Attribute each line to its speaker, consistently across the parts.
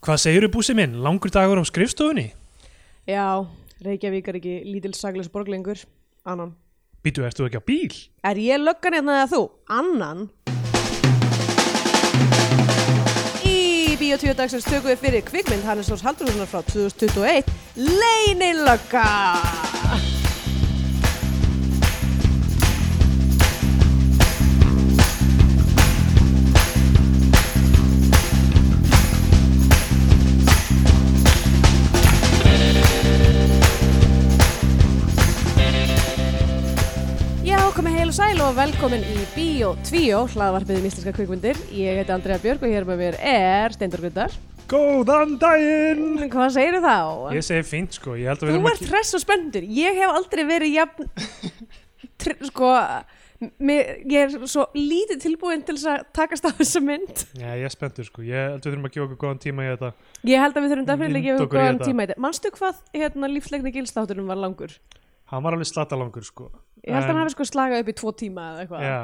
Speaker 1: Hvað segirðu búsi minn? Langur dagur á skrifstofunni?
Speaker 2: Já, Reykjavík er ekki lítil saglis borglengur. Annan.
Speaker 1: Býtu, ertu ekki á bíl?
Speaker 2: Er ég löggan hérna eða þú? Annan? Í Bíotvíu dagsins tökum við fyrir kvikmynd Hannes Þórs Haldurssonar frá 2021 Leinilögga! Og sæl og velkomin í Bíó 2, hlaðvarpið um íslenska kvikmyndir. Ég heiti Andrea Björg og hér með mér er Steindur Gundar.
Speaker 1: Góðan daginn!
Speaker 2: Hvað segir þá?
Speaker 1: Ég segi fínt sko, ég held að við
Speaker 2: Þú
Speaker 1: erum
Speaker 2: ert hress og spenntur. Ég hef aldrei verið jafn, tr sko, mér, ég er svo lítið tilbúin til þess að takast á þessa mynd.
Speaker 1: Já, ég er spenntur sko, ég held að við þurfum að gefa okkur góðan tíma í þetta.
Speaker 2: Ég held að við þurfum definilega að gefa
Speaker 1: okkur
Speaker 2: góðan tíma í þetta. Manstu hvað hérna, lífsleikni gilstáttunum var langur?
Speaker 1: Hann var alveg slatalangur sko.
Speaker 2: Ég held að hann hafi sko slagað upp í tvo tíma eða eitthvað.
Speaker 1: Já,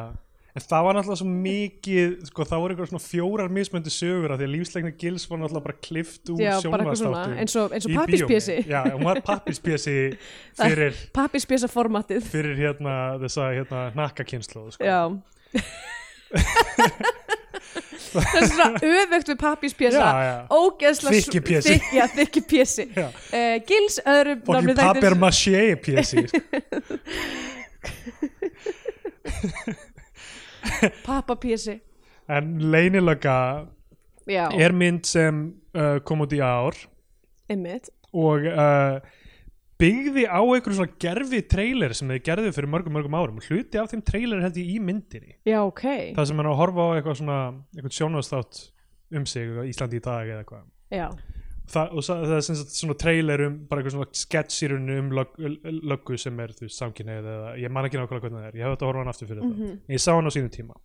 Speaker 1: en það var náttúrulega svo mikið, sko, það voru eitthvað svona fjórar mismöndi sögur af því að lífsleikna gils var náttúrulega bara klift úr sjónvastáttum.
Speaker 2: eins og, og pappispjösi.
Speaker 1: Já, hún var pappispjösi fyrir,
Speaker 2: Pappispjösa formatið.
Speaker 1: fyrir hérna þessa hérna hnakkakynslu sko.
Speaker 2: Já. það er svona öfugt við
Speaker 1: já.
Speaker 2: Ógeðslega
Speaker 1: Þykki pési.
Speaker 2: Þykki. Já. Uh, gils öðrum þættir-
Speaker 1: papier maché pjösi
Speaker 2: Pappapjösi.
Speaker 1: En leynilögga
Speaker 2: Já,
Speaker 1: er mynd sem uh, kom út í ár
Speaker 2: einmitt.
Speaker 1: og uh, byggði á einhverjum svona gerfi trailer sem þið gerðu fyrir mörgum mörgum árum. Hluti af þeim trailer held ég í myndinni.
Speaker 2: Já, ok.
Speaker 1: það sem er að horfa á eitthvað svona eitthvað sjónvastátt um sig Íslandi í dag eða eitthvað.
Speaker 2: Já,
Speaker 1: Þa, og sa- það er sem sagt svona trailer um bara eitthvað svona rauninu um lög, löggu sem er þú veist samkynneið eða ég man ekki nákvæmlega hvernig það er. Ég hef þetta að horfa hann aftur fyrir
Speaker 2: Mhm.
Speaker 1: þetta ég sá hann á sínum tíma.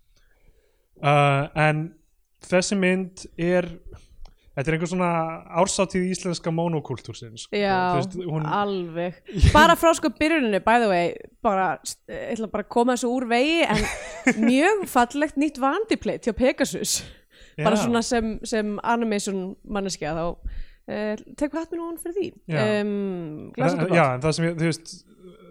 Speaker 1: Uh, en þessi mynd er þetta er einhver svona ársátíð íslenska monokúltúrsins sko.
Speaker 2: já,
Speaker 1: veist, hún,
Speaker 2: alveg. Bara frá sko byrjuninu, by the way, bara, ég ætla bara að koma þessu úr vegi, en mjög fallegt nýtt vandipleit hjá Pegasus. Bara
Speaker 1: já,
Speaker 2: svona sem, sem animation manneskja, þá uh, tek hatt mér nú hann fyrir því.
Speaker 1: Já.
Speaker 2: Um,
Speaker 1: já, en það sem ég, þú veist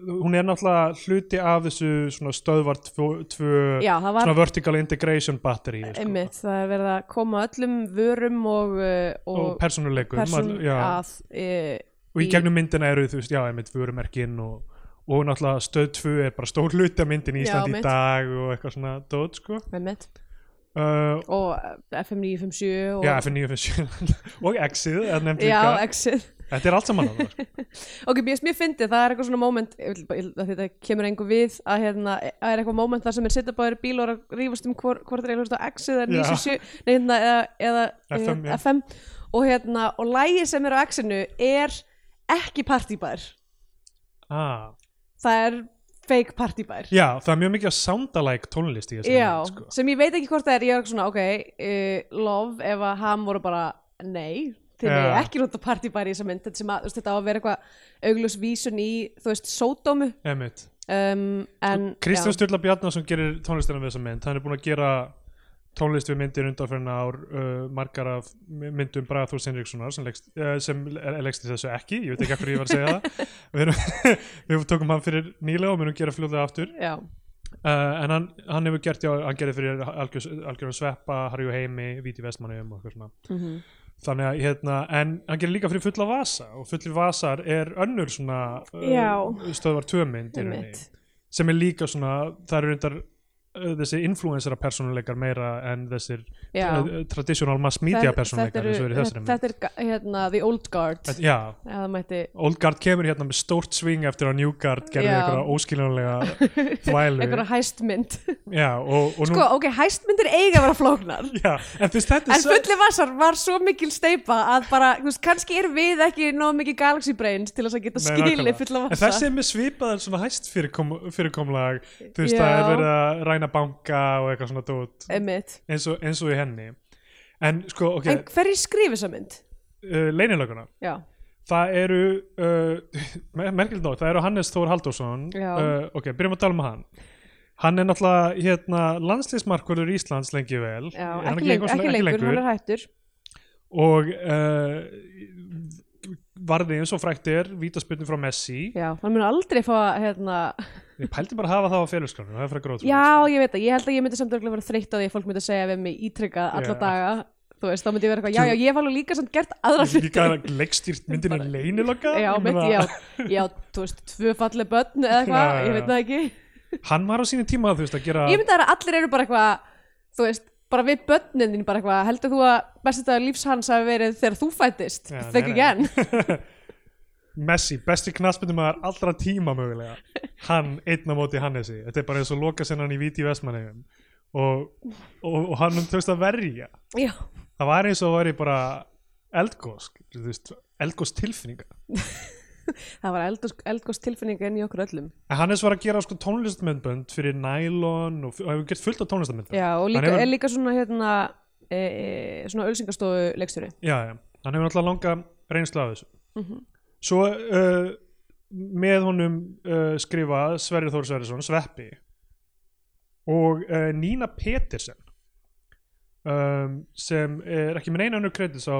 Speaker 1: hún er náttúrulega hluti af þessu svona stöðvar tvö, tvö
Speaker 2: Já, var
Speaker 1: svona vertical integration battery sko.
Speaker 2: einmitt, það er verið að koma öllum vörum og, uh,
Speaker 1: og
Speaker 2: og,
Speaker 1: persónuleikum
Speaker 2: person að e,
Speaker 1: og í
Speaker 2: í-
Speaker 1: gegnum myndina eru þú veist, já, einmitt vörumerkin og, og náttúrulega stöð 2 er bara stór hluti af myndin í Íslandi í dag og eitthvað svona dót, sko.
Speaker 2: Einmitt,
Speaker 1: uh,
Speaker 2: og eh, FM 957 og,
Speaker 1: já, FN957 og Exið,
Speaker 2: já, exit
Speaker 1: þetta er allt saman á það,
Speaker 2: ok, mér, fyndi, það er eitthvað svona moment að þetta kemur einhver við að hérna, það er eitthvað moment þar sem er sitta báðir bíl og er að rífast um hvort hvor er eitthvað exit eða
Speaker 1: Já.
Speaker 2: 97 nei, hérna, eða, eða
Speaker 1: FM, já.
Speaker 2: FM og hérna, og lægi sem er á exinu er ekki partybær
Speaker 1: ah.
Speaker 2: það er fake partybær.
Speaker 1: Já, það er mjög mikið að soundalike tónlist í þessu
Speaker 2: Já,
Speaker 1: mynd, sko.
Speaker 2: sem ég veit ekki hvort það er, ég er svona, ok, uh, love ef að ham voru bara, nei, þeir eru ekki nota partybæri í þessa mynd, þetta, að, veist, þetta á að vera eitthvað augljós vísun í, þú veist, sódómu, um, en,
Speaker 1: Kristján
Speaker 2: já,
Speaker 1: Sturla Bjarnason gerir tónlistina við þessa mynd. Hann er búin að gera tónlist við myndir undanferðin ár uh, margar af myndum Braga Þórs Henrikssonar sem, leggst, uh, sem leggst í þessu ekki. Ég veit ekki eftir ég var að segja það. Við, erum, við tókum hann fyrir nýlega og munum gera fljóðlega aftur.
Speaker 2: Já,
Speaker 1: uh, en hann, hann hefur gert, já, hann gerði fyrir algjör, algjörðan sveppa, Harry og Heimi Víti Vestmannum og eitthvað svona.
Speaker 2: Mhm,
Speaker 1: þannig að hérna, en hann gerir líka fyrir fulla vasa og fulli vasar er önnur svona
Speaker 2: Já.
Speaker 1: stöðvar
Speaker 2: einmitt,
Speaker 1: sem er líka svona, það eru reyndar uh, þessi influensera persónuleikar meira en þessir
Speaker 2: já.
Speaker 1: uh, traditional mass media er mynd
Speaker 2: Þetta er, ga- hérna, the old guard,
Speaker 1: Já,
Speaker 2: það mætti,
Speaker 1: Old Guard kemur hérna með stórt swing eftir að New Guard gerði
Speaker 2: Já.
Speaker 1: einhverja óskiljanlega þvælu
Speaker 2: einhverja hæstmynd.
Speaker 1: Já, og, og nú
Speaker 2: sko, ok, hæstmyndir eiga að vera flóknar.
Speaker 1: Já, en er
Speaker 2: En fulli vassar var svo mikil steipa að bara, þú veist, kannski erum við ekki nóg mikið Galaxy Brains til þess að geta
Speaker 1: nákvæmlega.
Speaker 2: fulla
Speaker 1: En
Speaker 2: vassa.
Speaker 1: þessi er með svipaðan svona hæst fyrirkom, fyrirkomlag Þú veist,
Speaker 2: Já.
Speaker 1: það er verið að ræna banka og eitthvað svona dót. Eins og, eins og í henni. En sko, ok,
Speaker 2: En hverju skrif þessa mynd?
Speaker 1: uh, leynilöguna
Speaker 2: Já,
Speaker 1: Það eru, uh, merkilegt nóg, það eru Hannes Þór Halldórsson.
Speaker 2: Já.
Speaker 1: uh, Ok, byrjum að tala um hann. Hann er náttúrulega hérna, landslýsmarkurður Íslands lengi vel.
Speaker 2: Já ekki, lengur,
Speaker 1: eitthvað svona-
Speaker 2: ekki, lengur, hann er hættur.
Speaker 1: og uh, varði eins og frækt er vítaspyrnu frá Messi.
Speaker 2: Já, hann mun aldrei fá að, hérna,
Speaker 1: ég pældi bara að hafa það á félagskránum það er frækt grót
Speaker 2: já, ég veit það, ég held að ég myndi samt örugglega vera þreytt á því að fólk myndi segja við mig ítrykkað alla daga, þú veist, þá myndi ég vera eitthvað, já, já, ég hef alveg líka samt gert aðra hluti.
Speaker 1: líka leikstýrt myndin er leynilokka
Speaker 2: Já, mitt, já, já, þú veist, tvö falleg börn eða eitthvað, ég veit það ekki.
Speaker 1: hann var á sínu tíma þú veist að gera
Speaker 2: Ég myndi að allir eru bara eitthvað, bara við börnin þín bara eitthvað, heldur þú að bestið lífs hans hafi verið þegar þú fættist,
Speaker 1: Já,
Speaker 2: think
Speaker 1: nei, nei.
Speaker 2: again.
Speaker 1: Messi, besti knassbyrnumæður allra tíma mögulega hann einn á móti Hannesi þetta er bara eins og loka sennan í Víti Vestmanneigum og, og, og hann tókst að verja
Speaker 2: Já,
Speaker 1: það var eins og væri bara eldgós þú veist, eldgós tilfinninga
Speaker 2: það var eldgós, eldgós tilfinninga inn í okkur öllum.
Speaker 1: en Hannes var að gera sko tónlistmyndbönd fyrir Nylon og, og hefur gert fullt af tónlistmyndbönd
Speaker 2: Já, og líka,
Speaker 1: hefur-
Speaker 2: er líka svona, hérna, e, e, svona ölsingastofu leikstjóri.
Speaker 1: hann hefur alltaf langa reynslu af þessu
Speaker 2: Mm
Speaker 1: svo uh, með honum uh, skrifa Sverrir Þór Sverrisson Sveppi og uh, Nína Petersen um, sem er ekki með neina önnur kredits á,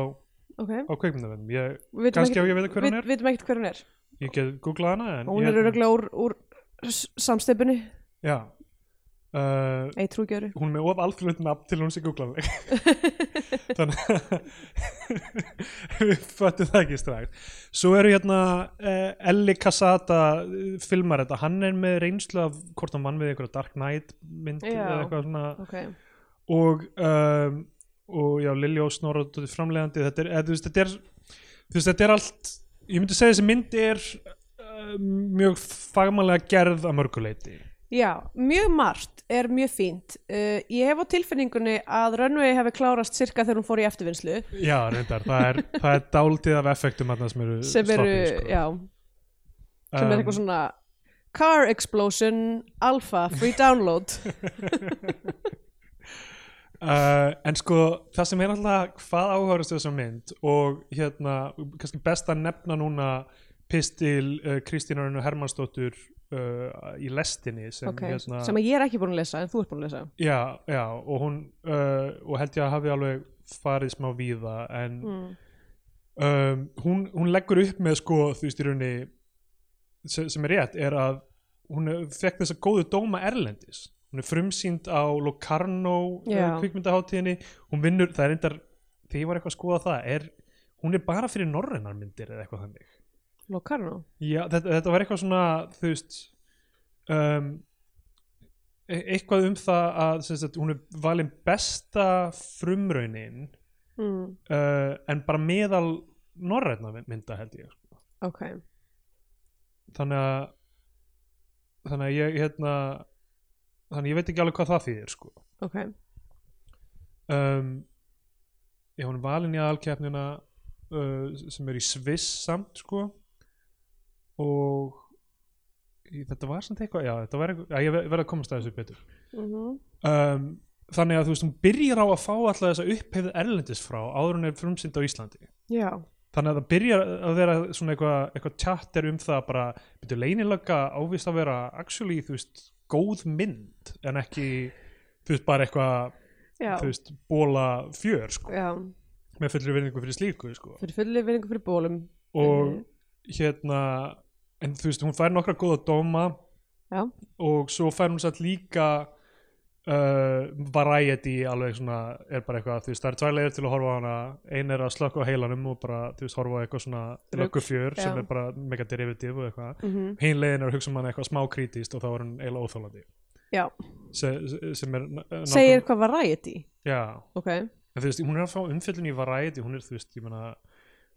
Speaker 2: Ok,
Speaker 1: á kveikmyndavennum
Speaker 2: við
Speaker 1: kannski á
Speaker 2: ekki,
Speaker 1: ég að vita hver
Speaker 2: við,
Speaker 1: hún er.
Speaker 2: vitum ekkert hver hún er.
Speaker 1: ég get googlað hana
Speaker 2: hún er öruglega úr, úr s- samsteypunni,
Speaker 1: já uh, hún er með of alþjóðlega nafn til hún sé googlaðanleg þannig við föttum það ekki strax. Svo eru hérna uh, Elli Casata uh, filmar þetta, hann er með reynslu af hvort hann vann við einhverja Dark Knight mynd
Speaker 2: Já.
Speaker 1: eða eitthvað svona.
Speaker 2: Ok,
Speaker 1: og, um, og já, Lilja og Snorra framlegandi, þetta er, þú veist, þetta er þú veist, þetta er allt ég myndi segja þessi mynd er uh, mjög fagmannlega gerð að mörguleiti
Speaker 2: já, mjög margt er mjög fínt. Uh, ég hef á tilfinningunni að Runway hefði klárast cirka þegar hún fór í eftirvinnslu,
Speaker 1: Já, reyndar, það er, það er dálítið af effektum þarna sem eru
Speaker 2: sem eru,
Speaker 1: sloppy, sko.
Speaker 2: já, sem er eitthvað svona Car Explosion Alpha Free Download.
Speaker 1: uh, En sko, það sem er alltaf hvað áhörðast þessa mynd og hérna, kannski best að nefna núna pistil uh, Kristínar Hermannsdóttur uh, í lestinni sem
Speaker 2: Ok,
Speaker 1: hérna
Speaker 2: sem ég er ekki búin að lesa, en þú ert búin að lesa.
Speaker 1: já, já, og hún uh, og held ég að hafi alveg farið smá víða en
Speaker 2: Mm.
Speaker 1: um, hún, hún leggur upp með sko, þú veist í rauninni sem, sem er rétt, er að hún fekk þessa góðu dóma erlendis hún er frumsýnd á Locarno uh,
Speaker 2: Já.
Speaker 1: kvikmyndaháttíðinni hún vinnur, það er reyndar þegar ég var eitthvað að skoða það, er hún er bara fyrir norrænar myndir eða eitthvað þannig
Speaker 2: Locarno.
Speaker 1: Já, þetta, þetta var eitthvað svona þú veist um, e- eitthvað um það að sagt, hún er valin besta frumraunin
Speaker 2: Mm.
Speaker 1: uh, en bara meðal norræna mynda held ég sko.
Speaker 2: Ok,
Speaker 1: þannig að þannig að ég hérna þannig að ég veit ekki alveg hvað það þýðir sko.
Speaker 2: ok.
Speaker 1: um, ég hún valin í aðalkeppnina uh, sem er í Sviss samt sko og þetta var samt eitthvað já, þetta var eitthvað, já, ég ver- verð að komast að þessu betur.
Speaker 2: Mm
Speaker 1: um, þannig að þú veist hún byrjar á að fá alltaf þessa upphefð erlendis frá áður hún er frumsýnd á Íslandi.
Speaker 2: Já,
Speaker 1: þannig að það byrjar að vera svona eitthvað, eitthvað tjatter um það bara, byrju leynilega ávist að vera actually, þú veist, góð mynd en ekki, þú veist, bara eitthvað,
Speaker 2: já,
Speaker 1: þú veist, bóla fjör, sko,
Speaker 2: já.
Speaker 1: með fullri virðingu fyrir slíku, sko,
Speaker 2: Fyrir fulli vinningu fyrir bólum.
Speaker 1: og hérna, en þú veist, hún fær nokkra góða dóma
Speaker 2: Já,
Speaker 1: og svo fær hún satt líka uh, variety alveg svona, er bara eitthvað, þú veist, það er tvær leiðir til að horfa á hana, ein er að slökka á heilanum og bara, þú veist, horfa á eitthvað svona löggufjör sem er bara mega derivative og eitthvað.
Speaker 2: Mm
Speaker 1: hinn leiðin er að hugsa um hana eitthvað smá krítíst og þá er hún eiginlega óþólandi
Speaker 2: já.
Speaker 1: Se, sem er
Speaker 2: Segir hvað variety.
Speaker 1: já,
Speaker 2: Ok,
Speaker 1: en þú veist, hún er að fá umfyllun í variety, hún er, þú veist, ég meina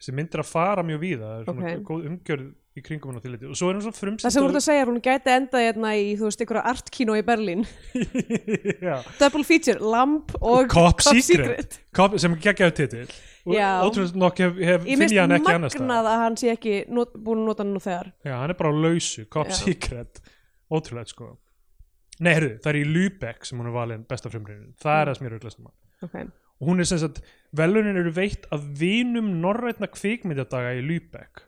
Speaker 1: þessi myndir að fara mjög víða það er svona
Speaker 2: Ok.
Speaker 1: góð umgjörð í kringum hann á þilliti og svo er hún svo frumsýnd
Speaker 2: það sem þú ert að segja hún gæti endað hérna í, þú veist, einhverja artkínu í Berlín. Double feature, Lamp og
Speaker 1: Cop Secret. Cop, sem geggjaðu titil og
Speaker 2: Já.
Speaker 1: ótrúlega nokk hef, hef
Speaker 2: Ég
Speaker 1: finn ég hann ekki annars staðar.
Speaker 2: magnað að hann sé ekki not, búin að nota hann nú þegar.
Speaker 1: já, hann er bara á lausu, Cop
Speaker 2: Já.
Speaker 1: Secret ótrúlega sko nei, herru, það er í Lübeck sem hún er valin besta frumrýnin, það er
Speaker 2: Mm.
Speaker 1: það sem ég er auðvitað saman
Speaker 2: Ok,
Speaker 1: og hún er sem sagt, velunin eru veitt af vinum norrætna kvikmyndadaga í Lübeck.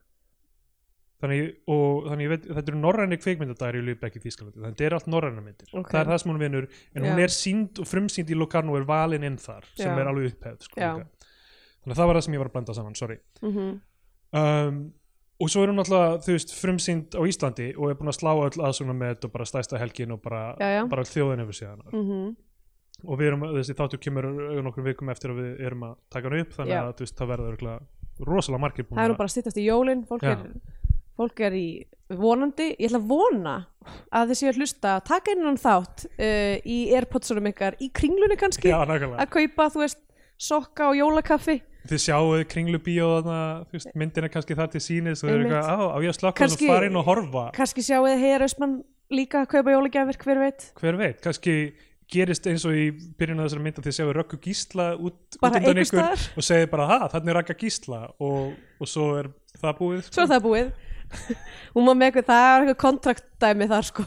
Speaker 1: Þannig, og þannig veit, þetta eru norræni kvikmyndadagar í Lübeck í Þýskalandi, þannig þetta er allt norræna myndir.
Speaker 2: Ok.
Speaker 1: það er það sem hún vinur, en hún
Speaker 2: Já.
Speaker 1: er sínd og frumsýnd í Locarno og er valin inn þar, sem
Speaker 2: Já.
Speaker 1: er alveg upphefð sko, þannig að það var það sem ég var að blanda saman, sorry.
Speaker 2: Mm
Speaker 1: um, og svo er hún alltaf, þú veist, frumsýnd á Íslandi og er búin að slá öll aðsuna með þetta og bara stæsta helgin og bara, bara þjóðin yfir síðan
Speaker 2: -hmm.
Speaker 1: Og við erum, þessi þáttur kemur nokkur vikum eftir að við erum að taka hann upp þannig að veist, það verður rosalega margir búin
Speaker 2: það er nú bara að styttast í jólin fólk fólk er í vonandi, ég ætla að vona að séu að hlusta, taka innan þátt uh, í airpodsunum ykkar í kringlunni kannski,
Speaker 1: Já,
Speaker 2: að kaupa þú veist, sokka og jólakaffi.
Speaker 1: Þið sjáuð kringlu bíó þarna, þú veist, myndin er kannski þar til sínis og þau eru eitthvað, á, ég að slokka og inn og horfa?
Speaker 2: kannski sjáu þið Heiðar Austmann líka að kaupa jólagjafir, hver veit?
Speaker 1: Hver veit, kannski gerist eins og í byrjun af þessari mynd að þið sjáu Röggu Gísla út, út undan ykkur og segir bara, ha, þannig er Rögga Gísla. Og, og svo er það búið.
Speaker 2: Svo er það búið. Hún var með eitthvað, það er eitthvað kontraktdæmi þar sko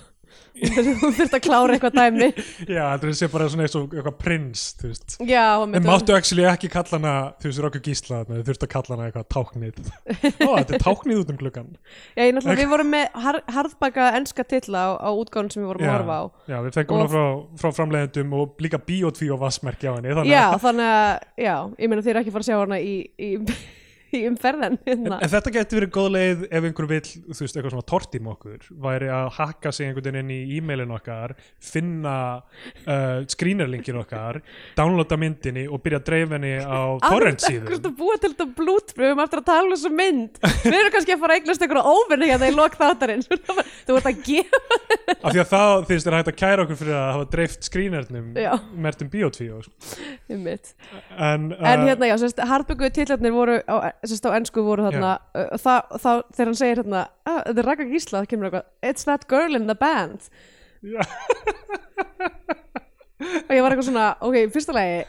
Speaker 2: hún þurft að klára eitthvað dæmi.
Speaker 1: Já, þetta sé bara svona eins og eitthvað prins, þú veist. En máttu actually ekki kalla hana, þú veist, Röggu Gísla þið þurft að kalla hana eitthvað táknið. Ó, þetta er táknið út um gluggan
Speaker 2: já, ég náttúrulega, við vorum með har, harðbaka enska titla á, á útgáðun sem við vorum að horfa á.
Speaker 1: já, við fengum hana frá, frá framleiðendum og líka bíotví og vassmerki á henni þannig
Speaker 2: já, þannig að, já, ég meina þið er ekki fara að sjá hana í, í, í umferðan hérna.
Speaker 1: En þetta getur verið góð leið ef einhver vill, þú veist, eitthvað svona tortím okkur. Væri að hakka sig einhvern veginn inn í e-mailin okkar, finna uh, screenerlinkin okkar downloada myndinni og byrja að dreifa henni á torrent
Speaker 2: Hvort
Speaker 1: síðum
Speaker 2: að búa til þetta blútbröfum eftir að tala um þessu mynd. Við erum kannski að fara að eignast einhverja óvinni hérna í lok þáttarins. Þú ert að gefa
Speaker 1: af því að það, þú veist, er hægt að kæra okkur fyrir að hafa dreift screenernum
Speaker 2: Já.
Speaker 1: mertum biotví
Speaker 2: sérst, á, ennsku voru þarna uh, það, þá, þegar hann segir hérna ah, þetta er Raka Gísla, það kemur eitthvað It's that girl in the band.
Speaker 1: Já.
Speaker 2: Og ég var eitthvað svona, ok, fyrsta lagi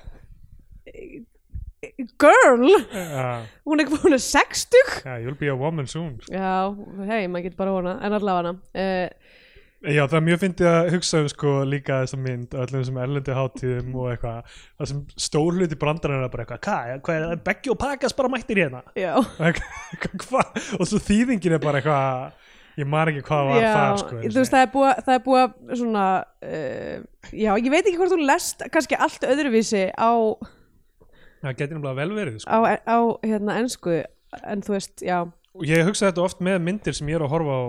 Speaker 2: Girl?
Speaker 1: Uh,
Speaker 2: Hún er, hún er 60
Speaker 1: yeah, you'll be a woman soon.
Speaker 2: Já, hei, maður getur bara vona En allavega hana uh,
Speaker 1: Já, það er mjög fyndið að hugsa um sko líka þessa mynd öllum þessum erlendi hátíðum og eitthvað, það sem stór hluti brandarinn er bara eitthvað, hvað, hvað er Beggi og Pakas bara mættir hérna? Og svo þýðingin er bara eitthvað ég man ekki hvað var þar sko,
Speaker 2: þú veist, það er búið, það er búið að svona uh, Já, ég veit ekki hvort þú lest kannski allt öðruvísi á
Speaker 1: það getur nefnilega vel verið sko.
Speaker 2: á, á hérna ennsku en þú veist, já.
Speaker 1: Ég hugsa þetta oft með myndir sem ég er að horfa á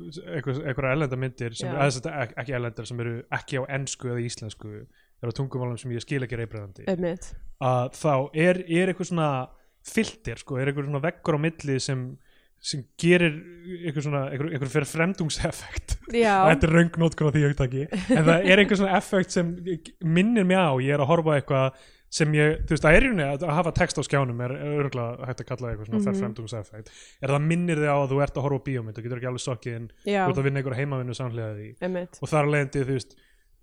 Speaker 1: eitthvað, eitthvað erlenda myndir sem, eða, ek- ekki erlendar sem eru ekki á ennsku eða íslensku á tungumálum sem ég skil ekki
Speaker 2: einmitt.
Speaker 1: Að þá er, er eitthvað svona filter sko, er eitthvað svona veggur á milli sem, sem gerir eitthvað svona, eitthvað, eitthvað fyrir fremdungseffekt. Þetta er röngnótkun á því augtaki en það er einhver svona effekt sem minnir mig á, ég er að horfa eitthvað sem ég, þú veist, það er í rauninni að að hafa text á skjánum er örgulega hægt að kalla eitthvað svona mm
Speaker 2: Mhm.
Speaker 1: fremdungseffekt, er það minnir þig á að þú ert að horfa á bíómynd og getur ekki alveg sokkið en þú ert að vinna einhver heimavinnu samhliða því.
Speaker 2: Einmitt.
Speaker 1: Og þar að leiðandi, þú veist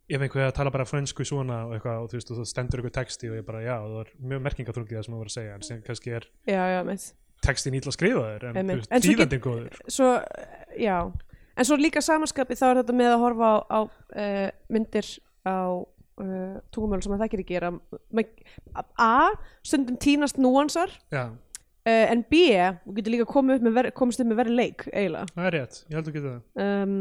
Speaker 1: ef einhver er að tala bara frönsku svona og eitthvað og þú veist, og það stendur einhver texti og ég bara, já, það er mjög merkingaþrungið það sem það var að segja, en sem kannski er
Speaker 2: Já, já,
Speaker 1: textin ítla skrifaður en, þú
Speaker 2: En
Speaker 1: veist,
Speaker 2: er að uh, tungumölu sem að það ekki gera A, stundum tínast núansar
Speaker 1: já,
Speaker 2: uh, en B, þú getur líka komið upp með ver, komist upp með verið leik eiginlega.
Speaker 1: Það er rétt, ég held að geta það.
Speaker 2: Um,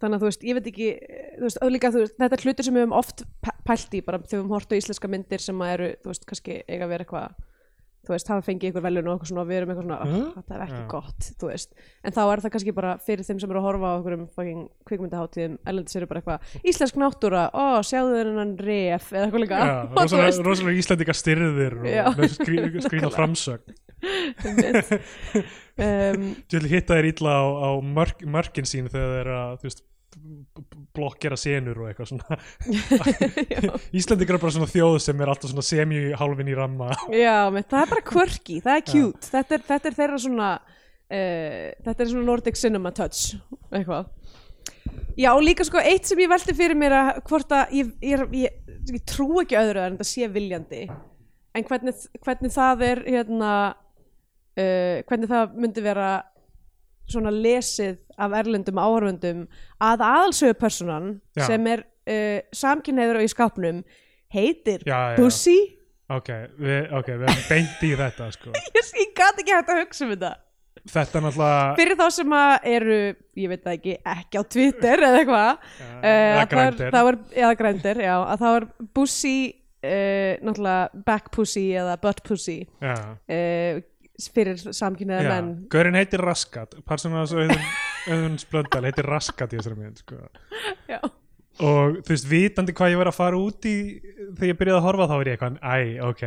Speaker 2: þannig að þú veist, ég veit ekki þú veist, og líka, þú veist, þetta er hlutir sem við höfum oft pæ- pælt í, bara þegar við höfum hort á íslenska myndir sem að eru, þú veist, kannski eiga að vera eitthvað þú veist, hafa fengið ykkur veljun og eitthvað svona og við erum eitthvað svona, oh, þetta er ekki
Speaker 1: Já.
Speaker 2: gott þú veist, en þá er það kannski bara fyrir þeim sem eru að horfa á okkur um fucking kvikmyndaháttíðum erlendis eru bara eitthvað, íslensk náttúra ó, sjáðu þennan ref eða eitthvað líka. Þú
Speaker 1: rosalega, rosalega íslendinga styrðir og með skrí, skrína framsögn.
Speaker 2: Um,
Speaker 1: Þú vil hitta þér illa á, á mörk, mörkin sín þegar þeir eru að þú veist, blokkera senur og eitthvað svona.
Speaker 2: Já,
Speaker 1: Íslendingar er bara svona þjóð sem er alltaf svona semi-hálfin í ramma.
Speaker 2: Já menn, það er bara quirky, það er cute. Þetta er, þetta er þeirra svona uh, þetta er svona Nordic Cinema touch eitthvað. Já, og líka sko eitt sem ég velti fyrir mér að hvort að ég, ég, ég, ég trú ekki öðru en þetta sé viljandi. En hvernig, hvernig það er hérna uh, hvernig það myndi vera svona lesið af erlendum áhörfundum að aðalsögu personan
Speaker 1: Já.
Speaker 2: sem er uh, samkynneður í skápnum heitir
Speaker 1: Já, já.
Speaker 2: Pussy
Speaker 1: Ok, við, ok, við erum beint í þetta sko.
Speaker 2: ég, ég gat ekki hægt að hugsa um þetta
Speaker 1: Þetta er náttúrulega
Speaker 2: fyrir þá sem að eru ég veit ekki, ekki á Twitter eða eitthvað uh,
Speaker 1: eða
Speaker 2: var, eða grændir, já, að það var Bussi uh, náttúrulega back pussy eða butt pussy uh, fyrir samkynniða
Speaker 1: Já,
Speaker 2: menn
Speaker 1: Gaurin heitir Raskat Personas Auðun, Splöndal heitir Raskat í þessari mynd sko.
Speaker 2: Já.
Speaker 1: og þú veist, vitandi hvað ég var að fara út í þegar ég byrjaði að horfa þá er ég eitthvað æ, ok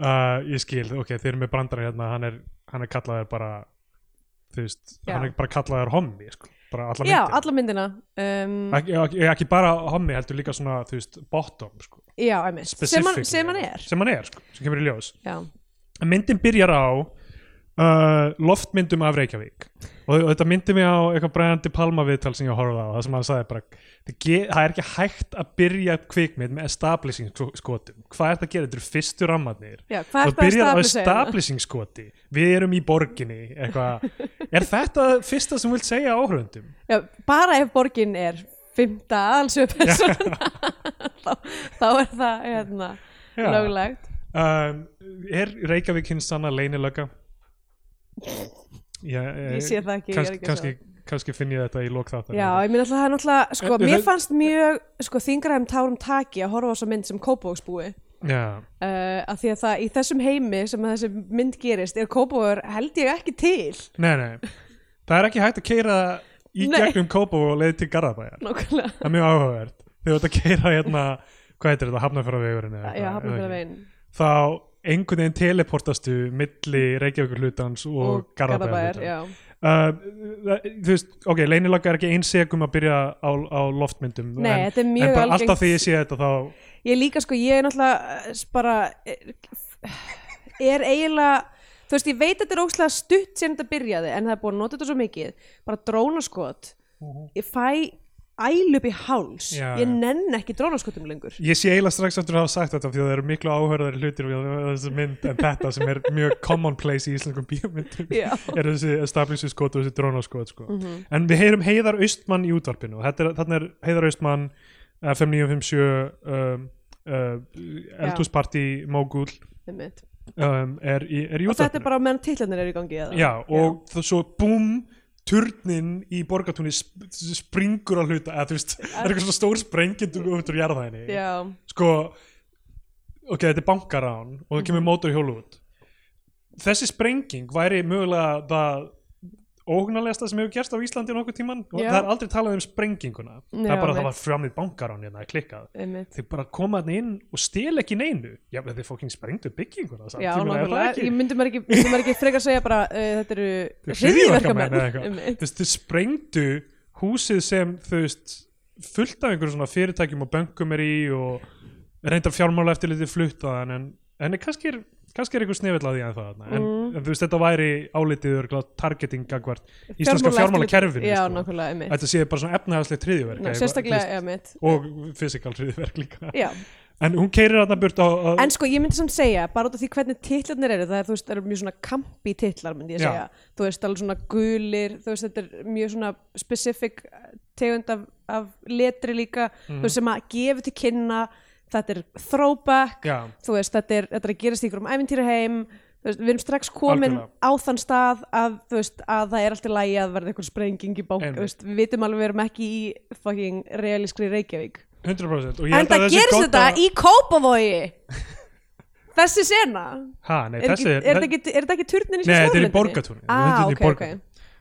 Speaker 1: uh, ég skil, ok, þeir eru með brandara hérna hann er, hann er kallaður bara þú veist,
Speaker 2: Já.
Speaker 1: hann er bara kallaður hommi sko, bara alla
Speaker 2: Já,
Speaker 1: myndina
Speaker 2: alla myndina um,
Speaker 1: ekki, ekki, ekki bara hommi, heldur líka svona þú veist, bottom sko,
Speaker 2: Já, einmitt sem hann,
Speaker 1: specifically.
Speaker 2: sem hann er
Speaker 1: sem hann er, sko, sem kemur í ljós
Speaker 2: Já,
Speaker 1: myndin byrjar á uh, loftmyndum af Reykjavík. Og, og þetta myndi mig á eitthvað Brian De Palma viðtal sem ég horfði á það sem hann sagði bara það, er ekki hægt að byrja kvikmynd með establishing sko- skotum hvað er það að gera, þetta eru fyrstu rammarnir.
Speaker 2: Já
Speaker 1: og byrjar á establishing skoti. Við erum í borginni eitthvað. er þetta fyrsta sem vilt segja áhrifundum?
Speaker 2: Já, bara ef borgin er fymta aðalsöp þá, þá er það hérna, löglegt
Speaker 1: um, er Reykjavík hins sanna leynilögga? Já,
Speaker 2: Ég sé það ekki, ég er
Speaker 1: kannski,
Speaker 2: ekki að
Speaker 1: kannski, kannski finn ég þetta í lók þáttar
Speaker 2: Já, ég minn alltaf það er náttúrulega sko,
Speaker 1: En-
Speaker 2: mér
Speaker 1: en-
Speaker 2: fannst mjög sko, þingraðum tárum taki að horfa á þessa mynd sem Kópavóksbúi
Speaker 1: Já,
Speaker 2: uh, að því að það í þessum heimi sem að þessi mynd gerist er Kópavóður held ég ekki til.
Speaker 1: Nei, nei. Það er ekki hægt að keira í
Speaker 2: Nei.
Speaker 1: gegnum Kópó og leiði til Garðabæjar.
Speaker 2: Nákvæmlega.
Speaker 1: Það er mjög áhugavert. Þegar þú ert að keira hérna, hvað heitir þetta, Hafnarfjörðavegurinn
Speaker 2: Já, hafnum fyrir
Speaker 1: ekki?
Speaker 2: veginn
Speaker 1: Þá einhvern veginn teleportastu milli Reykjavíkur hlutans og, Garðabæjar
Speaker 2: já.
Speaker 1: uh, Þú veist, ok, leynilaga er ekki einsegum að byrja á, á loftmyndum
Speaker 2: Nei,
Speaker 1: en,
Speaker 2: þetta er
Speaker 1: en
Speaker 2: mjög
Speaker 1: bara
Speaker 2: algengt.
Speaker 1: alltaf því ég sé þetta þá
Speaker 2: Ég líka sko, ég er náttúrulega eh, bara eh, er eiginlega þú veist, ég veit að þetta er ókslega stutt sem þetta byrjaði, en það er búin að nota þetta svo mikið. Bara drónaskot. Ég fæ æl upp í háls.
Speaker 1: Já,
Speaker 2: ég
Speaker 1: já.
Speaker 2: nenn ekki drónaskotum lengur
Speaker 1: Ég sé eiginlega strax eftir að hafa sagt þetta því að það eru miklu áhörðari hlutir við þessi mynd en þetta sem er mjög commonplace í íslenskum bíómyndum
Speaker 2: Já.
Speaker 1: er þessi establishing skot og þessi drónaskot sko.
Speaker 2: Mhm.
Speaker 1: en við heyrum Heiðar Austmann í útvarpinu er, þarna er Heiðar Austmann FM 957 um, uh, eldhúsparti mógul
Speaker 2: Einmitt.
Speaker 1: um, er, í, er í
Speaker 2: og þetta
Speaker 1: útvarpinu
Speaker 2: er bara meðan titlarnir eru í gangi eða?
Speaker 1: Já, og það svo búm turnin í borgatúni sp springur að hluta eða þú veist, það er eitthvað svona stór sprengjend út úr jarðæðinni
Speaker 2: Já.
Speaker 1: sko ok, þetta er bankarán og það
Speaker 2: Mhm.
Speaker 1: kemur mótorhjól út þessi sprenging væri mögulega það óhugnarlegasta sem hefur gerst á Íslandi nokkuð tíman og það er aldrei talað um sprenginguna. Það
Speaker 2: Já,
Speaker 1: er bara að það var framið bankarán hérna, klikkað.
Speaker 2: Einmitt.
Speaker 1: þeir bara koma þarna inn og stel ekki neinu. Já, þeir fóking sprengdu bygginguna samt,
Speaker 2: Já,
Speaker 1: það
Speaker 2: nákvæmlega, ég myndi maður ekki, myndi maður ekki frekar segja bara uh, þetta eru. Einmitt.
Speaker 1: Þú veist, þeir sprengdu húsið sem þú veist fullt af einhverjum svona fyrirtækjum og bönkum er í og reyndar fjármála eftir litið fluttaðan en, en er kannski er kannski er einhver snefill að því að það en,
Speaker 2: Mm.
Speaker 1: en þú veist þetta væri álitið örugglega targeting gagvart íslenska fjármála
Speaker 2: Já, einmitt.
Speaker 1: Þetta sé bara svona
Speaker 2: Ná,
Speaker 1: eitthvað,
Speaker 2: Sérstaklega, já, mitt
Speaker 1: og fysikal hriðjuverk líka.
Speaker 2: Já,
Speaker 1: en hún keirir þarna burt á, á
Speaker 2: en sko ég myndi samt segja bara út af því hvernig titlarnir eru það er, veist, það eru mjög svona kampi titlar myndi ég
Speaker 1: Já.
Speaker 2: segja, þú veist, alveg svona gulir þú veist, þetta er mjög svona specific tegund af, af letri líka, veist, sem að gefa til kynna, þetta er throwback, veist, þetta er, þetta er að gerast í ykkur um veist, við erum strax komin
Speaker 1: Algjörlega.
Speaker 2: á þann stað að, veist, að það er alltaf lægi að verða einhver sprenging í veist, við vitum alveg við erum ekki í fucking realískri Reykjavík.
Speaker 1: 100% og ég
Speaker 2: en
Speaker 1: að
Speaker 2: það gerist þetta í Kópavogi. Þessi sena.
Speaker 1: Ha, nei,
Speaker 2: er,
Speaker 1: þessi,
Speaker 2: er, ekki, er þetta ekki turnin í
Speaker 1: Nei, þetta er í? Borgartúni.
Speaker 2: ah,
Speaker 1: Þetta er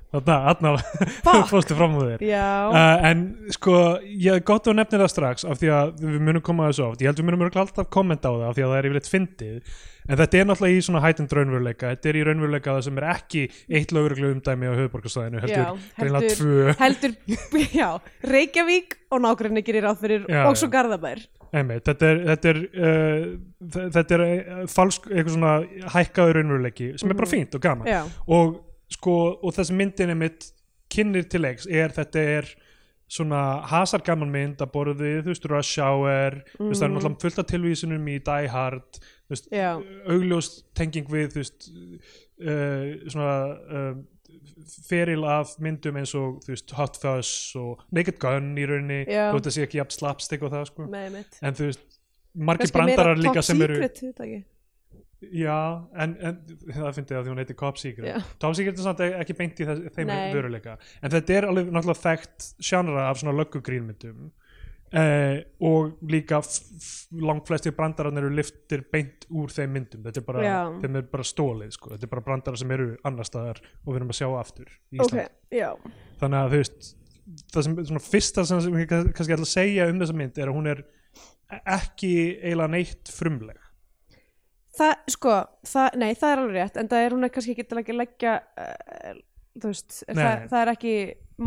Speaker 1: þarna, fórstu fram úr þér. Uh, en sko, ég gott að nefna það strax af því að við munum koma að þessu oft. Ég held við munum örugglega alltaf kommenta á það af því að það er yfirleitt fyndið. En þetta er náttúrulega í svona hætend raunveruleika. Þetta er í raunveruleika það sem er ekki eitt lögreglu umdæmi á höfuborgarsæðinu heldur
Speaker 2: heldur-
Speaker 1: tvö.
Speaker 2: heldur já, Reykjavík og nágrinni gerir ráð fyrir
Speaker 1: Já,
Speaker 2: og svo. Garðabær.
Speaker 1: Einmitt, þetta er, þetta er, uh, þetta er uh, falsk, eitthvað svona hækkaður raunveruleiki sem er bara fínt og gaman.
Speaker 2: Mhm. já,
Speaker 1: og sko, og þessi myndin er mitt kynir til leiks er þetta er svona hasargaman mynd að borða við, þú veist, Rush Hour þú veist, það er náttúrulega fullt af tilvísunum í Die Hard, þú veist,
Speaker 2: Mhm. Já.
Speaker 1: augljós tenging við, þú veist uh, svona uh, feril af myndum eins og þú veist, Hot Fuzz og Naked Gun í rauninni,
Speaker 2: Já.
Speaker 1: þú veist, það sé ekki jafn slapstick og það, sko,
Speaker 2: mitt
Speaker 1: en þú veist margir brandarar líka
Speaker 2: top
Speaker 1: sem eru
Speaker 2: secret, þetta ekki
Speaker 1: Já, en, en það finnst ég að því hún heitir Cop Secret. Top Secret er samt ekki beint í þess, þeim
Speaker 2: Nei.
Speaker 1: vöruleika en þetta er alveg náttúrulega þekkt sjanra af svona löggugrínmyndum uh, og líka langt flestir brandararnir eru liftir beint úr þeim myndum. Þetta er bara, þeim er bara stólið sko. þetta er bara brandarar sem eru annar staðar og við erum að sjá aftur í Ísland
Speaker 2: ok, já.
Speaker 1: Þannig að þú veist það sem svona fyrsta sem ég kann- kannski ætla að segja um þessa mynd er að hún er ekki eiginlega neitt frumleg
Speaker 2: það, sko, það, nei, það er alveg rétt en það er hún er kannski ekki til að leggja uh, þú veist,
Speaker 1: Nei,
Speaker 2: það, það er ekki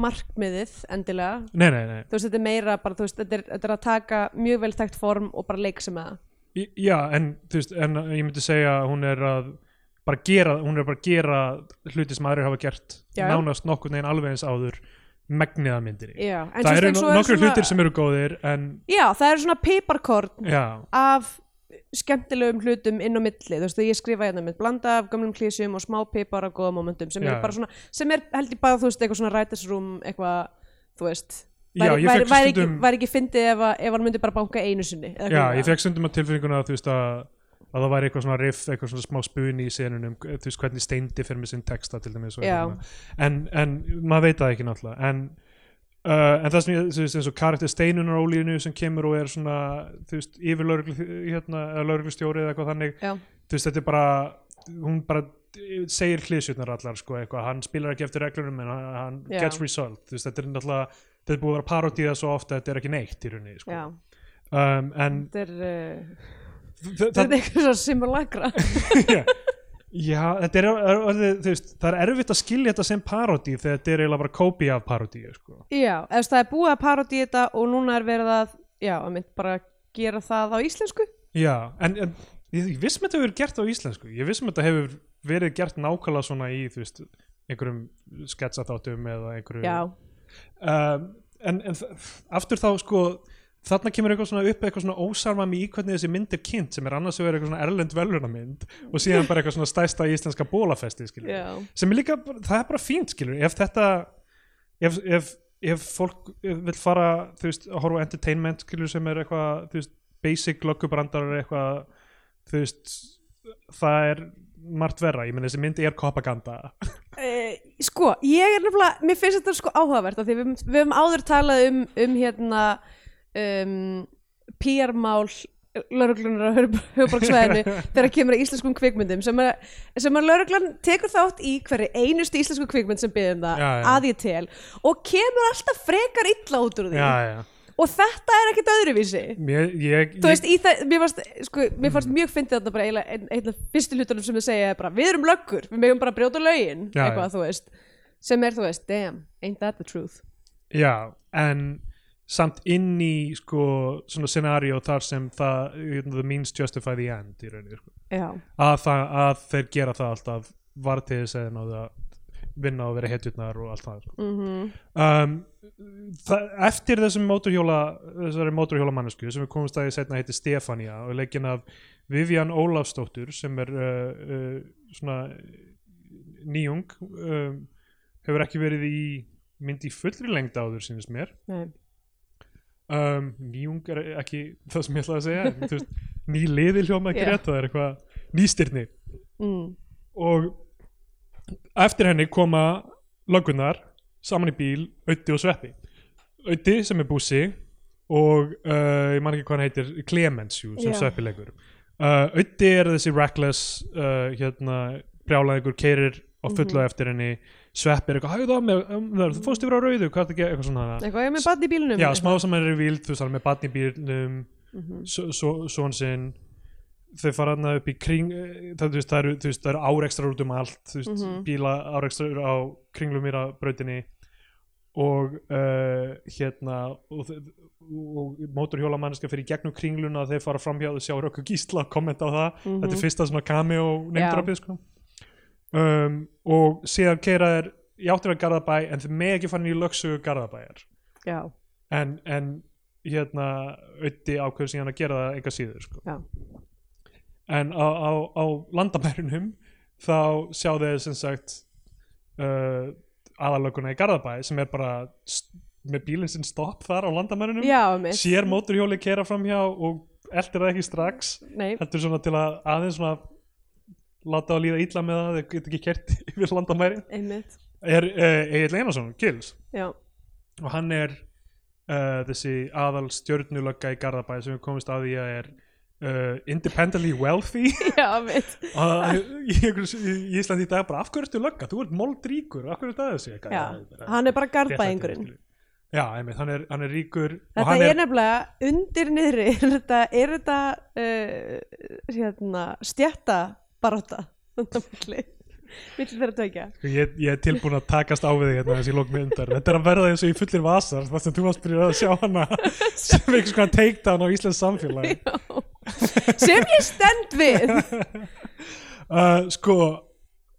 Speaker 2: markmiðið endilega.
Speaker 1: Nei, nei, nei,
Speaker 2: þú veist, þetta er meira bara, þú veist, þetta er, þetta er að taka mjög vel þekkt form og bara leiksa með það.
Speaker 1: Í- já, en þú veist en ég myndi segja að hún er að bara gera, hún er bara að gera hluti sem aðrir hafa gert
Speaker 2: Já, já.
Speaker 1: nánast nokkurn veginn alveg eins áður megniða myndinni.
Speaker 2: Já, en
Speaker 1: það
Speaker 2: svo-
Speaker 1: eru
Speaker 2: en svo
Speaker 1: no- nokkru
Speaker 2: svona-
Speaker 1: hlutir sem eru góðir en
Speaker 2: já, það eru svona piparkorn
Speaker 1: já,
Speaker 2: af skemmtilegum hlutum inn á milli. Þú veist, þegar ég skrifa hérna með blanda af gömlum klísjum og smá pipar af góða momentum sem
Speaker 1: Já.
Speaker 2: er bara svona, sem er held ég bara, þú veist, eitthvað svona writers room, eitthvað, þú veist.
Speaker 1: Já,
Speaker 2: væri,
Speaker 1: ég
Speaker 2: væri, væri,
Speaker 1: stundum-
Speaker 2: ekki, væri ekki fyndið ef, ef hann myndi bara banka einu sinni
Speaker 1: já,
Speaker 2: hvað
Speaker 1: ég fekk stundum að tilfinninguna að þú veist að að það væri eitthvað svona riff, eitthvað svona smá spuni í senunum, þú veist hvernig steindi fyrir með sinn texta til dæmis
Speaker 2: Já.
Speaker 1: en, en maður veit það ekki náttúrulega. En, uh, en það sem ég, þú veist eins og karakter steinunar ólíðinu sem kemur og er svona þú veist, yfir hérna, eða lögreglustjóri eða eitthvað þannig
Speaker 2: Já.
Speaker 1: þú veist, þetta er bara, hún bara segir klísjurnar allar sko eitthvað, hann spilar ekki eftir reglunum en hann,
Speaker 2: Já.
Speaker 1: gets result, þú veist, þetta er náttúrulega þetta er búið að vera parodíða svo ofta, þetta er ekki neitt í rauninni, sko. Um, en
Speaker 2: þetta er uh,
Speaker 1: þ-
Speaker 2: þetta er eitthvað svona simulagra
Speaker 1: já, er, er, er veist, það er erfitt að skilja þetta sem parodí þegar þetta er eiginlega bara kópi af parodíu sko.
Speaker 2: Já, eða það er búið að parodí þetta og núna er verið að, já, að mynd bara gera það á íslensku.
Speaker 1: Já, en, en ég, ég vissum þetta hefur gert á íslensku. Ég vissum þetta hefur verið gert nákvæmlega svona í, þú veist, einhverjum sketsaþáttum eða einhverju
Speaker 2: Já,
Speaker 1: um, en, en aftur þá sko þarna kemur eitthvað svona upp eitthvað svona ósarmami í hvernig þessi mynd er kynnt sem er annars vegar eitthvað svona erlend velunamynd og síðan bara eitthvað svona stæsta íslenska bólafesti skilur
Speaker 2: já,
Speaker 1: sem er líka, það er bara fínt skilur ef þetta ef, ef, ef fólk vil fara þú veist, að horfa entertainment skilur sem er eitthvað, þú veist, basic löggubrandar eitthvað, þú veist það er margt verra, ég menn þessi mynd er propaganda.
Speaker 2: Uh, sko, ég er nefnilega, mér finnst þetta sko áhugavert því við, við höfum áður talað um, um hérna um, PR-mál lauruglunar á höfuborgsvæðinu þegar kemur að íslenskum kvikmyndum sem að, að lauruglan tekur þátt í hverju einustu íslensku kvikmynd sem byrðum það
Speaker 1: Já, já.
Speaker 2: að ég tel og kemur alltaf frekar illa út úr því.
Speaker 1: Já,
Speaker 2: og þetta er ekkert öðruvísi.
Speaker 1: Mér, ég,
Speaker 2: þú veist, í það, mér fannst, sko, mér fannst mjög fyndið þarna bara einn af fyrstu hlutunum sem þau segja er bara, við erum löggur, við megum bara brjóta lögin eitthvað, þú veist, sem er, þú veist, damn, ain't that the truth?
Speaker 1: Já, en samt inn í sko svona scenario þar sem það you know, the means justify the end rauninni sko. að, það, að þeir gera það alltaf var til þess að náðu að vinna og vera hetjurnar og allt það sko.
Speaker 2: mm
Speaker 1: um, það, eftir þessum mótorhjóla þessari mótorhjóla mannesku sem við komumst að í setna heiti Stefania og leikin af Vivian Ólafsdóttur sem er uh, uh, svona nýjung um, hefur ekki verið í mynd í fullri lengd áður sínist mér
Speaker 2: nei,
Speaker 1: um, nýjung er ekki það sem ég ætlaði að segja veist, ný liði hljóma ekki
Speaker 2: Já.
Speaker 1: rétt það er eitthvað nýstyrni
Speaker 2: mm,
Speaker 1: og eftir henni koma löggunar saman í bíl, Ötti og Sveppi Ötti sem er bússi og uh, ég man ekki hvað hann heitir Clemens jú, sem
Speaker 2: Já.
Speaker 1: Sveppi leikur uh, Ötti er þessi reckless uh, hérna, brjálaðingur keirir á fullu
Speaker 2: Mhm.
Speaker 1: eftir henni Sveppi er eitthvað, hægðu það með um, það, þú fórst yfir á rauðu, hvað er það eitthvað svona.
Speaker 2: Eitthvað, ég er með barn í bílunum
Speaker 1: Já, smá saman er vild, þú veist, hann er með batn í bílnum.
Speaker 2: Mhm.
Speaker 1: svon sinn. Þau fara hann upp í kring eh, það, veist, það eru, eru árekstrar út um allt þú veist,
Speaker 2: Mhm.
Speaker 1: bíla árekstrar á kringlumýra brautinni. Og uh, hérna og, og mótorhjóla manneska fyrir gegnum kringluna þeir fara framhjá og sjá Rökku Gísla kommenta á það,
Speaker 2: Mhm.
Speaker 1: þetta er fyrsta svona cameo
Speaker 2: Já.
Speaker 1: nefndrapið sko um, og síðan keira þeir í áttur að Garðabæ en þeir með ekki fann í lögsugu Garðabæjar.
Speaker 2: Já,
Speaker 1: en, en hérna auði ákveður síðan að gera það eitthvað síður sko.
Speaker 2: já,
Speaker 1: en á, á, á landamærunum þá sjá þeir sem sagt uh, aðalöguna í Garðabæ sem er bara með bílinn sinn stopp þar á landamærunum
Speaker 2: já,
Speaker 1: sér móturhjóli kera framhjá og eldir það ekki strax
Speaker 2: nei,
Speaker 1: heldur svona til að aðeins svona láta að líða illa með það þeir geta ekki kert yfir landamærin.
Speaker 2: Einmitt.
Speaker 1: Er uh, Egil Einarsson, Gils?
Speaker 2: Já,
Speaker 1: og hann er uh, þessi aðal stjörnulögga í Garðabæ sem við komist að því að er uh, independently wealthy.
Speaker 2: Já, mitt
Speaker 1: og í, einhverju- í Íslandi í dag bara af hverju ertu lögga, þú ert moldríkur af hverju ertu að þessu?
Speaker 2: Já,
Speaker 1: það
Speaker 2: hann er bara garðbæðingurinn
Speaker 1: já, einmitt, hann er, hann er ríkur og
Speaker 2: Þetta
Speaker 1: hann
Speaker 2: er, nefnilega undir niðri er þetta, er þetta uh, hérna, stjætta baróta milli milli þeirra tökja
Speaker 1: Ég, ég er tilbúin að takast á við þig hérna þessi lók myndar. Þetta er að verða eins og í fullir vasar þar sem þú varst byrjað að sjá hana sem einhvers konar takedown á Íslands samfélagi.
Speaker 2: sem ég stend við
Speaker 1: Uh, sko,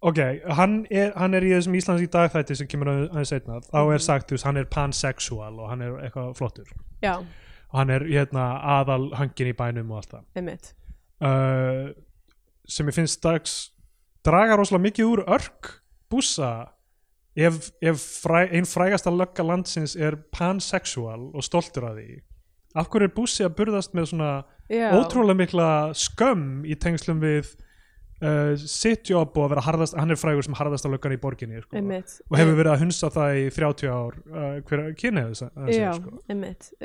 Speaker 1: ok, hann er, hann er í þessum Íslands í dag þætti sem kemur að- aðeins einna. Þá er sagt, þú veist, hann er pansexual og hann er eitthvað flottur.
Speaker 2: já,
Speaker 1: Og hann er hérna aðal hangin í bænum og allt það. Uh, sem ég finnst dags draga rosalega mikið úr örk búsa ef, ef fræ, ein frægasta lögga landsins er pansexual og stoltur af því af hverju er búsi að burðast með svona
Speaker 2: já,
Speaker 1: ótrúlega mikla skömm í tengslum við uh, sitt jobb og að vera harðast hann er frægur sem harðasta löggan í borginni sko, og hefur verið að hunsa það í 30 ár uh, hver kynniðu þessi
Speaker 2: já,
Speaker 1: sko.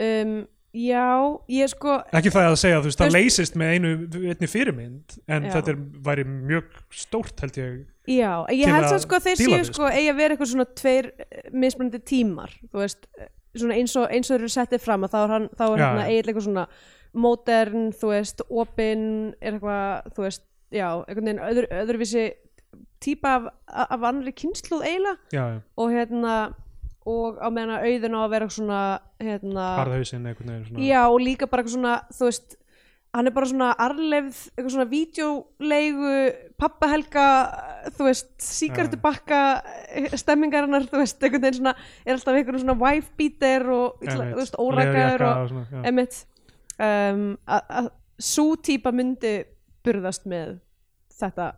Speaker 2: um, já, ég sko
Speaker 1: ekki það að segja þú veist það leysist með einu einni fyrirmynd en
Speaker 2: Já.
Speaker 1: þetta er, væri mjög stórt held ég
Speaker 2: Já, ég held
Speaker 1: að
Speaker 2: sko þeir séu sko eigi að vera eitthvað svona tveir eh, mismunandi tímar, þú veist svona eins og, eins og þeir eru settið fram þá er hann, þá er
Speaker 1: Já,
Speaker 2: hann
Speaker 1: já.
Speaker 2: eiginlega eitthvað svona modern, þú veist, opin er eitthvað, þú veist já, einhvern veginn öðru, öðruvísi típa af, af annari kynsluð eiginlega og hérna og á meðan auðin á að vera svona hérna,
Speaker 1: harðhausinn einhvern veginn svona
Speaker 2: Já, og líka bara eitthvað svona, þú veist hann er bara svona arlefð eitthvað svona vídeolegu pappahelga, þú veist síkartubakka stemmingarinnar, þú veist, einhvern veginn svona er alltaf einhvern svona wife beater og
Speaker 1: Einmitt.
Speaker 2: þú veist,
Speaker 1: Leðurjakka
Speaker 2: og,
Speaker 1: já.
Speaker 2: emitt um, að svo típa myndi burðast með þetta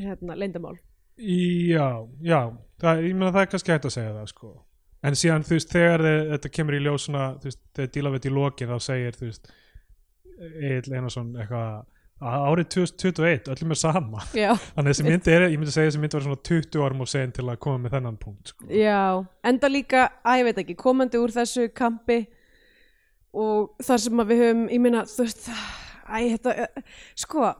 Speaker 2: hérna, leyndamál
Speaker 1: Já, já, það, ég meina það er kannski hægt að segja það sko. En síðan þú veist þegar þið, þetta kemur í ljós svona, þú veist, þegar díla við þetta í lokin þá segir, þú veist Egil Einarsson eitthvað að árið 2021, öllum er sama.
Speaker 2: Já,
Speaker 1: þannig þessi myndi er, ég myndi segja þessi myndi var svona 20 árum og sen til að koma með þennan punkt sko.
Speaker 2: Já, enda líka, að ég veit ekki, komandi úr þessu kampi og þar sem við höfum, ég meina, þú veist, æ, þetta, eh, sko,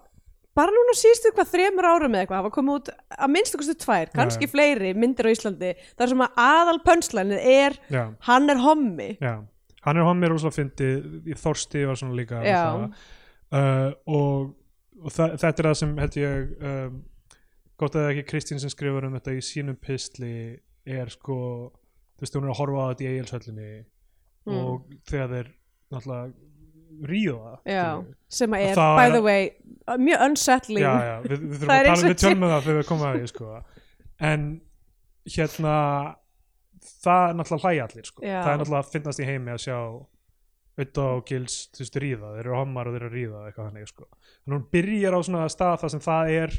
Speaker 2: bara núna síðustu hvað þremur árum eða eitthvað, hafa komið út að minnstu kostu tvær, kannski
Speaker 1: Já.
Speaker 2: fleiri myndir á Íslandi, þar sem að aðal pönslænið er,
Speaker 1: Já,
Speaker 2: hann er hommi.
Speaker 1: já, hann er hann mér úrslega fyndi í Þorsti var svona líka
Speaker 2: Já.
Speaker 1: uh, og, og þa þetta er það sem held ég um, gott að það ekki Kristín sem skrifar um þetta í sínum pistli er sko þú veist hún er að horfa á þetta í eigilsöllinni
Speaker 2: Mm.
Speaker 1: og þegar þeir náttúrulega ríða
Speaker 2: Já, sem að er,
Speaker 1: það
Speaker 2: by the way, mjög unsettling.
Speaker 1: já, já, við, við þurfum að tala við tölum með það þegar við komum að því sko. en hérna það er náttúrulega hlæja allir sko. Það er náttúrulega að finnast í heimi að sjá auðvitað og gils, þú veist, ríða þeir eru hommar og þeir eru að ríða eitthvað þannig sko. þannig hún byrjar á svona stað þar sem það er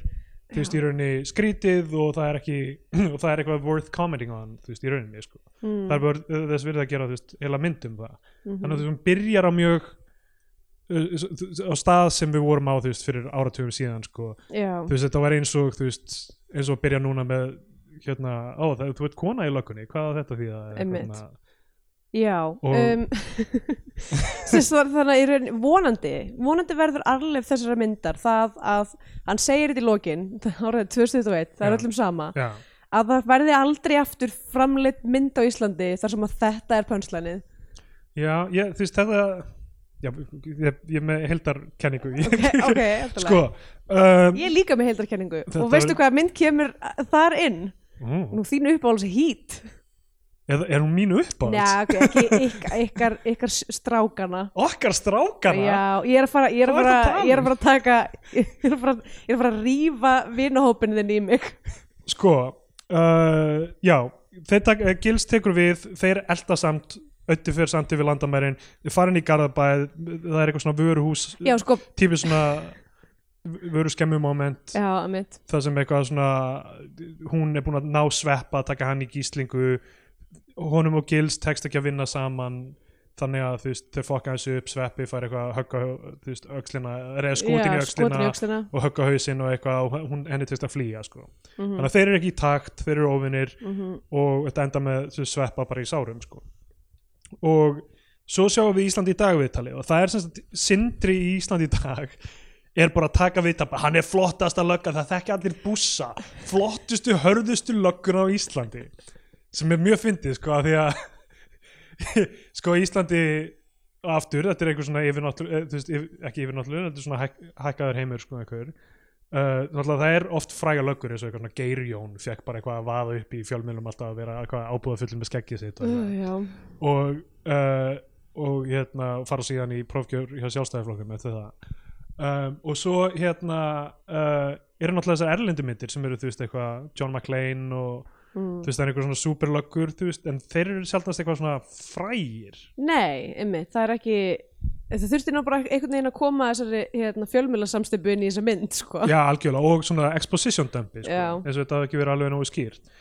Speaker 1: þú veist, í rauninni skrítið og það er ekki og það er eitthvað worth commenting on þú veist, í rauninni
Speaker 2: mm.
Speaker 1: það er bara þess virði að gera, þú veist, heila myndum það
Speaker 2: Mhm.
Speaker 1: þannig að þú veist, hún byrjar á mjög á stað sem við vorum á þú veist, fyrir áratugum síðan sko.
Speaker 2: Já,
Speaker 1: þú veist, þetta var eins og þú veist, eins og að byrja núna með hérna, ó, það, þú veit kona í löggunni hvað á þetta því að
Speaker 2: Einmitt. já. Um, var þannig að í raun, vonandi, vonandi verður arleif þessara myndar það að hann segir þetta í lokin, árið 2021, það er
Speaker 1: Já.
Speaker 2: öllum sama,
Speaker 1: já,
Speaker 2: að það verði aldrei aftur framleitt mynd á Íslandi þar sem að þetta er pönslænið.
Speaker 1: já, ég, þú veist, þetta já, ég, er með heldarkenningu
Speaker 2: Ok, ok, eftirlega.
Speaker 1: sko um,
Speaker 2: Ég er líka með heildarkenningu
Speaker 1: Þetta
Speaker 2: og veistu hvað mynd kemur þar inn?
Speaker 1: mm,
Speaker 2: Nú þínu uppáhalds hít.
Speaker 1: er, er hún mínu uppáhalds?
Speaker 2: Já, ok, ekki ykkar, ykkar, ykkar strákana.
Speaker 1: okkar strákana?
Speaker 2: Já, ég er að fara, ég er að fara, ég er að fara að taka, ég er að fara, er að fara að rífa vinahópin þinn í mig.
Speaker 1: Sko, uh, já, uh, Gils tekur við, þeir elda samt ötti fyrir samt yfir landamærin þeir fara inn í Garðabæð, það er eitthvað svona vöruhús,
Speaker 2: Já, sko,
Speaker 1: típið svona vöru skemmu moment
Speaker 2: já, mitt.
Speaker 1: það sem eitthvað svona hún er búin að ná sveppa taka hann í gíslingu honum og Gils tekst ekki að vinna saman þannig að þú veist, þeir fokka þessu upp sveppi fær eitthvað að högga þú veist, öxlina, eða skotin í öxlina og högga hausinn og eitthvað og hún, henni tekst að flýja sko.
Speaker 2: Mhm,
Speaker 1: þannig að þeir eru ekki í takt, þeir eru óvinnir
Speaker 2: mhm.
Speaker 1: og þetta enda með sveppa bara í sárum sko. Og svo sjáum við Ísland í dag viðtali og það er sem sagt sindri í Ísland í dag er bara að taka viðtal hann er flottasta lögga, það þekki allir bússa flottustu, hörðustu löggur á Íslandi sem er mjög fyndið sko að því að sko Íslandi aftur, þetta er einhver svona yfirnáttúru, þú veist, yfir, ekki yfirnáttúru þetta er svona hæk, hækkaður heimur sko einhver Uh, það er oft fræga löggur eins og eitthvað Geirjón fekk bara eitthvað að vaða upp í fjölmiðlum alltaf að vera eitthvað ábúða fullum með skeggið sitt og,
Speaker 2: uh,
Speaker 1: og, uh, og hérna fara síðan í prófgjör hjá sjálfstæðiflokkum eftir það. Um, og svo hérna eru náttúrulega þessar erlendu myndir sem eru þú veist eitthvað John McClane og
Speaker 2: mm.
Speaker 1: þú veist það er einhver svona superlöggur þú veist en þeir eru sjálfnast eitthvað svona frægir.
Speaker 2: Nei, einmitt, það er ekki það þurfti nú bara einhvern veginn að koma þessari hérna, fjölmjölasamstöpu inn í þessa mynd sko.
Speaker 1: já algjörlega og svona exposition dumpi sko, eins og þetta hafi ekki verið alveg nógu skýrt.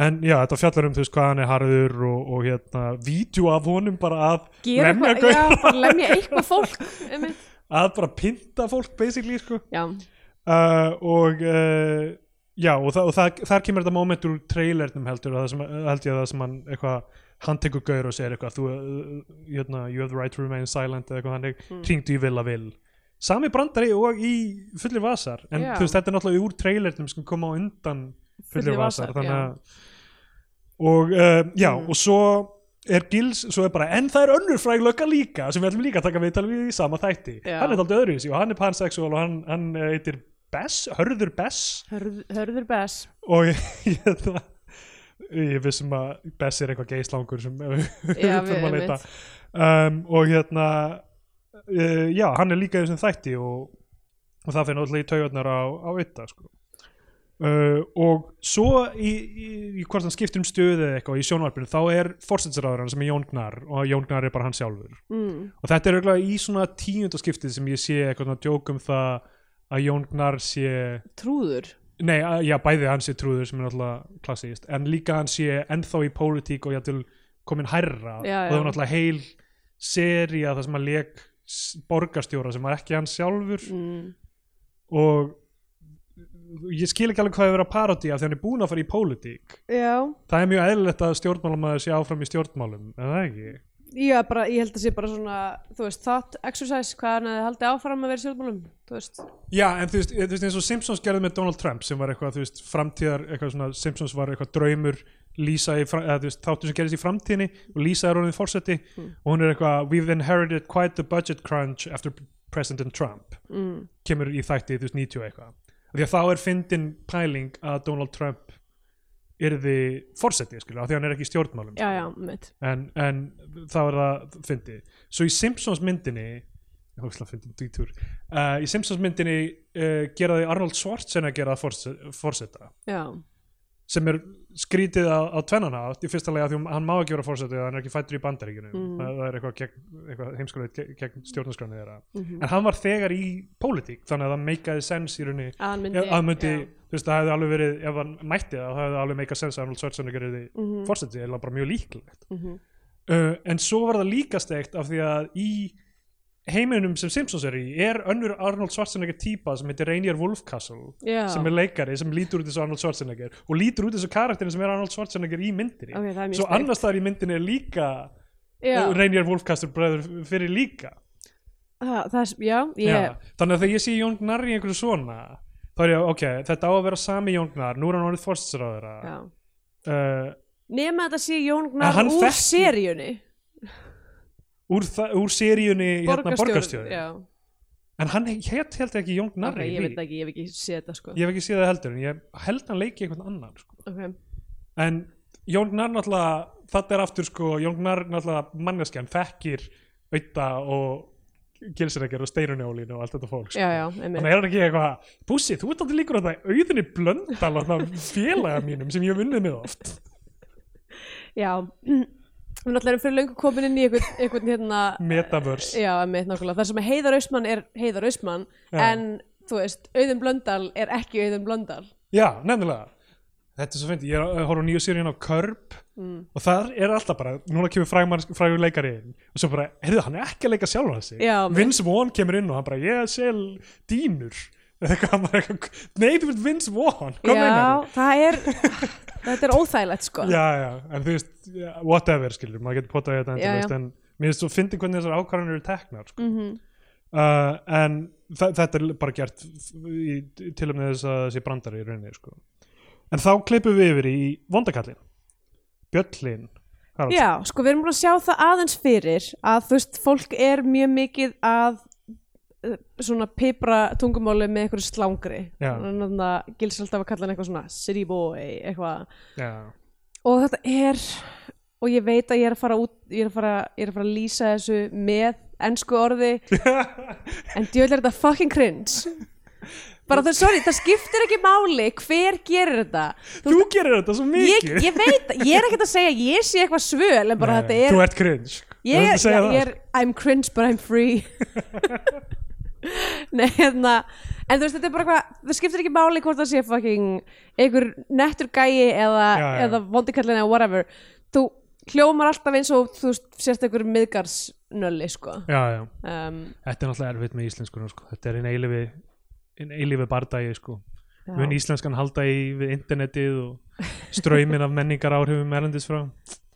Speaker 1: En já þetta fjallar um þú veist hvað hann er harður og, og hérna vídeo af honum bara að
Speaker 2: gera
Speaker 1: lemja
Speaker 2: eitthvað, já, bara lemja eitthvað fólk einmitt,
Speaker 1: að bara pynta fólk basically sko.
Speaker 2: Já,
Speaker 1: uh, og uh, já og, þa og það, þar kemur þetta moment úr trailernum heldur held ég að það sem hann eitthvað hann tekur gaur og segir eitthvað þú, uh, hérna, you have the right to remain silent eða eitthvað þannig, mm. hringdu í vil að vil sami brandari og í fullir vasar en
Speaker 2: Já.
Speaker 1: þú veist þetta er náttúrulega úr trailernum sem koma á undan fullir vasar,
Speaker 2: vasar,
Speaker 1: þannig að og uh, já
Speaker 2: Mm.
Speaker 1: og svo er Gils, svo er bara en það er önnur fræg lögga líka sem við ætlum líka að taka viðtal við í sama þætti
Speaker 2: Já.
Speaker 1: hann er alltaf öðruvísi og hann er pansexual og hann, hann heitir Bess, Hörður Bess
Speaker 2: Hörð, hörður bes
Speaker 1: og ég, ég, ég vissum að Bess er eitthvað geislangur sem við þurfum að leita um, og hérna uh, já, hann er líka þessum þætti og, og það finnur alltaf í taugarnar á, á ytta sko. uh, og svo í, í, í hvort hann skiptir um stöðu eða eitthvað í sjónvarpinu þá er fórsætsráður sem er Jón Gnar og Jón Gnar er bara hann sjálfur
Speaker 2: mm.
Speaker 1: og þetta er eiginlega í svona tíundaskiptið sem ég sé eitthvað svona djók um það að Jón Gnar sé
Speaker 2: trúður
Speaker 1: Nei, að- já, bæði hann sé trúður sem er náttúrulega klassíst, en líka hann sé ennþá í pólitík og jættul komin hærra.
Speaker 2: Já,
Speaker 1: og það
Speaker 2: já.
Speaker 1: var náttúrulega heil seria það sem hann leik borgarstjóra sem var ekki hann sjálfur.
Speaker 2: Mm.
Speaker 1: og ég skil ekki alveg hvað er verið að parodía þegar hann er búin að fara í pólitík.
Speaker 2: Já,
Speaker 1: það er mjög eðlilegt að stjórnmálamæður sé áfram í stjórnmálum, en það ekki
Speaker 2: já bara, ég held að sé bara svona þú veist, thought exercise hvað hann hefði haldið áfram að vera í stjórnmálum þú veist,
Speaker 1: Já, en þú veist, þú veist eins og Simpsons gerði með Donald Trump sem var eitthvað, þú veist, framtíðar eitthvað svona, Simpsons var eitthvað draumur Lisa í, eða þú veist, þáttur sem gerðist í framtíðinni og Lisa er honum fórseti og hún er eitthvað, we've inherited quite the budget crunch after President Trump.
Speaker 2: Mm.
Speaker 1: kemur í þætti, þú veist, 90 og eitthvað. Því að þá er fyndin pæling að Donald Trump yrði fórseti, skilur, af því að hann er ekki í stjórnmálum
Speaker 2: já, já,
Speaker 1: en, en þá er það fyndið svo í Simpsons myndinni ég hóksla fyndið dýtur. Uh, í Simpsons myndinni uh, gera því Arnold Schwarzenegger að forseta.
Speaker 2: Já,
Speaker 1: sem er skrítið á, á tvennana í fyrsta lega því að hann má ekki vera fórseti hann er ekki fættur í bandaríkinu
Speaker 2: Mm.
Speaker 1: það, er eitthvað, eitthvað heimskulegt gegn, gegn stjórnarskránið þeirra
Speaker 2: Mhm.
Speaker 1: en hann var þegar í pólitík þannig að það meikaði sens í rauninni
Speaker 2: að hann myndi,
Speaker 1: ef hann myndi,
Speaker 2: já.
Speaker 1: þú veist, það hefði alveg verið ef hann mætti það, það hefði alveg meikað sens að Arnold Schwarzenegger er því
Speaker 2: Mhm.
Speaker 1: fórseti, eða bara mjög líklegt
Speaker 2: Mhm.
Speaker 1: uh, en svo var það líka steikt af því að í heiminum sem Simpsons er í er önnur Arnold Schwarzenegger típa sem heitir Rainier Wolfcastle
Speaker 2: já,
Speaker 1: sem er leikari sem lítur út eins og Arnold Schwarzenegger og lítur út eins og karakterin sem er Arnold Schwarzenegger í myndinni.
Speaker 2: Ok, það mjög
Speaker 1: svo annars staðar í myndinni er líka
Speaker 2: já,
Speaker 1: uh, Rainier Wolfcastle bræður fyrir líka.
Speaker 2: Það, það, já, ég
Speaker 1: Já. þannig að þegar ég sé Jón Gnarr í einhverju svona þá er ég, ok, þetta á að vera sami Jón Gnarr nú er hann orðið fórstsráðara
Speaker 2: já.
Speaker 1: uh,
Speaker 2: nema þetta sé Jón
Speaker 1: En
Speaker 2: Gnar
Speaker 1: hann
Speaker 2: úr
Speaker 1: þekki-
Speaker 2: seríunni
Speaker 1: úr, úr seríunni hérna, borgarstjóri en hann hétt held ekki Jón Gnarr
Speaker 2: ok,
Speaker 1: í
Speaker 2: ég veit ekki, ég hef ekki séð þetta sko.
Speaker 1: Ég hef ekki séð það heldur en ég held hann leiki einhvern annan sko.
Speaker 2: ok,
Speaker 1: en Jón Gnarr náttúrulega þetta er aftur sko, Jón Gnarr náttúrulega manneskjan þekkir auða og gilsiregjur og steirunjólin og allt þetta fólk sko.
Speaker 2: já, já,
Speaker 1: þannig er hann ekki eitthvað Bussi, þú ert alltaf líkur að það auðinni blöndal og félaga mínum sem ég hef unnið með oft.
Speaker 2: Já, við náttúrulega erum fyrir löngu komin inn í einhvern, hérna
Speaker 1: Metaverse.
Speaker 2: Já, einmitt nákvæmlega, það sem er Heiðar Austmann er Heiðar Austmann,
Speaker 1: Já.
Speaker 2: en þú veist, Auðun Blöndal er ekki Auðun Blöndal.
Speaker 1: Já, nefnilega. Þetta er svo fyndi, ég er horfa á nýju seríun á Curb
Speaker 2: mm.
Speaker 1: og það er alltaf bara, núna kemur frægur, leikari inn og svo bara, heyrðu, hann er ekki að leika sjálfan sig.
Speaker 2: Já,
Speaker 1: Vince Vaughn kemur inn og hann bara, ég sel dýnur eitthvað, maður eitthvað, nei, þú veist Vince Vaughn, hvað
Speaker 2: Já, það er þetta er óþægilegt sko
Speaker 1: Já, já, en þú veist, whatever skilur, maður getur potað í þetta endalaust,
Speaker 2: já.
Speaker 1: en mér finnst svo fyndi hvernig þessar ákvarðanir eru teknar sko.
Speaker 2: Mhm.
Speaker 1: uh, en þetta er bara gert í, til og með þess að þessi brandari í rauninni sko. en þá klippum við yfir í vondakallin Bjöllin Haraldsson.
Speaker 2: Já, sko við erum búin að sjá það aðeins fyrir að þú veist, fólk er mjög mikið að svona pipra tungumáli með einhverju slángri þannig að gils alltaf að kalla hann eitthvað svona city boy, eitthvað. Og þetta er og ég veit að ég er að fara út ég er að fara, ég er að, fara að lýsa þessu með ennsku orði. En djöðlega er þetta fucking cringe. Bara það, sorry, það skiptir ekki máli hver gerir þetta.
Speaker 1: Þú gerir þetta svo
Speaker 2: ég,
Speaker 1: mikið.
Speaker 2: ég veit, ég er ekkert að segja ég sé eitthvað svöl en bara
Speaker 1: Nei,
Speaker 2: þetta er
Speaker 1: Þú ert cringe.
Speaker 2: Ég,
Speaker 1: Þú
Speaker 2: ég, ég er I'm cringe but I'm free Nei, hérna en þú veist, þetta er bara hvað, það skiptir ekki máli hvort það sé fucking einhver nettur gæi eða,
Speaker 1: Já, já.
Speaker 2: eða vondikallin eða whatever þú hljómar alltaf eins og þú veist, sérst einhver miðgarsnölli sko
Speaker 1: Já, já,
Speaker 2: um,
Speaker 1: þetta er náttúrulega erfitt með íslenskunum sko. Þetta er einn eilifi einn eilifi bardagi sko.
Speaker 2: já.
Speaker 1: Mun íslenskan halda í við internetið og ströymin af menningar áhrifum erlendis frá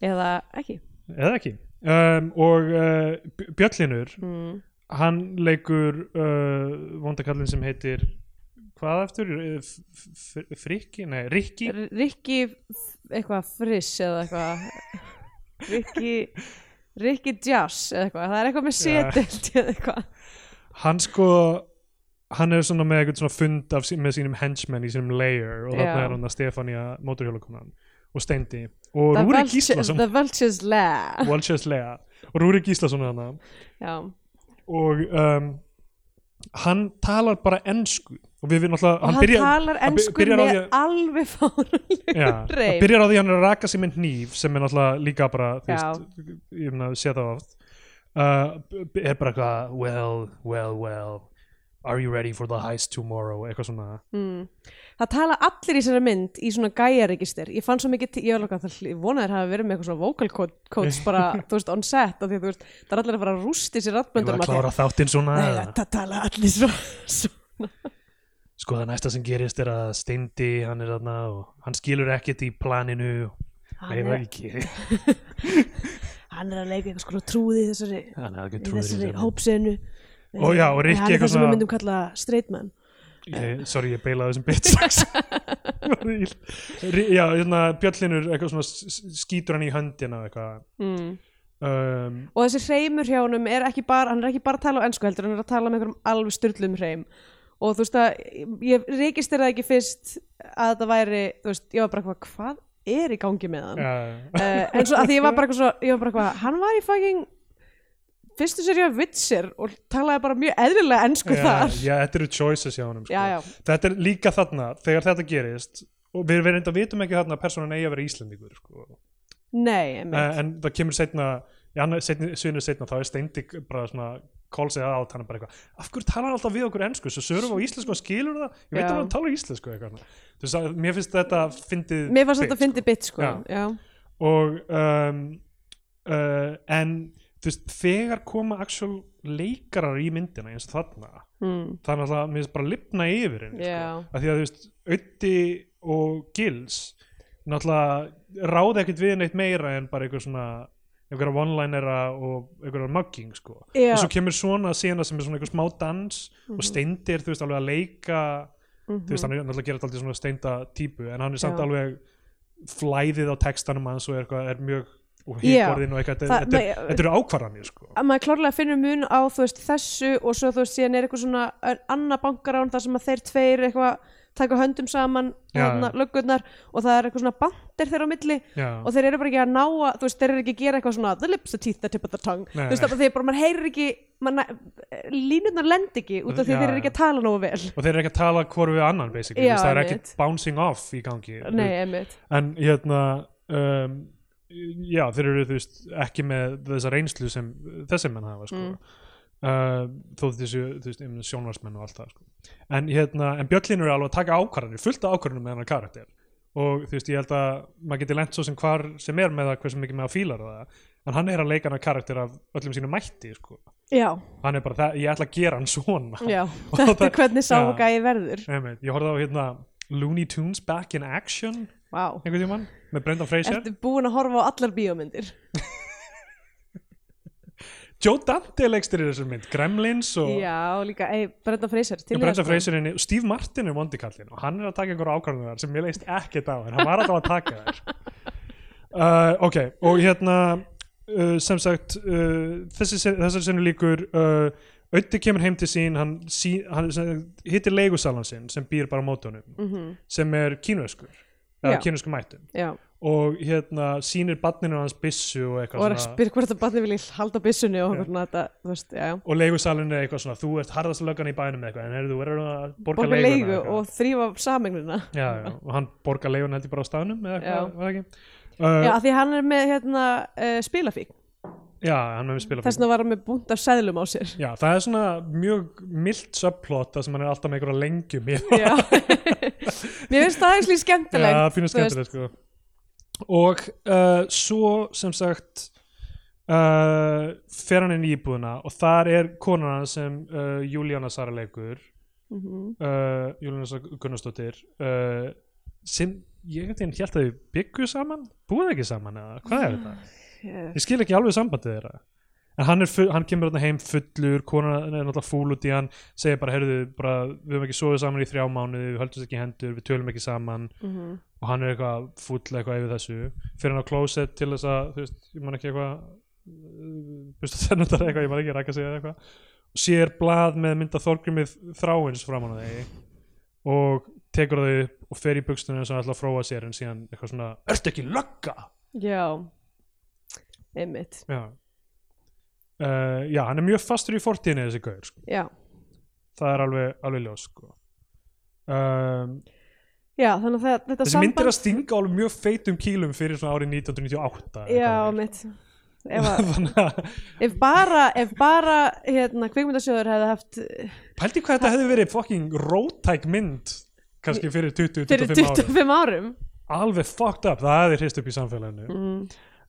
Speaker 2: eða ekki
Speaker 1: eða ekki um, og uh, B- Bjöllinur
Speaker 2: mm.
Speaker 1: Hann leikur uh, vondakallin sem heitir hvað eftir? Frikki? Nei, Rikki?
Speaker 2: Rikki eitthvað friss eða eitthvað. Rikki Rikki Jazz eða eitthvað. Það er eitthvað með
Speaker 1: Já.
Speaker 2: setelt eða eitthvað.
Speaker 1: Hann sko hann er svona með eitthvað svona fund af, með sínum henchmen í sínum layer og þarna er hann að Stefania móturhjólakonan og Steindi. Og
Speaker 2: The
Speaker 1: Rúri
Speaker 2: Vultures-
Speaker 1: Gíslason.
Speaker 2: The Vultures Lair
Speaker 1: Walshers Lea og Rúri Gíslason er hann
Speaker 2: Já,
Speaker 1: og um, hann talar bara ensku. Og við við
Speaker 2: og hann, talar
Speaker 1: hann by-
Speaker 2: ennsku
Speaker 1: byrjar á
Speaker 2: með
Speaker 1: að-
Speaker 2: alveg fárunlegu
Speaker 1: Já, það
Speaker 2: reym
Speaker 1: byrjar á því að hann er að raka sig með hníf sem er náttúrulega líka bara veist, ég meina, sé það oft. Uh, b- er bara eitthvað well, well, well are you ready for the heist tomorrow? Eitthvað svona.
Speaker 2: Mm. Það tala allir í þessari mynd í svona gæjaregister. Ég fann svo mikið, ég var alveg að það vonaðir hafa verið með eitthvað svona vocal co- coach bara, þú veist, on set af því, veist, það er allir að fara að rústi sér
Speaker 1: ég var að klára þáttinn svona
Speaker 2: það tala allir svo, svo.
Speaker 1: sko það næsta sem gerist er að Steindi hann er þarna og hann skilur ekkert í planinu. Nei,
Speaker 2: Hann, er,
Speaker 1: ekki.
Speaker 2: Hann er að leika eitthvað sko trúði þessari, í þessari hópsenu.
Speaker 1: Og og Rikki
Speaker 2: Hann er
Speaker 1: eitthvað
Speaker 2: það sem
Speaker 1: svona-
Speaker 2: við myndum kalla straight man
Speaker 1: ég, sorry ég beilaði þessum bit Rí- já, hérna Bjöllinur skýtur hann í höndina
Speaker 2: mm.
Speaker 1: um,
Speaker 2: og þessi hreimur hjá honum er ekki bara hann er ekki bara að tala á ennsku heldur hann er að tala með einhverjum alveg styrlum hreim. Og þú veist að ég þér ekki fyrst að þetta væri þú veist, ég var bara eitthvað, hvað er í gangi með hann?
Speaker 1: Já,
Speaker 2: uh, en svo að því ég var bara eitthvað svo ég var bara eitthvað, hann var í fucking fyrstu séri af Witcher og talaði bara mjög eðlilega ennsku
Speaker 1: já,
Speaker 2: þar
Speaker 1: já, þetta eru choices hjá honum sko. þetta er líka þarna þegar þetta gerist og við verðum enda vitum ekki þarna að personan eigi að vera Íslendingur sko.
Speaker 2: nei, einmitt.
Speaker 1: uh, en það kemur setna svinnu setna þá er Steindi bara svona kólsið át hann er bara eitthvað af hverju talar hann alltaf við okkur ensku svo sörum við á íslensku og skilur það ég veit
Speaker 2: Já.
Speaker 1: að hann talar íslensku eitthvað þú veist að mér finnst þetta fyndið
Speaker 2: mér fannst
Speaker 1: bit,
Speaker 2: þetta að fyndi bit sko,
Speaker 1: Já.
Speaker 2: já,
Speaker 1: og um, uh, en veist þegar koma actual leikarar í myndina eins og þarna
Speaker 2: mm.
Speaker 1: er náttúrulega mér finnst bara lifna yfir henni
Speaker 2: Já.
Speaker 1: sko. að því að þú veist Ötti og Gils náttúrulega ráði ekkert við neitt meira en bara einhver svona einhverja one-linera og einhverja mugging sko.
Speaker 2: Já.
Speaker 1: og svo kemur svona sena sem er svona einhver smá dans og steindir þú veist alveg að leika þú veist hann er náttúrulega að gera alltaf svona steinda típu en hann er samt
Speaker 2: Já.
Speaker 1: alveg flæðið á textanum hans og er, er mjög og
Speaker 2: Já.
Speaker 1: híkorðin og eitthvað
Speaker 2: Það-
Speaker 1: þetta, þetta,
Speaker 2: ma-
Speaker 1: þetta eru ákvarðanir sko.
Speaker 2: að maður klárlega finnur mun á veist, þessu og svo þú veist síðan er eitthvað svona annað bankarán þar sem að þeir tveir eitthvað taka höndum saman hérna, löggurnar og það er eitthvað svona bandir þeirra á milli
Speaker 1: Já.
Speaker 2: og þeir eru bara ekki að ná að þú veist, þeir eru ekki að gera eitthvað svona the lips, the teeth, the tip of the tongue.
Speaker 1: Nei,
Speaker 2: þú veist, það, þeir bara, maður heyrir ekki maður, línurnar lend ekki út af því
Speaker 1: Já,
Speaker 2: þeir eru ekki að tala nógu vel.
Speaker 1: Og þeir eru ekki að tala hvort við annan basically,
Speaker 2: Já,
Speaker 1: það er ekki bouncing off í gangi
Speaker 2: nei,
Speaker 1: en hérna um, já, þeir eru þú veist ekki með þessa reynslu sem þessi menn hafa sko.
Speaker 2: Mm.
Speaker 1: uh, þó þessu þú veist, um, sjónvarsmenn og allt það sko. en hérna, en Björnlín eru alveg að taka ákvarðanir fullt af ákvarðanir með hennar karakter og þú veist, ég held að maður geti lent svo sem hvar sem er með það hversu mikið með að fílar það en hann er að leika hann karakter af öllum sínum mætti sko.
Speaker 2: já,
Speaker 1: hann er bara, það, ég ætla að gera hann svona
Speaker 2: já þetta er hvernig
Speaker 1: já.
Speaker 2: ságæði verður
Speaker 1: ég horfði á hérna Looney Tunes Back in Action
Speaker 2: Vá,
Speaker 1: einhvern tímann með Brendan Fraser
Speaker 2: ertu búin að horfa á allar bíómyndir
Speaker 1: Joe Dante leikstir í þessum mynd Gremlins og
Speaker 2: Já, líka, ei, Brenda Fraser til í
Speaker 1: Brenda
Speaker 2: sko.
Speaker 1: Fraser inni, Steve Martin er vondikallin og hann er að taka einhverja ákvarðunar sem ég leist ekkert á en hann var alltaf að taka þær uh, ok, og hérna uh, sem sagt uh, þessi, þessari senu líkur uh, Ötti kemur heim til sín hann, sí, hann hittir leigusalan sinn sem býr bara á mótunum
Speaker 2: Mhm,
Speaker 1: sem er kínuskur
Speaker 2: Já.
Speaker 1: Eða kínuskur mættum
Speaker 2: Já,
Speaker 1: og hérna sýnir badninu hans byssu og
Speaker 2: og
Speaker 1: eitthvað
Speaker 2: er að spyrja hvort að barni vilji halda byssunni og hvernig þetta, þú veist, já, já
Speaker 1: og leigusalinn er eitthvað svona þú ert harðast löggan í bænum eitthvað en heyrðu, þú verður að borga,
Speaker 2: borga
Speaker 1: leiguna
Speaker 2: leigu og þrýfa samegnina
Speaker 1: já, já, og hann borgar leigun heldur bara á staðnum eða eitthvað, það ekki? Uh,
Speaker 2: Já, því hann er með hérna uh, spilafík
Speaker 1: já, hann með spila
Speaker 2: þess vegna var hann með búnt af seðlum á sér.
Speaker 1: Já, það er svona mjög mild subplot það sem hann er alltaf með einhverja lengjum í
Speaker 2: Já. Mér finnst það líka skemmtilegt
Speaker 1: já,
Speaker 2: þú veist.
Speaker 1: skemmtilegt sko. Og uh, svo sem sagt uh, fer hann inn í íbúðuna og þar er konan hans sem uh, Júlíana Sara leikur
Speaker 2: Mhm.
Speaker 1: uh, Júlíana Sara Gunnarsdóttir uh, sem ég held að þau byggu saman búið ekki saman eða hvað er þetta
Speaker 2: Ég-
Speaker 1: ég skil ekki alveg sambandið þeirra. En hann, er full, hann kemur þarna heim fullur konan er náttúrulega fúl út í hann segir bara, heyrðu, bara, við höfum ekki sofið saman í þrjá mánuði, við höldum ekki hendur við tölum ekki saman.
Speaker 2: Mhm.
Speaker 1: og hann er eitthvað fúll eitthvað yfir þessu. Fyrir hann á klósett til þess að þú veist, ég man ekki eitthvað busta þennundar eitthvað, ég man ekki rækka sig eða eitthvað. Og sér blað með mynda Þorgrimið þráins framan á þeir og tekur það upp og fer í bukstunum sem ætla að fróa sér en síðan eitthvað svona, ertu ekki lögga?
Speaker 2: Já Einmitt
Speaker 1: Já uh, Já, hann er mjög fastur í fortíðinni þessi gaur, sko.
Speaker 2: Já,
Speaker 1: það er alveg, alveg ljós sko. um,
Speaker 2: já þannig að það, þetta
Speaker 1: þessi mynd er að stinga alveg mjög feitum kílum fyrir svona árið 1998
Speaker 2: Já,
Speaker 1: eitthvað.
Speaker 2: mitt ef, að,
Speaker 1: þannig að
Speaker 2: ef bara, ef bara hérna, kvikmyndasjóður hefði haft
Speaker 1: Pældi hvað þetta hefði verið fucking rótæk mynd kannski fyrir 20-25
Speaker 2: fyrir
Speaker 1: árum
Speaker 2: 25 árum
Speaker 1: alveg fucked up, það hefði hrist upp í samfélaginu
Speaker 2: mm.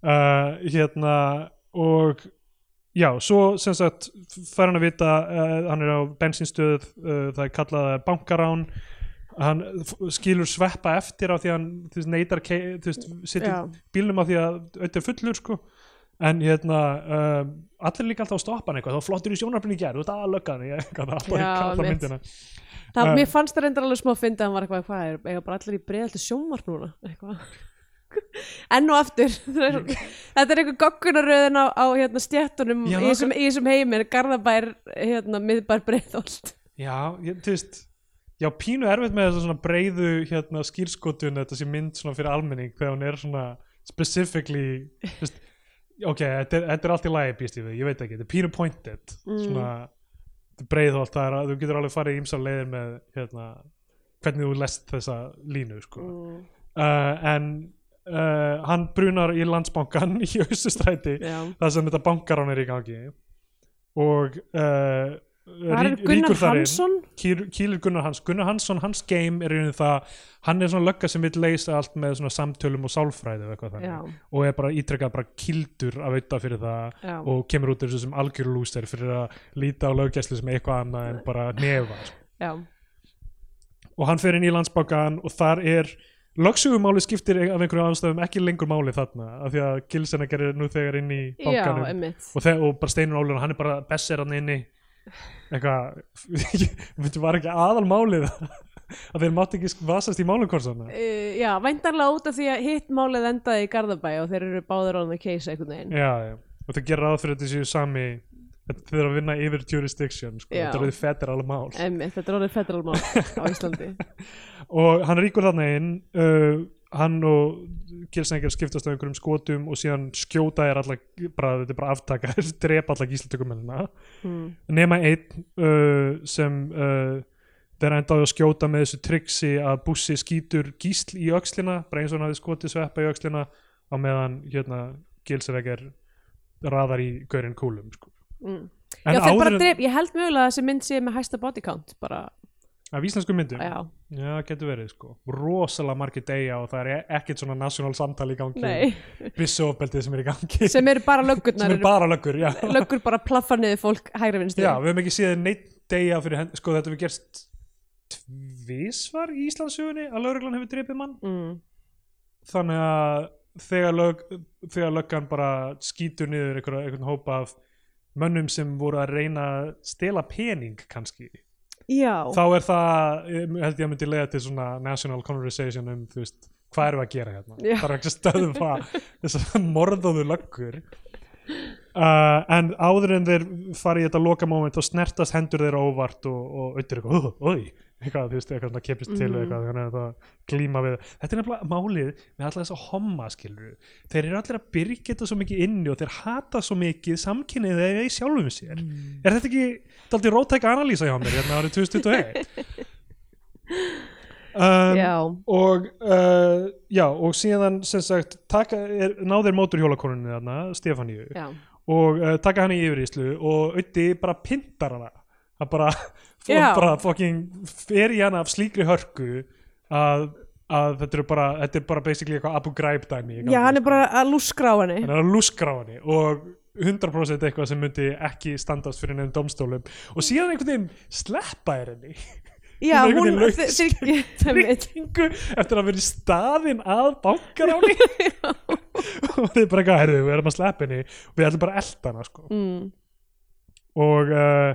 Speaker 1: Uh, hérna og já, svo sem sagt fær hann að vita, uh, hann er á bensinstöð, uh, það er kallað bankarán. Hann skilur sveppa eftir á því að hann þú veist, neytar, þú veist,
Speaker 2: Já.
Speaker 1: situr bílnum á því að auðvitað fullur sko. En hérna uh, allir líka alltaf að stoppa hann eitthvað, þá flottur í sjónarfinu í gerð, þú ert aðalöggan ég eitthvað, það er bara
Speaker 2: Já,
Speaker 1: í kalla myndina.
Speaker 2: Það, mér fannst það reyndar alveg smá að finna að hann var eitthvað, hvað er, eiga bara allir í breiðaldi sjónvarp núna? Eitthvað enn og aftur þetta er eitthvað goggunaröðin á, á hérna, stjættunum í þessum, í þessum heimir Garðabær, hérna, miðbær breiðholt
Speaker 1: Já, ég, þú veist Já, pínu erfitt með þessa svona breiðu hérna, skýrskotun, þetta sé mynd svona fyrir almenning þegar hún er svona specifically þú veist, ok, þetta er, þetta er allt í lagi býst ég við, ég veit ekki, þetta er pínu pointed
Speaker 2: Mm.
Speaker 1: svona er breiðholt, það er að þú getur alveg farið í ýmsar leiðir með hérna, hvernig þú lest þessa línu sko.
Speaker 2: mm.
Speaker 1: uh, en uh, hann brunar í landsbankan í Austustræti
Speaker 2: já,
Speaker 1: það sem þetta bankarán er í gangi. Og uh, rík- ríkur þar inn. Kýlir Gunnar Hans Gunnar Hansson, hans game er í rauninni það hann er svona lögga sem vil leysa allt með svona samtölum og sálfræði og og er bara ítrekkað bara kildur af auðvitað fyrir það
Speaker 2: já,
Speaker 1: og kemur út þessu sem algjör lúster fyrir að líta á löggæslu sem eitthvað annað en bara nefa sko.
Speaker 2: já,
Speaker 1: og hann fer inn í landsbankan og þar er lögsugumáli skiptir af einhverju ástæðum ekki lengur máli þarna af því að Gilsenegger er nú þegar inn í
Speaker 2: emmitt
Speaker 1: og, og bara Steinun Ólun, hann er bara besser hann inni. Eitthvað þetta var ekki aðalmálið að þeir mátt ekki vasast í málukorsana
Speaker 2: Uh, já, væntanlega út af því að hitt málið endaði í Garðabæ og þeir eru báður on the case einhvern veginn.
Speaker 1: Já, já, og það gerir ráð fyrir þetta séu sami þeir eru að vinna yfir jurisdiction sko. Þetta eru federal mál
Speaker 2: Emmitt, þetta er orðið federal mál á Íslandi
Speaker 1: og hann ríkur þarna inn uh, hann og Gilsengar skiptast á einhverjum skotum og síðan skjóta er alla bara, þetta er bara aftaka, drepa alla gíslatökumennina
Speaker 2: mm.
Speaker 1: nema einn uh, sem uh, þeir endaði að skjóta með þessu triksi að bussi skýtur gísl í öxlina bara eins og hann hafði skotið sveppa í öxlina á meðan hérna Gilsengar raðar í gaurinn kúlum sko.
Speaker 2: Mm. Já, þeir bara dref, ég held mögulega að þessi mynd sé með hæsta body count bara,
Speaker 1: af íslensku myndum?
Speaker 2: Já,
Speaker 1: Já, getur verið sko. Rosalega margir deyja og það er e- ekkert svona national samtal í gangi.
Speaker 2: Nei.
Speaker 1: Byssuofbeldið sem er í gangi.
Speaker 2: Sem eru bara
Speaker 1: sem
Speaker 2: löggurnar
Speaker 1: er bara löggur, já.
Speaker 2: Löggur bara plaffa niður fólk hægri vinstri.
Speaker 1: Já, við höfum ekki séð neitt deyja fyrir hend sko þetta við gerst tvísvar í Íslandsugunni að lögreglan hefur drepið mann.
Speaker 2: Mm.
Speaker 1: þannig að þegar, lög, þegar löggan bara skýtur niður einhvern hópa af mönnum sem voru að reyna að stela pening kannski.
Speaker 2: Já,
Speaker 1: þá er það, ég held ég að myndi leiða til svona national conversation um þú veist, hvað við að gera hérna?
Speaker 2: Já.
Speaker 1: það er ekki að stöðva þessar morðóðu löggur uh, en áður en þeir fara í þetta loka moment og snertast hendur þeirra óvart og, og auðvitað eitthvað, oi eitthvað, þú veist, eitthvað svona kepist til
Speaker 2: Mhm.
Speaker 1: eitthvað, þannig að það glíma við. Þetta er nefnilega málið með alltaf þess að homma skilur þeir eru allir að byrja þetta svo mikið inni og þeir hata svo mikið samkynnið þegar í sjálfum sér. Er þetta ekki daldið rótæk analýsa hjá mér hérna árið 2021 um, og uh, já og síðan sem sagt taka, er, náðir móturhjólakonunni þarna Stefáníu og uh, taka hann í yfiríslu og Ötti bara pintar hana. Hann bara, bara fucking fer í hana af slíkri hörku að, að þetta er bara þetta er bara basically eitthvað Abu Ghraib dæmi
Speaker 2: já, hann er
Speaker 1: sko.
Speaker 2: bara að lúskra á henni.
Speaker 1: Hann er að lúskra á henni og 100% eitthvað sem myndi ekki standast fyrir nefnum domstólum og síðan einhvern veginn sleppa er henni.
Speaker 2: Já,
Speaker 1: Hún eftir að vera í staðinn að bankar á henni og þið bara eitthvað, herðu, við erum að sleppa henni og við ætlum bara að elda hana sko.
Speaker 2: mm.
Speaker 1: og uh,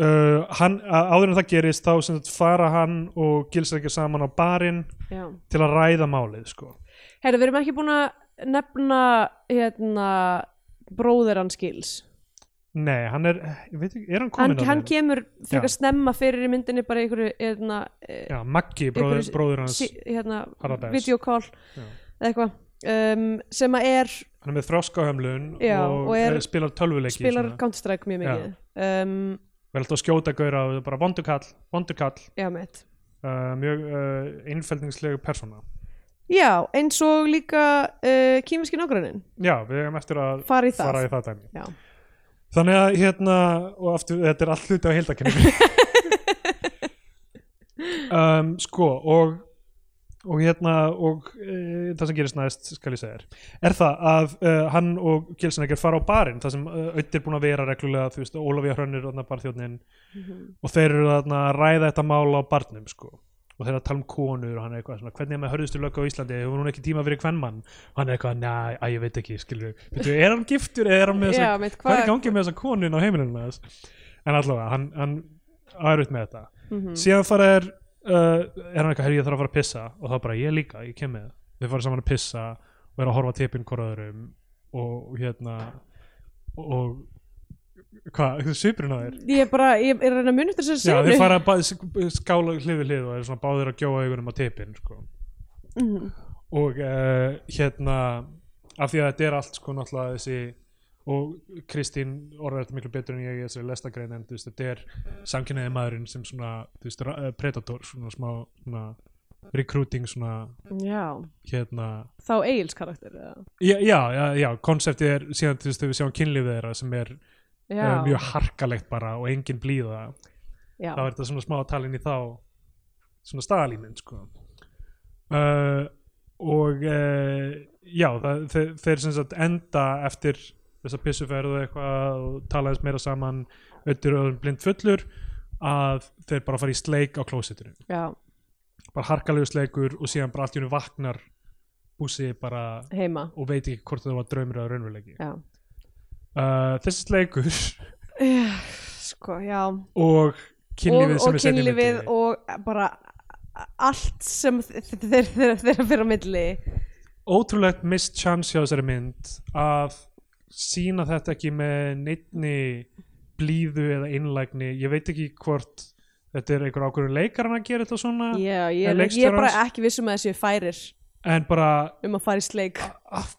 Speaker 1: uh, hann, að- áður en það gerist þá sem sagt fara hann og gilsækja saman á barinn
Speaker 2: já
Speaker 1: til að ræða málið sko.
Speaker 2: Herra, við erum ekki búin að nefna hérna bróðir hans skils
Speaker 1: nei, hann er, ég veit ekki, er hann
Speaker 2: hann,
Speaker 1: komin
Speaker 2: hann kemur frekar
Speaker 1: Já.
Speaker 2: snemma fyrir í myndinni bara einhverju hérna, eh,
Speaker 1: já, Maggi, bróður, bróður hans
Speaker 2: sí, hérna
Speaker 1: Paradise.
Speaker 2: videocall
Speaker 1: Já.
Speaker 2: eða eitthvað um, sem að er
Speaker 1: hann er með þroskahömlun
Speaker 2: Já,
Speaker 1: og,
Speaker 2: og er-
Speaker 1: er, spilar tölvuleiki
Speaker 2: spilar. Counter-Strike mjög mikið. Um,
Speaker 1: erum alltaf að skjóta gauðra bara vondukall, vondukall.
Speaker 2: Já,
Speaker 1: uh, mjög uh, einfeldningslegu persóna.
Speaker 2: Já, eins og líka uh, kýmiski nágrannin.
Speaker 1: Já, við hefum eftir að
Speaker 2: fara í það.
Speaker 1: fara í það þannig að hérna og aftur, þetta er allt hluti á heildakenningu um, sko og og hérna og e, það sem gerist næst skal ég segja þér er það að uh, hann og Gilsenegger fara á barinn það sem uh, Ödd er búin að vera reglulega þú veist, Ólafía Hrönnir og barþjóðnin
Speaker 2: Mhm.
Speaker 1: og þeir eru að ræða þetta mál á barnum sko. Og þeir að tala um konur og hann er eitthvað svona hvernig er með hörðustu löggu á Íslandi, hefur hún ekki tíma fyrir kvennmann og hann er eitthvað, næ, að ég veit ekki skilur við, er hann giftur eða er hann með þess
Speaker 2: mitt,
Speaker 1: hvað er í gangi með þessa konu inn á heimilinu þess en allavega, hann, hann er upp með þetta.
Speaker 2: Mhm.
Speaker 1: síðan fara er uh, er hann eitthvað, herri ég þarf að fara að pissa og þá bara, ég líka, ég kem með þau fara saman að pissa og er að horfa tipinn hvoraðurum og hérna og hvað, svipurinn á þér
Speaker 2: ég er bara, ég er að reyna að muni eftir þessari
Speaker 1: Já,
Speaker 2: senu
Speaker 1: þeir fara að ba- skála hlið við hlið og er svona báðir að gjóa augunum á tipinn sko.
Speaker 2: Mhm.
Speaker 1: og uh, hérna af því að þetta er allt sko náttúrulega þessi og Kristín orðar þetta miklu betur en ég í þessari lestagrein en þú veist, þetta er samkynniði maðurinn sem svona þú veist, eh, predator, svona smá svona recruiting svona
Speaker 2: já,
Speaker 1: hérna
Speaker 2: þá Egil's karakter
Speaker 1: já, já, já, konseptið er síðan þú veist, við sjáum kynlífið þeirra sem er uh, mjög harkalegt bara og engin blíða
Speaker 2: já.
Speaker 1: þá er þetta svona smá inn í þá svona staðalímynd sko. uh, og uh, já, það, þeir, þeir sem sagt enda eftir þessa pissuferð og eitthvað og tala þess meira saman öttur og blind fullur að þeir bara fara í sleik á klósitinu
Speaker 2: já,
Speaker 1: bara harkalegu sleikur og síðan bara allt í hennu vaknar búsi bara
Speaker 2: heima.
Speaker 1: og veit ekki hvort það var draumur eða raunveruleiki.
Speaker 2: Já.
Speaker 1: uh, þessi sleikur
Speaker 2: sko, já.
Speaker 1: Og kynlífið
Speaker 2: og,
Speaker 1: sem
Speaker 2: og kynlífið og bara allt sem þeir fyrir á milli.
Speaker 1: Ótrúlegt mist chance hjá þessari mynd að sína þetta ekki með neittni blíðu eða innlægni ég veit ekki hvort þetta er einhver ákvörðun leikarinn að gera þetta svona
Speaker 2: já, ég, er, ég er bara ekki vissum að þessi færir
Speaker 1: en bara
Speaker 2: um að fara í sleik.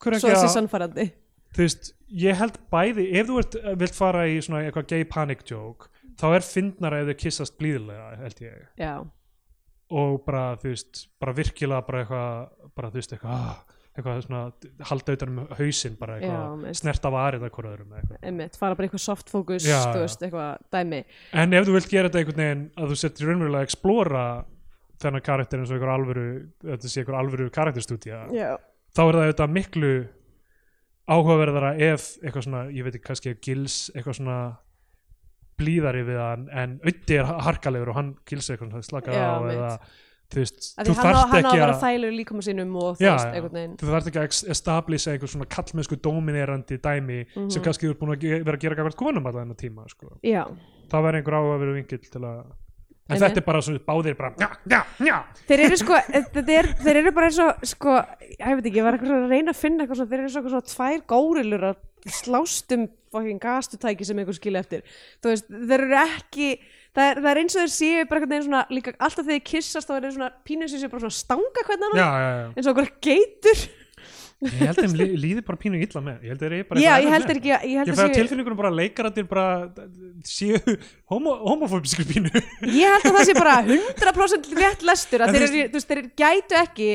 Speaker 2: Svo þessi sannfærandi.
Speaker 1: Þú veist, ég held bæði ef þú ert, vilt fara í svona eitthvað gay panic joke þá er fyndnara ef þau kissast blíðlega held ég.
Speaker 2: Já,
Speaker 1: og bara þú veist, bara virkilega bara eitthvað, bara þú veist eitthvað ah, eitthvað svona halda utan um hausinn bara eitthvað
Speaker 2: mitt.
Speaker 1: snerta varið að hvora öðrum eða eitthvað.
Speaker 2: einmitt, fara bara eitthvað soft focus eitthvað dæmi
Speaker 1: en ef þú vilt gera þetta einhvern veginn að þú setur raunverulega að explora þennan karakter eins og einhver alvöru þetta sé einhver alvöru karakterstúdía
Speaker 2: já,
Speaker 1: þá er það auðvitað miklu áhugaverðara ef eitthvað svona, ég veit ekki kannski ef Gils eitthvað svona blíðari við hann en Öddi er harkalegur og hann Gils eitthvað slakað á
Speaker 2: mitt.
Speaker 1: Þú veist, þú
Speaker 2: á,
Speaker 1: þarft
Speaker 2: á
Speaker 1: ekki
Speaker 2: að
Speaker 1: að Já, þú þarft ekki að establisa einhver svona kallmennsku dominerandi dæmi
Speaker 2: Mhm.
Speaker 1: sem kannski þú er búin að vera að gera gafart konum alltaf þennan tíma sko.
Speaker 2: já,
Speaker 1: það væri einhver áhugaverðu vingill til að en
Speaker 2: Einmitt.
Speaker 1: þetta er bara svona báðir bara já, já, já
Speaker 2: þeir eru sko þetta er, þeir eru bara eins og sko, ég veit ekki, ég var svona að reyna að finna eitthvað svona, þeir eru eitthvað svona tvær górilur að slást um fucking gastutæki sem einhver skilja eftir þú veist, þeir eru ekki það er, það er eins og þeir séu bara veginn svona líka alltaf þegar þeir kissast þá er þeir svona pínu sem séu bara svona stanga hvernig
Speaker 1: já,
Speaker 2: annan.
Speaker 1: Já, já.
Speaker 2: eins og okkur geitur.
Speaker 1: Ég held að þeim lí- líði bara pínu illa með. Ég held að þeir eru bara
Speaker 2: já, ég held ekki að- ég held
Speaker 1: Ég
Speaker 2: að
Speaker 1: fæ á
Speaker 2: séu
Speaker 1: tilfinningunum bara að leikarandir bara séu homo, homofóbiskur pínu
Speaker 2: ég held að það sé bara 100% rétt lestur
Speaker 1: En
Speaker 2: að þeir,
Speaker 1: þú
Speaker 2: eru, þú veist, þeir gætu ekki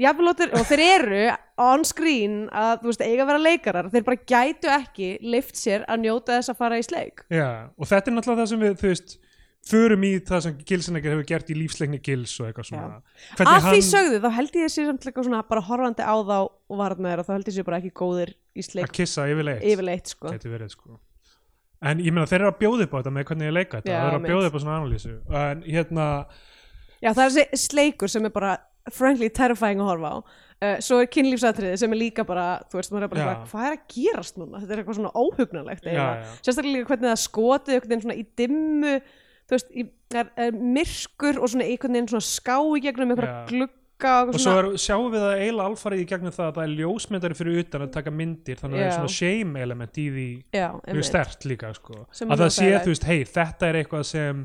Speaker 2: jafnvelóttir, og þeir eru on screen að þú veist, eiga að vera leikarar. Þeir bara gætu ekki lift sér að njóta þess að fara í sleik.
Speaker 1: Já, og þetta er náttúrulega það sem við, þú veist förum í það sem Gilsenegger hefur gert í lífsleikni Gils og eitthvað svona.
Speaker 2: Að því sögðu, þá held ég sé samt líka svona bara horfandi á þá og varðnaður og þá held ég sé bara ekki góðir í
Speaker 1: að
Speaker 2: sleik
Speaker 1: kissa yfirleitt.
Speaker 2: Yfirleitt sko.
Speaker 1: Verið sko. En ég meina þeir eru að bjóða upp á þetta með hvernig ég leika þetta.
Speaker 2: Já,
Speaker 1: þeir eru að bjóða upp á svona analýsu. En hérna,
Speaker 2: Já, það er þessi sleikur sem er bara frankly terrifying að horfa á uh, svo er kynlífsatriði sem er líka bara þú veist, maður er bara, bara hvað er að gerast núna þetta er eitthvað svona óhugnalegt
Speaker 1: Já,
Speaker 2: eiginlega.
Speaker 1: já.
Speaker 2: sérstaklega líka hvernig það skotið einhvern veginn svona í dimmu þú veist, í, er, er myrkur og svona einhvern veginn svona ská í gegnum einhverja
Speaker 1: Já.
Speaker 2: glugga og,
Speaker 1: og svo er, sjáum við það eiginlega alfarið í gegnum það að það er ljósmyndari fyrir utan að taka myndir þannig að það er svona shame element í því
Speaker 2: já,
Speaker 1: mjög stert líka sko. Að það sé, þú veist, hei, þetta er eitthvað sem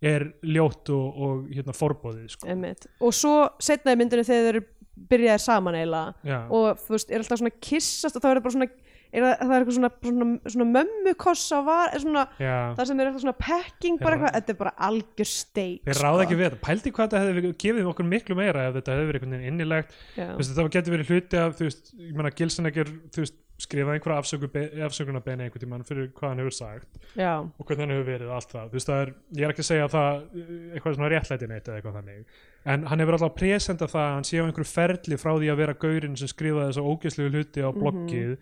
Speaker 1: er ljótt og, og hérna forbóðið sko.
Speaker 2: og svo setna í myndinu þegar þeir eru byrjaðir saman eiginlega og þú veist, er alltaf svona kissast og það er bara svona er það, það er eitthvað svona, svona, svona mömmukoss á var, svona
Speaker 1: Já.
Speaker 2: það sem er eitthvað svona packing bara eitthvað, þetta er bara algjör steik
Speaker 1: þeir ráða ekki við þetta, pældi hvað þetta hefði gefið okkur miklu meira ef þetta hefði verið einhvern veginn innilegt
Speaker 2: Já.
Speaker 1: Þú veist, þetta getur verið hluti af þú veist, ég meina Gilsenegger þú veist, skrifaði einhverja afsökunarbeini einhvern tímann fyrir hvað hann hefur sagt
Speaker 2: já,
Speaker 1: og hvernig hann hefur verið allt það, það er, ég er ekki að segja að það eitthvað svona réttlæti neitt eða eitthvað þannig. En hann hefur alltaf presenta það að hann sé á einhverju ferli frá því að vera gaurinn sem skrifaði þessu ógeðslegu hluti á bloggið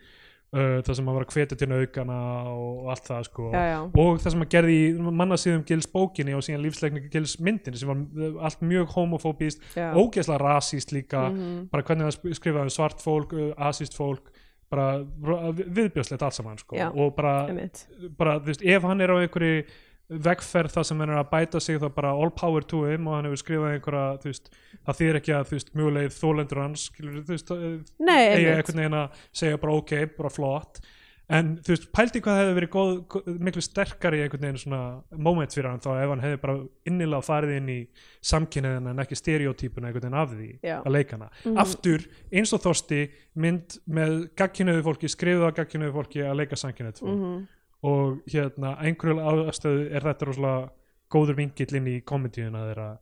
Speaker 1: uh, það sem hann var að hvetja til naukana og, allt það sko.
Speaker 2: Já, já.
Speaker 1: og það sem hann gerði í mannasíðum Gils bókinni og síðan lífsleikni Gils myndinni sem var allt mjög homofóbist ógeðslega rasíst líka.
Speaker 2: Mhm.
Speaker 1: bara hvernig hann skrifaði um svart fólk, asíst fólk bara viðbjöðslegt allt saman sko.
Speaker 2: Já.
Speaker 1: og bara, bara veist, ef hann er á einhverju vegferð það sem hann er að bæta sig þá bara all power to him og hann hefur skrifað einhverja, veist, það þýr ekki að veist, mjögulegið þólendur hans skilur, þú veist,
Speaker 2: einmitt.
Speaker 1: einhvern veginn að segja bara ok, bara flott en þú veist, pældi hvað hefði verið góð, góð, miklu sterkari einhvern veginn svona moment fyrir hann þá ef hann hefði bara innilega farið inn í samkynniðin en ekki stereotypuna einhvern veginn af því
Speaker 2: Já.
Speaker 1: að leika hana
Speaker 2: Mhm.
Speaker 1: aftur, eins og þorsti mynd með gagkinuðu fólki skrifuð á gagkinuðu fólki að leika samkynniðt fólk
Speaker 2: Mhm.
Speaker 1: og hérna einhverju ástæðu er þetta rosalega góður vingill inn í komedíuna þeirra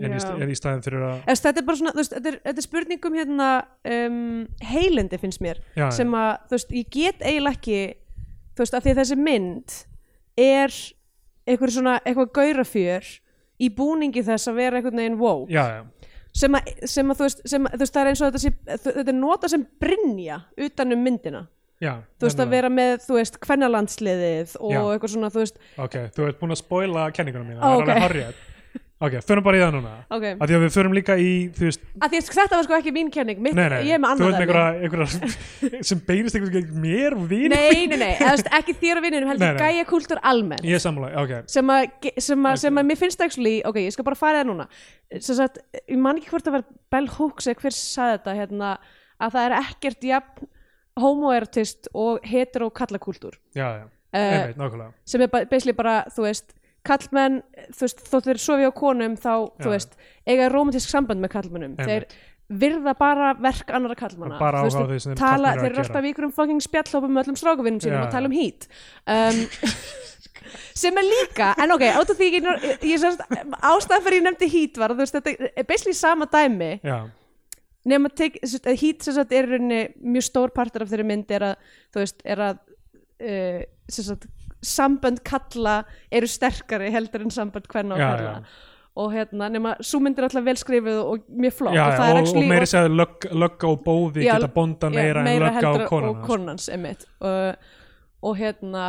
Speaker 1: en í, en í staðin fyrir að
Speaker 2: Eða, þetta er bara svona, veist, þetta er, þetta er spurningum hérna um, heilindi finnst mér
Speaker 1: Já,
Speaker 2: sem að, þú veist, ég get eiginlega ekki þú veist, af því að þessi mynd er eitthvað svona, eitthvað gaurafjör í búningi þess að vera einhvern veginn wow
Speaker 1: já, já,
Speaker 2: sem að, sem að þú veist, sem þú veist, það er eins og þetta sé, þetta er nota sem brinja utan um myndina.
Speaker 1: Já
Speaker 2: þú veist, að vera með, þú veist, kvennalandsliðið og
Speaker 1: Já.
Speaker 2: eitthvað svona, þú veist,
Speaker 1: ok, þú ert búin að spoila kenningunum mína,
Speaker 2: Ó,
Speaker 1: það er
Speaker 2: ok.
Speaker 1: alveg horrið ok, förum bara í það núna.
Speaker 2: Ok.
Speaker 1: Af því að við förum líka í, þú veist
Speaker 2: að því að þetta var sko ekki mín kenning. Mitt,
Speaker 1: nei, nei,
Speaker 2: ég er með
Speaker 1: þú
Speaker 2: annað
Speaker 1: ert með
Speaker 2: dæmi.
Speaker 1: einhverja, sem beinist einhvern veginn mér og vini
Speaker 2: Nei, nei, nei, þú veist, ekki þér og
Speaker 1: Nei,
Speaker 2: heldur gæja kultúr almennt.
Speaker 1: Ég er sammála, ok,
Speaker 2: sem að, ge- sem að,
Speaker 1: Ok.
Speaker 2: sem að mér finnst actually, ok, ég skal bara fara það núna. Sagt, ég man ekki hvort það var Bell Hooks eða hver sagði þetta hérna, að það er ekkert jafn homoertist og hetero kallakúltúr
Speaker 1: já, já,
Speaker 2: uh,
Speaker 1: einmitt, nákvæmlega.
Speaker 2: sem er ba- basically bara, þú veist kallmenn, þú veist, þótt þeir sofi á konum þá,
Speaker 1: Já.
Speaker 2: þú veist, eiga romantísk samband með kallmennum, þeir virða bara verk annara kallmanna
Speaker 1: Bara
Speaker 2: Þú
Speaker 1: áhuga á því sem þeir
Speaker 2: tala,
Speaker 1: kallmenn eru
Speaker 2: þeir
Speaker 1: að
Speaker 2: eru alltaf í ykkur um fucking spjallhópum með öllum strákuvinnum sínum
Speaker 1: Já,
Speaker 2: og tala um hít um, sem er líka en ok, át af því ég, ég, ég sérst, ástæðan fyrir ég nefndi hít var að þú veist, þetta er basically sama dæmi.
Speaker 1: Já,
Speaker 2: nema tek, sagt, að hít sem sagt er í rauninni mjög stór partur af þeirri mynd er að þú veist, er að uh, sem sagt, sambönd kalla eru sterkari heldur en sambönd hvernig og kalla og hérna, nema, svo mynd er alltaf vel skrifuð og mjög flott.
Speaker 1: Já,
Speaker 2: og
Speaker 1: og,
Speaker 2: er
Speaker 1: og
Speaker 2: actually
Speaker 1: meiri segja lögg, lögga og bóði
Speaker 2: Já,
Speaker 1: geta bonda
Speaker 2: já,
Speaker 1: meira, en lögga
Speaker 2: heldur
Speaker 1: og konan
Speaker 2: og
Speaker 1: hans.
Speaker 2: konans einmitt. Uh, og hérna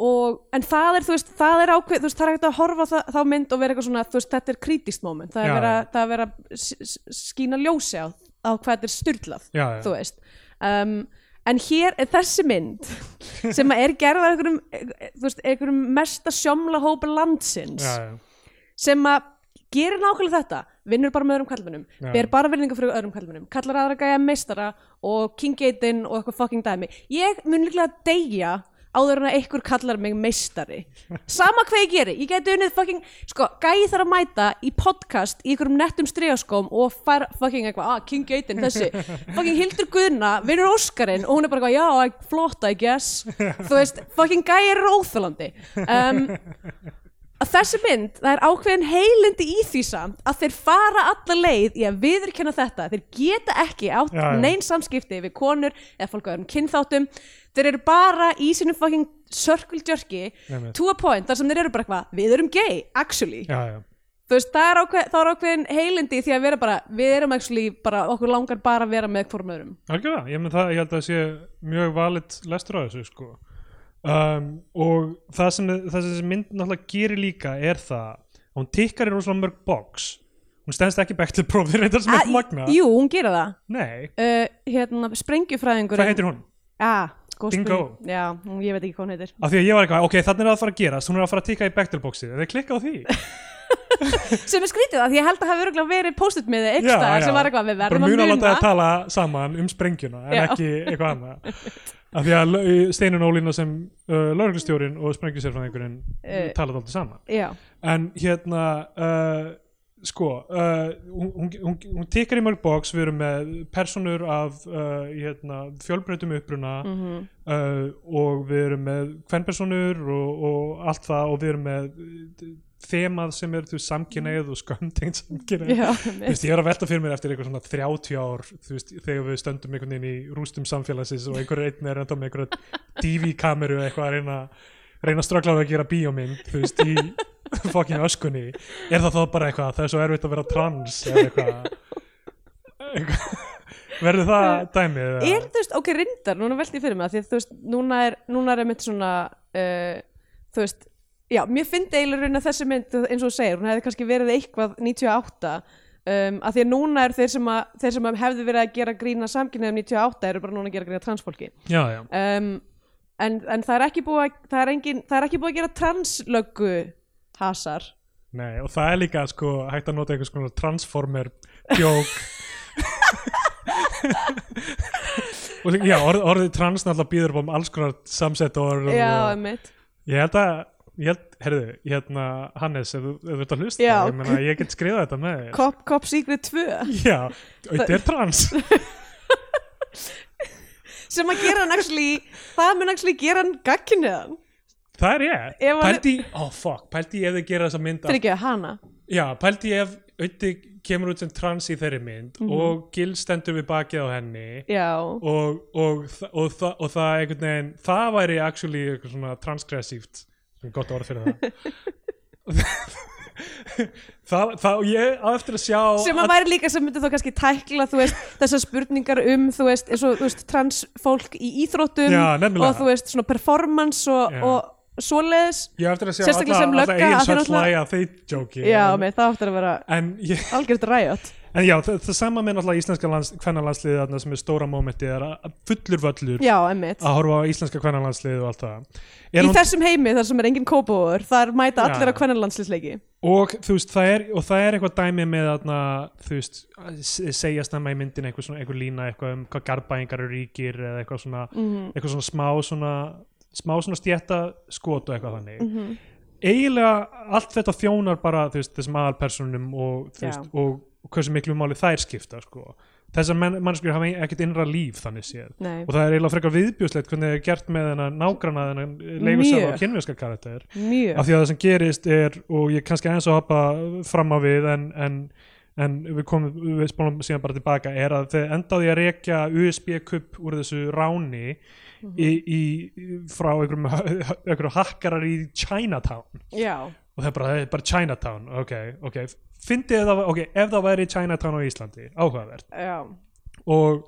Speaker 2: og, en það er, þú veist, það er ákveð þú veist, það er ekkert að horfa á það, þá mynd og vera eitthvað svona, þú veist, þetta er kritist moment. Það er
Speaker 1: Já,
Speaker 2: vera, er vera að skína ljósi á, á hvað þetta er styrlað þú veist. Um, en hér er þessi mynd sem er gerð af einhverjum veist, einhverjum mesta sjómla hópa landsins
Speaker 1: já, já.
Speaker 2: sem að gerir nákvæmlega þetta vinnur bara með öðrum kallmennum ber bara virðingu fyrir öðrum kallmennum kallar aðra gæja meistara og King Gaten og eitthvað fucking dæmi ég mun líklega að deyja áður en að einhver kallar mig meistari. Sama hvað ég geri, ég geti unnið fucking sko, gæi þarf að mæta í podcast í einhverjum nettum strigaskóm og fær fucking eitthvað, ah, King Gaten, þessi. Fucking Hildur Guðna, vinnur Óskarinn og hún er bara eitthvað, já, flott, I guess. Þú veist, fucking gæi er óþölandi um, að þessi mynd, það er ákveðin heilindi í því samt að þeir fara alla leið í að viðurkenna þetta þeir geta ekki átt
Speaker 1: Já, já.
Speaker 2: neinn samskipti við konur eða fólk á öðrum kynþáttum þeir eru bara í sínum fucking circle jerky
Speaker 1: Einmitt.
Speaker 2: to a point þar sem þeir eru bara eitthvað, við erum gay actually,
Speaker 1: já,
Speaker 2: veist, það er, ákveð, ákveðin heilindi því að vera bara við erum actually bara, okkur langar bara að vera með hvorm öðrum
Speaker 1: Algjörða, ég, það, ég held að það sé mjög valid lestur á þessu sko. Um, og það sem, það sem þessi mynd náttúrulega gerir líka er það að hún tikkar í rosalega mörg box. Hún stendst ekki back til próf þeir reyndar sem er magna
Speaker 2: jú, hún gera það. Uh, hérna, sprengjufræðingur
Speaker 1: hvað heitir hún?
Speaker 2: ah,
Speaker 1: Bingo.
Speaker 2: spurning. já, ég veit ekki hvað hún heitir
Speaker 1: Af því að ég var eitthvað, ok, þannig er það að fara að gerast hún er að fara að tikka í Bechdel boxið, þeir klikka á því
Speaker 2: sem er skrítið það, því ég held að hafa örgulega verið post-it með þið
Speaker 1: já.
Speaker 2: sem var eitthvað við
Speaker 1: bara
Speaker 2: verðum
Speaker 1: muna að
Speaker 2: að
Speaker 1: láta
Speaker 2: muna
Speaker 1: að tala saman um sprengjuna en
Speaker 2: Já.
Speaker 1: ekki eitthvað annað af því að Steinun Ólína sem uh, lauruglustjórin og sprengjusérfræðingurinn uh,
Speaker 2: Eh.
Speaker 1: talaði alltaf saman
Speaker 2: já,
Speaker 1: en hérna uh, sko uh, hún, hún, hún, hún tikkar í mörg box við erum með personur af uh, hérna, fjölbreytum uppruna
Speaker 2: mhm,
Speaker 1: uh, og við erum með kvennpersonur og, og allt það og við erum með uh, þemað sem er þú samkynneið og skömmtengt samkynneið
Speaker 2: já,
Speaker 1: veist, ég er að velta fyrir mér eftir eitthvað svona 30 ár veist, þegar við stöndum einhvern veginn í rústum samfélagsins og einhver einn er enda með einhverja DV-kameru eitthvað að reyna reyna að ströggla við að gera bíómynd þú veist, í fucking öskunni. Er það þá bara eitthvað, það er svo erfitt að vera trans eða eitthvað, eitthvað. Verður það dæmið
Speaker 2: er þú veist, ok, reyndar, núna velti ég fyrir mig það, því að þú veist, núna er, núna er einmitt svona uh, þú veist já, mér finnst eiginlega raun að þessi mynd eins og þú segir, hún hefði kannski verið eitthvað 98 um, að því að núna er þeir sem, að, þeir sem að hefðu verið að gera grína samkynniðum 98 eru bara núna að gera grína transfólki.
Speaker 1: Já, já,
Speaker 2: um, en, en það er ekki búið að það er, engin, það er ekki búið að gera translöggu hasar
Speaker 1: nei og það er líka sko hægt að nota einhvers konar transformer djók og já, orð, orðið trans náttúrulega býður upp um alls konar samsett orð
Speaker 2: já, einmitt
Speaker 1: Ég held að, ég held, herðu, hérna, Hannes, ef þú ef þú ert að hlusta,
Speaker 2: Já.
Speaker 1: ég meina, ég get skrifað þetta með þér.
Speaker 2: Cop, Cop Secret 2
Speaker 1: Já, þetta er trans.
Speaker 2: sem að gera hann actually það mun actually gera hann gagkinniðan
Speaker 1: Það er ég.
Speaker 2: Ef hann-
Speaker 1: Pældi, í- oh fuck, pældi ég ef þið gera þessa mynd. Af,
Speaker 2: ekki hana
Speaker 1: já, pældi ég ef Ötti kemur út sem trans í þeirri mynd
Speaker 2: Mhm.
Speaker 1: og Gil stendur við bakið á henni
Speaker 2: já,
Speaker 1: og, og, og, og, það, og það einhvern veginn, það væri actually eitthvað svona transgressíft, sem er gott orð fyrir það. það, það, ég á eftir að sjá
Speaker 2: sem að væri líka sem myndi þá kannski tækla þú veist, þessar spurningar um þú veist, eins og þú veist, transfólk í íþróttum
Speaker 1: Já, nefnilega.
Speaker 2: og þú veist, svona performance og,
Speaker 1: Já.
Speaker 2: og svoleiðis
Speaker 1: að
Speaker 2: Sérstaklega
Speaker 1: alla,
Speaker 2: sem lögga, náttúrulega-
Speaker 1: hlæja þeir
Speaker 2: með það áttur að vera
Speaker 1: ég,
Speaker 2: algjört ræjot
Speaker 1: en já, það, það sama með náttúrulega íslenska lands, kvennalandsliðið þarna sem er stóra mómenti er að að fullur völlur
Speaker 2: já,
Speaker 1: að horfa á íslenska kvennalandsliðið og allt það.
Speaker 2: Í
Speaker 1: er hún,
Speaker 2: þessum heimi þar sem er engin kópóður þar mæta
Speaker 1: Já.
Speaker 2: allir á kvennarlandslisleiki
Speaker 1: og þú veist, það er er eitthvað dæmi með þarna þú veist, að segja snemma í myndin eitthvað, svona, eitthvað lína eitthvað um hvað garbæingar eru ríkir eða eitthvað svona,
Speaker 2: Mhm.
Speaker 1: eitthvað svona smá svona smá svona stjætta skot og eitthvað þannig
Speaker 2: Mhm.
Speaker 1: eiginlega allt þetta þjónar bara veist, þessum aðalpersonum og, veist, og, og hversu miklu máli þær skipta sko. þessar mannskur hafa ekkert innra líf þannig séð
Speaker 2: Nei,
Speaker 1: og það er eiginlega frekar viðbjóslegt hvernig það er gert með þennan nágrana þennan
Speaker 2: Mjög.
Speaker 1: og kynverska karakter
Speaker 2: mjög
Speaker 1: af því að það sem gerist er og ég kannski aðeins að hoppa fram á við en, en en við komum, við spólum síðan bara tilbaka er að þeir endaði að rekja USB-kupp úr þessu ráni í, í, frá einhverjum, hakkarar í Chinatown.
Speaker 2: Já,
Speaker 1: og það er bara, er bara Chinatown. Ok, ok, fyndið það, ok, ef það væri Chinatown á Íslandi, áhugavert.
Speaker 2: Já,
Speaker 1: og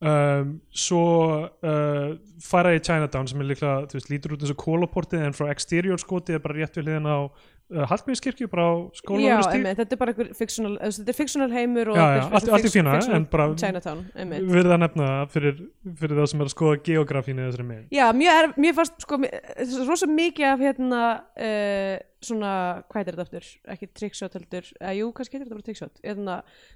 Speaker 1: um, svo uh, fara í Chinatown sem er líklega, þú veist, lítur út eins og kólaportið en frá exterior skotið er bara rétt við hliðin á Hallgrímskirkju, bara á
Speaker 2: já
Speaker 1: skólanum
Speaker 2: einmitt, þetta er bara einhver fictional, eða þetta er fictional heimur og
Speaker 1: Já, já,
Speaker 2: er
Speaker 1: allt- allt
Speaker 2: fix-
Speaker 1: fína, en bara-
Speaker 2: Chinatown,
Speaker 1: við erum að nefna fyrir, fyrir það sem er að skoða geografínu í þessari mynd.
Speaker 2: Já, mjög, er, mjög fast sko, mér- rosa mikið af hérna uh, svona, hvað heitir þetta aftur ekki trickshot heldur, eða jú, kannski heitir þetta bara trickshot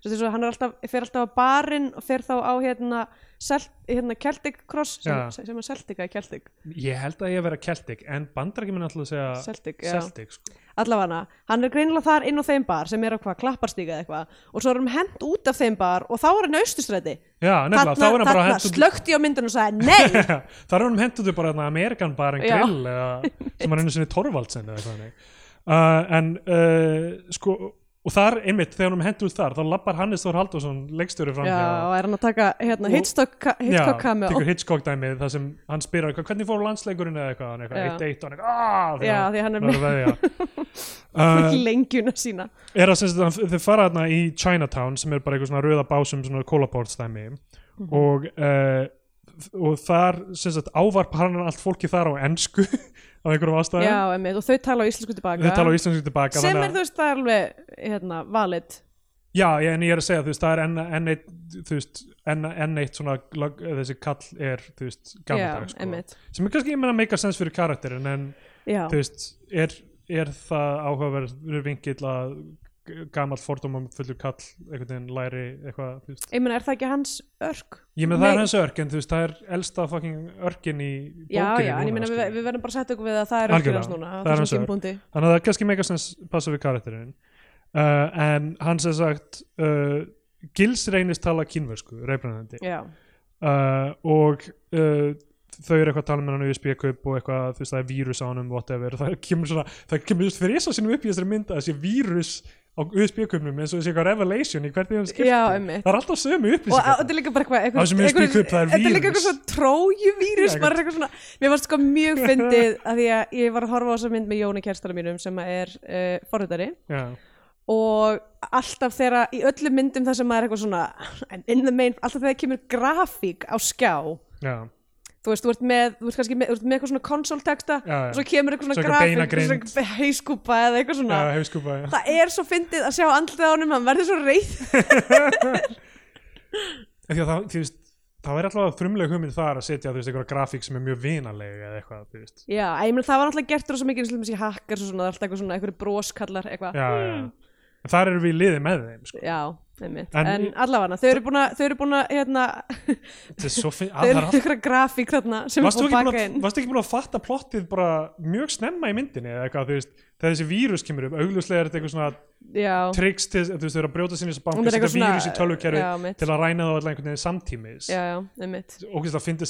Speaker 2: svo þess að hann er alltaf fer alltaf á barinn og fer þá á hérna, Celt, hérna Celtic Cross sem, sem er Celtic eða Celtic
Speaker 1: ég held að ég að vera Celtic en bandarækjum er alltaf að segja
Speaker 2: Celtic.
Speaker 1: Celtic sko.
Speaker 2: allavega hann er greinilega þar inn á þeim bar sem er á hvað, klapparstíka eða eitthvað og svo er hann hent út af þeim bar og þá er hann austustræti
Speaker 1: já, nefnilega, þá er hann bara hent út
Speaker 2: slökti á myndun og sagði nei
Speaker 1: það er hann út bara þarna Amerikan bar en
Speaker 2: Já.
Speaker 1: grill eða, sem hann einu sinni Torvaldsen eða eitthvað þannig. Uh, en uh, sko og þar einmitt þegar hann hendur út þar þá lappar Hannes Þór Halldórsson leikstjóri fram
Speaker 2: Já, og er hann að taka hérna,
Speaker 1: Og-
Speaker 2: Hitchcock, ka- Hitchcock cameo.
Speaker 1: tekur Hitchcock dæmið þar sem hann spyr hann, hvernig fór landsleikurinn? eða eitthvað,
Speaker 2: Já.
Speaker 1: eitt eitt og hann eitthvað "Ah",
Speaker 2: Já, því hann er
Speaker 1: hann
Speaker 2: með
Speaker 1: uh,
Speaker 2: lengjuna sína.
Speaker 1: er að sem sagt, þeir fara þarna í Chinatown sem er bara eitthvað svona rauða básum svona kólaportstæmi
Speaker 2: Mhm.
Speaker 1: og uh, og þar sem sagt ávarp hann allt fólki þar á ensku af einhverjum ástæðum.
Speaker 2: Já, einmitt, og þau tala á íslensku tilbaka
Speaker 1: tala á íslensku tilbaka
Speaker 2: sem er þú veist, það er alveg hérna, valid.
Speaker 1: Já, ég- en ég er að segja, þú veist, það er enn, enn eitt þú veist, enn, enn eitt svona lag, þessi kall er, þú veist, gammaldag sko. sem er kannski, ég meina, make a sense fyrir karakterin en,
Speaker 2: Já,
Speaker 1: þú veist, er, er það áhugaverður vingill að gamall fordómum fullur kall einhvern veginn læri eitthvað,
Speaker 2: ég meina, er það ekki hans örk?
Speaker 1: Ég með það er hans örk en þú veist það er elsta fucking örkin í bókinni
Speaker 2: Já, já, en ég meina, við, við verðum bara að setja okkur við að það er
Speaker 1: Algjörlega,
Speaker 2: hans núna
Speaker 1: það er hans örk. Þannig að það er kannski mega sens passa við karakterinn. Uh, en hann sem sagt uh, Gils reynist tala kínversku reybrennandi
Speaker 2: Já,
Speaker 1: uh, og uh, þau eru eitthvað að tala með hann USB-kupp og eitthvað, þú veist, það er vírus á hann whatever, það kemur svona það kemur fyrir þess að sinum upp í þessari mynd að þessi vírus á USB-kuppnum eins og þessi eitthvað revelation í hvernig hann skipti
Speaker 2: Já,
Speaker 1: það er alltaf sömu
Speaker 2: og
Speaker 1: upplýsingar.
Speaker 2: Að- þetta er líka bara eitthvað þetta er líka eitthvað svona trójuvírus mér varst sko mjög fyndið að því að ég var að horfa á þessa mynd með Jóni Kerstala mínum sem er uh, forritari.
Speaker 1: Já,
Speaker 2: og alltaf þegar í öllum myndum það sem er eitthvað svona en in the main, alltaf þegar kemur grafík á skjá
Speaker 1: já,
Speaker 2: þú veist, þú ert með, þú ert kannski með, þú ert með eitthvað svona konsólteksta
Speaker 1: Já, já.
Speaker 2: og svo kemur eitthvað
Speaker 1: Svo
Speaker 2: svona
Speaker 1: eitthvað beinagrind.
Speaker 2: svona heiskúpa eða eitthvað svona
Speaker 1: já, hefur skupað já.
Speaker 2: það er svo fyndið að sjá andlið á honum hann verður svo reyð
Speaker 1: því að það, þú veist, það væri alltaf frumleg hugmynd þar að setja, þú veist, einhverja grafík sem er mjög vinaleg eða eitthvað, þú veist.
Speaker 2: já, ég meina það var alltaf gert rosa mikið eins og í hackers og svona, alltaf eitthvað svona eitthvað broskallar eitthvað
Speaker 1: Já, já, já. En þar eru við í liði með þeim, sko.
Speaker 2: Já, einmitt.
Speaker 1: En-
Speaker 2: En, allavega, þau eru búin að, þau eru búin að, hérna,
Speaker 1: finn,
Speaker 2: þau
Speaker 1: að
Speaker 2: eru
Speaker 1: það er
Speaker 2: ykkur grafík þarna sem er búin að baka
Speaker 1: að,
Speaker 2: inn.
Speaker 1: varstu ekki búin að fatta plottið bara mjög snemma í myndinni eða eitthvað, þú veist, þegar þessi vírus kemur upp, augljóslega er þetta eitthvað svona triks til, þú veist, þau eru að brjóta sinni þessu banka, setja vírus í
Speaker 2: mitt.
Speaker 1: til að ræna þá allir einhvern veginn samtímis.
Speaker 2: já, já, einmitt.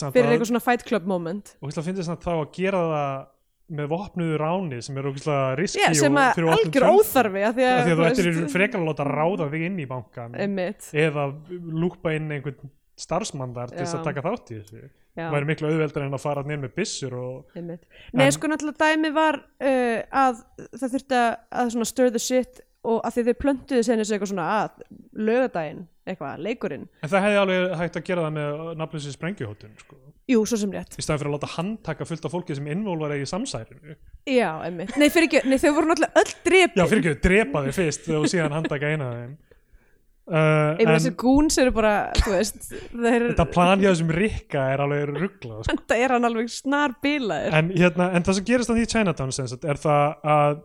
Speaker 1: Það
Speaker 2: Fyrir
Speaker 1: að,
Speaker 2: eitthvað svona fight club moment.
Speaker 1: og það finnst þá að gera það með vopnuðu ráni sem er ógeðslega riski
Speaker 2: Já, sem að
Speaker 1: opnum
Speaker 2: algjör óþarfi að því
Speaker 1: Af
Speaker 2: að,
Speaker 1: því að þú ættir frekar að láta ráða þig inn í bankan
Speaker 2: Einmitt,
Speaker 1: eða lúpa inn einhvern starfsmann þar til þess að taka þátt í þessu. Það væri miklu auðveldar en að fara nýr með byssur og.
Speaker 2: Nei, sko náttúrulega dæmi var uh, að það þurfti að, að the shit og að því þau plöntuðu senni sig eitthvað svona að lögadaginn, eitthvað, leikurinn.
Speaker 1: en það hefði alveg hægt að gera það með nafnleysi sprengjuhótun sko.
Speaker 2: Jú, svo sem rétt.
Speaker 1: í staðan fyrir að láta handtaka fullt af fólki sem innvolvar í samsærinu
Speaker 2: Já, einmitt. Nei, fyrir ekki, nei, þau voru náttúrulega öll drepin.
Speaker 1: já fyrir ekki, drepa þig fyrst og síðan handtaka eina þeim uh,
Speaker 2: Einmitt,
Speaker 1: en
Speaker 2: þessi gúns eru bara, þú veist, þeir,
Speaker 1: þetta planjaðu sem Rikka er alveg rugglað sko.
Speaker 2: þetta er hann alveg snar bilaður.
Speaker 1: en, hérna, en það sem gerist þannig í Chinatown sem sagt, er það að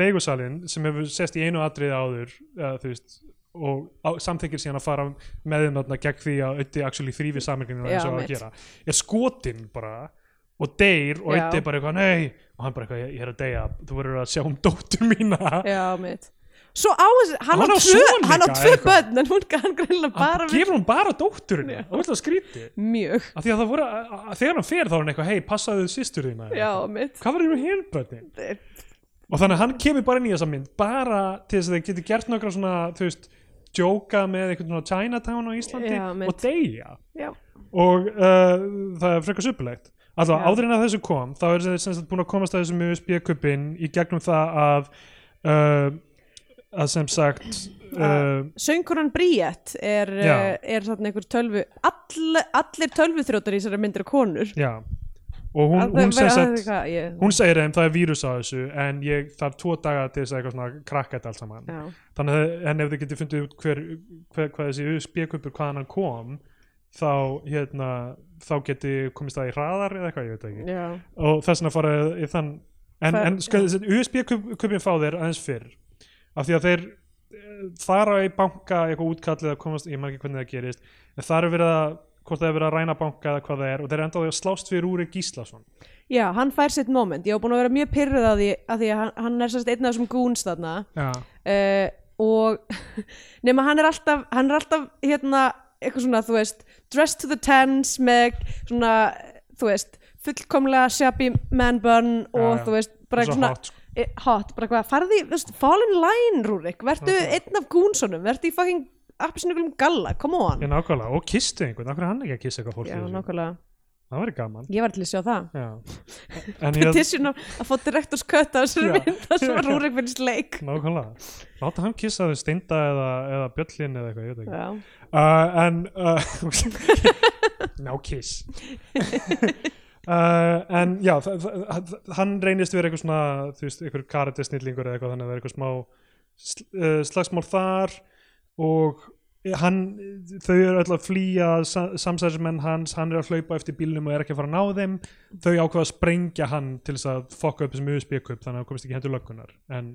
Speaker 1: leigusalinn sem hefur sest í einu atriði áður uh, þú veist og samþykir síðan að fara með þeim gegn því að Ötti actually þrýfi saminginu eins og að gera er skotinn bara og deyr og. Ötti er bara eitthvað nei og hann bara eitthvað ég, ég er að deyja þú verður að sjá um dóttur mína
Speaker 2: Já, mitt. Svo á þessi, hann,
Speaker 1: Hann
Speaker 2: á tvö, hann á tvö
Speaker 1: eitthvað.
Speaker 2: börn, en hún hann greinlega bara
Speaker 1: hann gefur hún bara dótturinn það er skrítið
Speaker 2: mjög.
Speaker 1: af því að það voru að, að, þegar hann fer þá er hann eitthvað hei passaðu systur þína
Speaker 2: Já,
Speaker 1: eitthvað.
Speaker 2: mitt.
Speaker 1: hvað var þér með hinn börnin og þannig að hann kemur bara inn í þessa mynd bara til þess að þeir geti gert nokkra svona þú veist djóka með einhvern svona Chinatown á Íslandi
Speaker 2: Já, mitt.
Speaker 1: og deyja
Speaker 2: já,
Speaker 1: og uh, það er frekar suppulegt alltaf
Speaker 2: Já.
Speaker 1: áður en að þessu kom þá er þeir sem sagt búin að komast að þessum USB-kuppin í gegnum það að uh, að sem sagt uh,
Speaker 2: söngkunan Bríett er,
Speaker 1: Já.
Speaker 2: uh, er þarna einhver tölvu all, allir tölvuþrjótar í þessari myndir konur
Speaker 1: já og hún, hún sem
Speaker 2: að-
Speaker 1: sagt
Speaker 2: hvað, ég,
Speaker 1: hún segir þeim það er vírus á þessu en ég þarf tvo daga til þess að eitthvað svona krakka þetta allt saman.
Speaker 2: Já,
Speaker 1: þannig að en ef þið getur fundið út hver, hver hvað þessi USB-kuppur hvaðan hann kom þá hérna þá geti komist það í hraðar eða eitthvað ég veit ekki.
Speaker 2: Já,
Speaker 1: og þess vegna fara í þann en, en sko, þessi USB-kuppin fá þeir aðeins fyrr af því að þeir eh, fara í banka eitthvað útkallið að komast, ég maður ekki hvernig það gerist en það er verið að hvort það er verið að ræna banka eða hvað það er og þeir endaði að slást fyrir Úri Gíslason.
Speaker 2: Já, hann fær sitt moment. Ég var búin að vera mjög pyrruð að því að því að hann, hann er sérst einn af þessum goons þarna. Uh, og nema hann er alltaf hann er alltaf hérna eitthvað svona þú veist dressed to the tens með svona þú veist fullkomlega shabby man bun og
Speaker 1: já.
Speaker 2: þú veist bara eitthvað svona
Speaker 1: hot sko.
Speaker 2: e, hot, bara eitthvað, farði, þú veist, fall in line Rúrik, verðu einn af gúnsonum verðu í fucking appisnuglum galla come on,
Speaker 1: ég nákvæmlega, og kistu einhvern, er hann ekki að kissa eitthvað fólk
Speaker 2: já, nákvæmlega.
Speaker 1: Það væri gaman.
Speaker 2: Ég var til að sjá það.
Speaker 1: Já.
Speaker 2: petition að fá direktors cut af þessari
Speaker 1: Já.
Speaker 2: mynd það sem var Rúrik finnst leik.
Speaker 1: Nákvæmlega. Láta hann kissa þau steinda eða, eða bjöllin eða eitthvað, ég veit ekki.
Speaker 2: Já,
Speaker 1: uh, en uh, no kiss uh, en já hann reynist vera eitthvað svona þú veist, eitthvað karate snillingur eða eitthvað þannig að það er eitthvað smá sl uh, slagsmál þar og hann, þau eru öll að flýja sa samsæðismenn hans, hann er að hlaupa eftir bílnum og er ekki að fara að ná þeim. Þau ákveða að sprengja hann til þess að fokka upp þessum USB-kupp þannig að hann komist ekki hendur löggunar en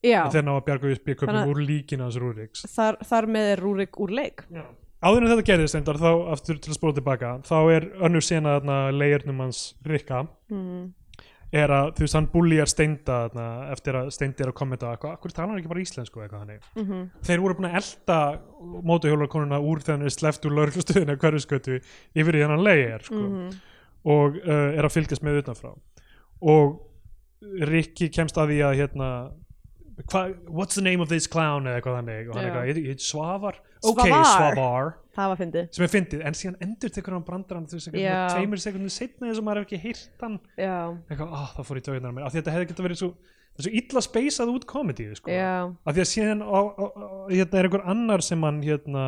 Speaker 2: já.
Speaker 1: þeir ná að bjarga USB-kuppum úr líkinu hans Rúriks.
Speaker 2: Þar, þar með er Rúrik úr leik.
Speaker 1: Áður en þetta gerðist endar þá aftur til að spóla tilbaka þá er önnur sena leirnum hans Rikka.
Speaker 2: Mm.
Speaker 1: Er að þú veist hann búljar steinda þarna, eftir að steindi er að kommenta eitthvað, akkur talar hann ekki bara íslensku eitthvað þannig?
Speaker 2: Mm
Speaker 1: þeir voru búin að elda mótuhjólarkonuna úr þegar hann er sleppt úr lauruglustöðinu að hverju skötu yfir í hennan leir sko,
Speaker 2: Mhm.
Speaker 1: og uh, er að fylgjast með utanfrá. Og Rikki kemst að því að hérna what's the name of this clown? Eða eitthvað þannig og hann eitthvað, ég, ég svavar? Ok,
Speaker 2: Svavar. það var fyndið.
Speaker 1: Sem er fyndið, en síðan endur tekur hann brandarann þú veist, tveimur sekundin setna þess að maður hef ekki heyrt hann. Eitthvað, ah, það fór í taugunar mér. Af því að þetta hefði getað verið svo, það svo illa speysað út komedíu, sko. Af því að síðan á, á, á, hérna er einhver annar sem hann hérna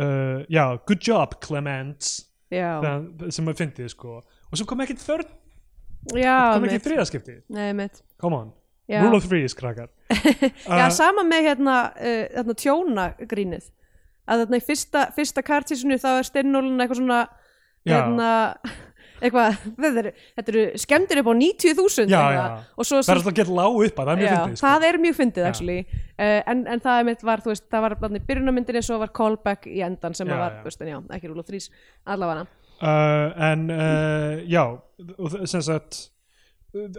Speaker 1: uh, já, good job Clement
Speaker 2: já,
Speaker 1: þegar, sem er fyndið, sko. Og svo kom ekki þörn, kom ekki
Speaker 2: mitt.
Speaker 1: þriðaskipti
Speaker 2: Nei, mitt.
Speaker 1: come on,
Speaker 2: Já.
Speaker 1: rule of threes, krakkar.
Speaker 2: Já,
Speaker 1: Uh,
Speaker 2: sama með hérna, uh, hérna tjóna grínið að þarna í fyrsta, fyrsta kartísinu þá er steinnólun eitthvað svona hérna eitthvað, þetta eru, þetta eru skemmtir upp á 90.000
Speaker 1: Já,
Speaker 2: eitthvað.
Speaker 1: já.
Speaker 2: og svo,
Speaker 1: það er alltaf að geta lág upp að það er mjög
Speaker 2: já,
Speaker 1: fyndið, sko.
Speaker 2: það er mjög fyndið uh, en, en það er mitt var, þú veist, það var í byrjunarmyndinni svo var callback í endan sem
Speaker 1: Já,
Speaker 2: var, þú veist, en já, ekki rúl og þrís allavega.
Speaker 1: Uh, en uh, já og sem sagt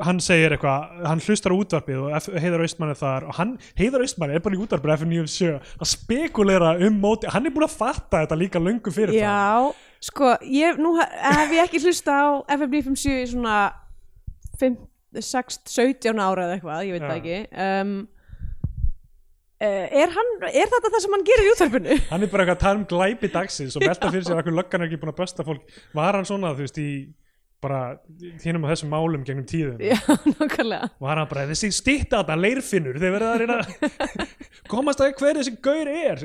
Speaker 1: hann segir eitthvað, hann hlustar á útvarpið og Heiðar Austmann er þar og hann, Heiðar Austmann er bara í útvarpið F97 að spekulera um móti hann er búin að fatta þetta líka löngu fyrir það
Speaker 2: Já, sko, ég, nú he- hef ég ekki hlusta á FMB 57 í svona 5, 6, 17 ára eða eitthvað, ég veit
Speaker 1: Já.
Speaker 2: það ekki um, uh, er, hann, er þetta það sem hann gerir í útvarpinu?
Speaker 1: hann er bara eitthvað að tala um glæpi dagsins og velta fyrir sér að hverju löggan er ekki búin að besta fólk var hann svona, þú veist, í bara hínum á þessum málum gegnum tíðum
Speaker 2: Já, nákvæmlega.
Speaker 1: Var hann bara, þessi stýtta þarna, leirfinnur þeir verða að reyna komast að hver þessi gaur er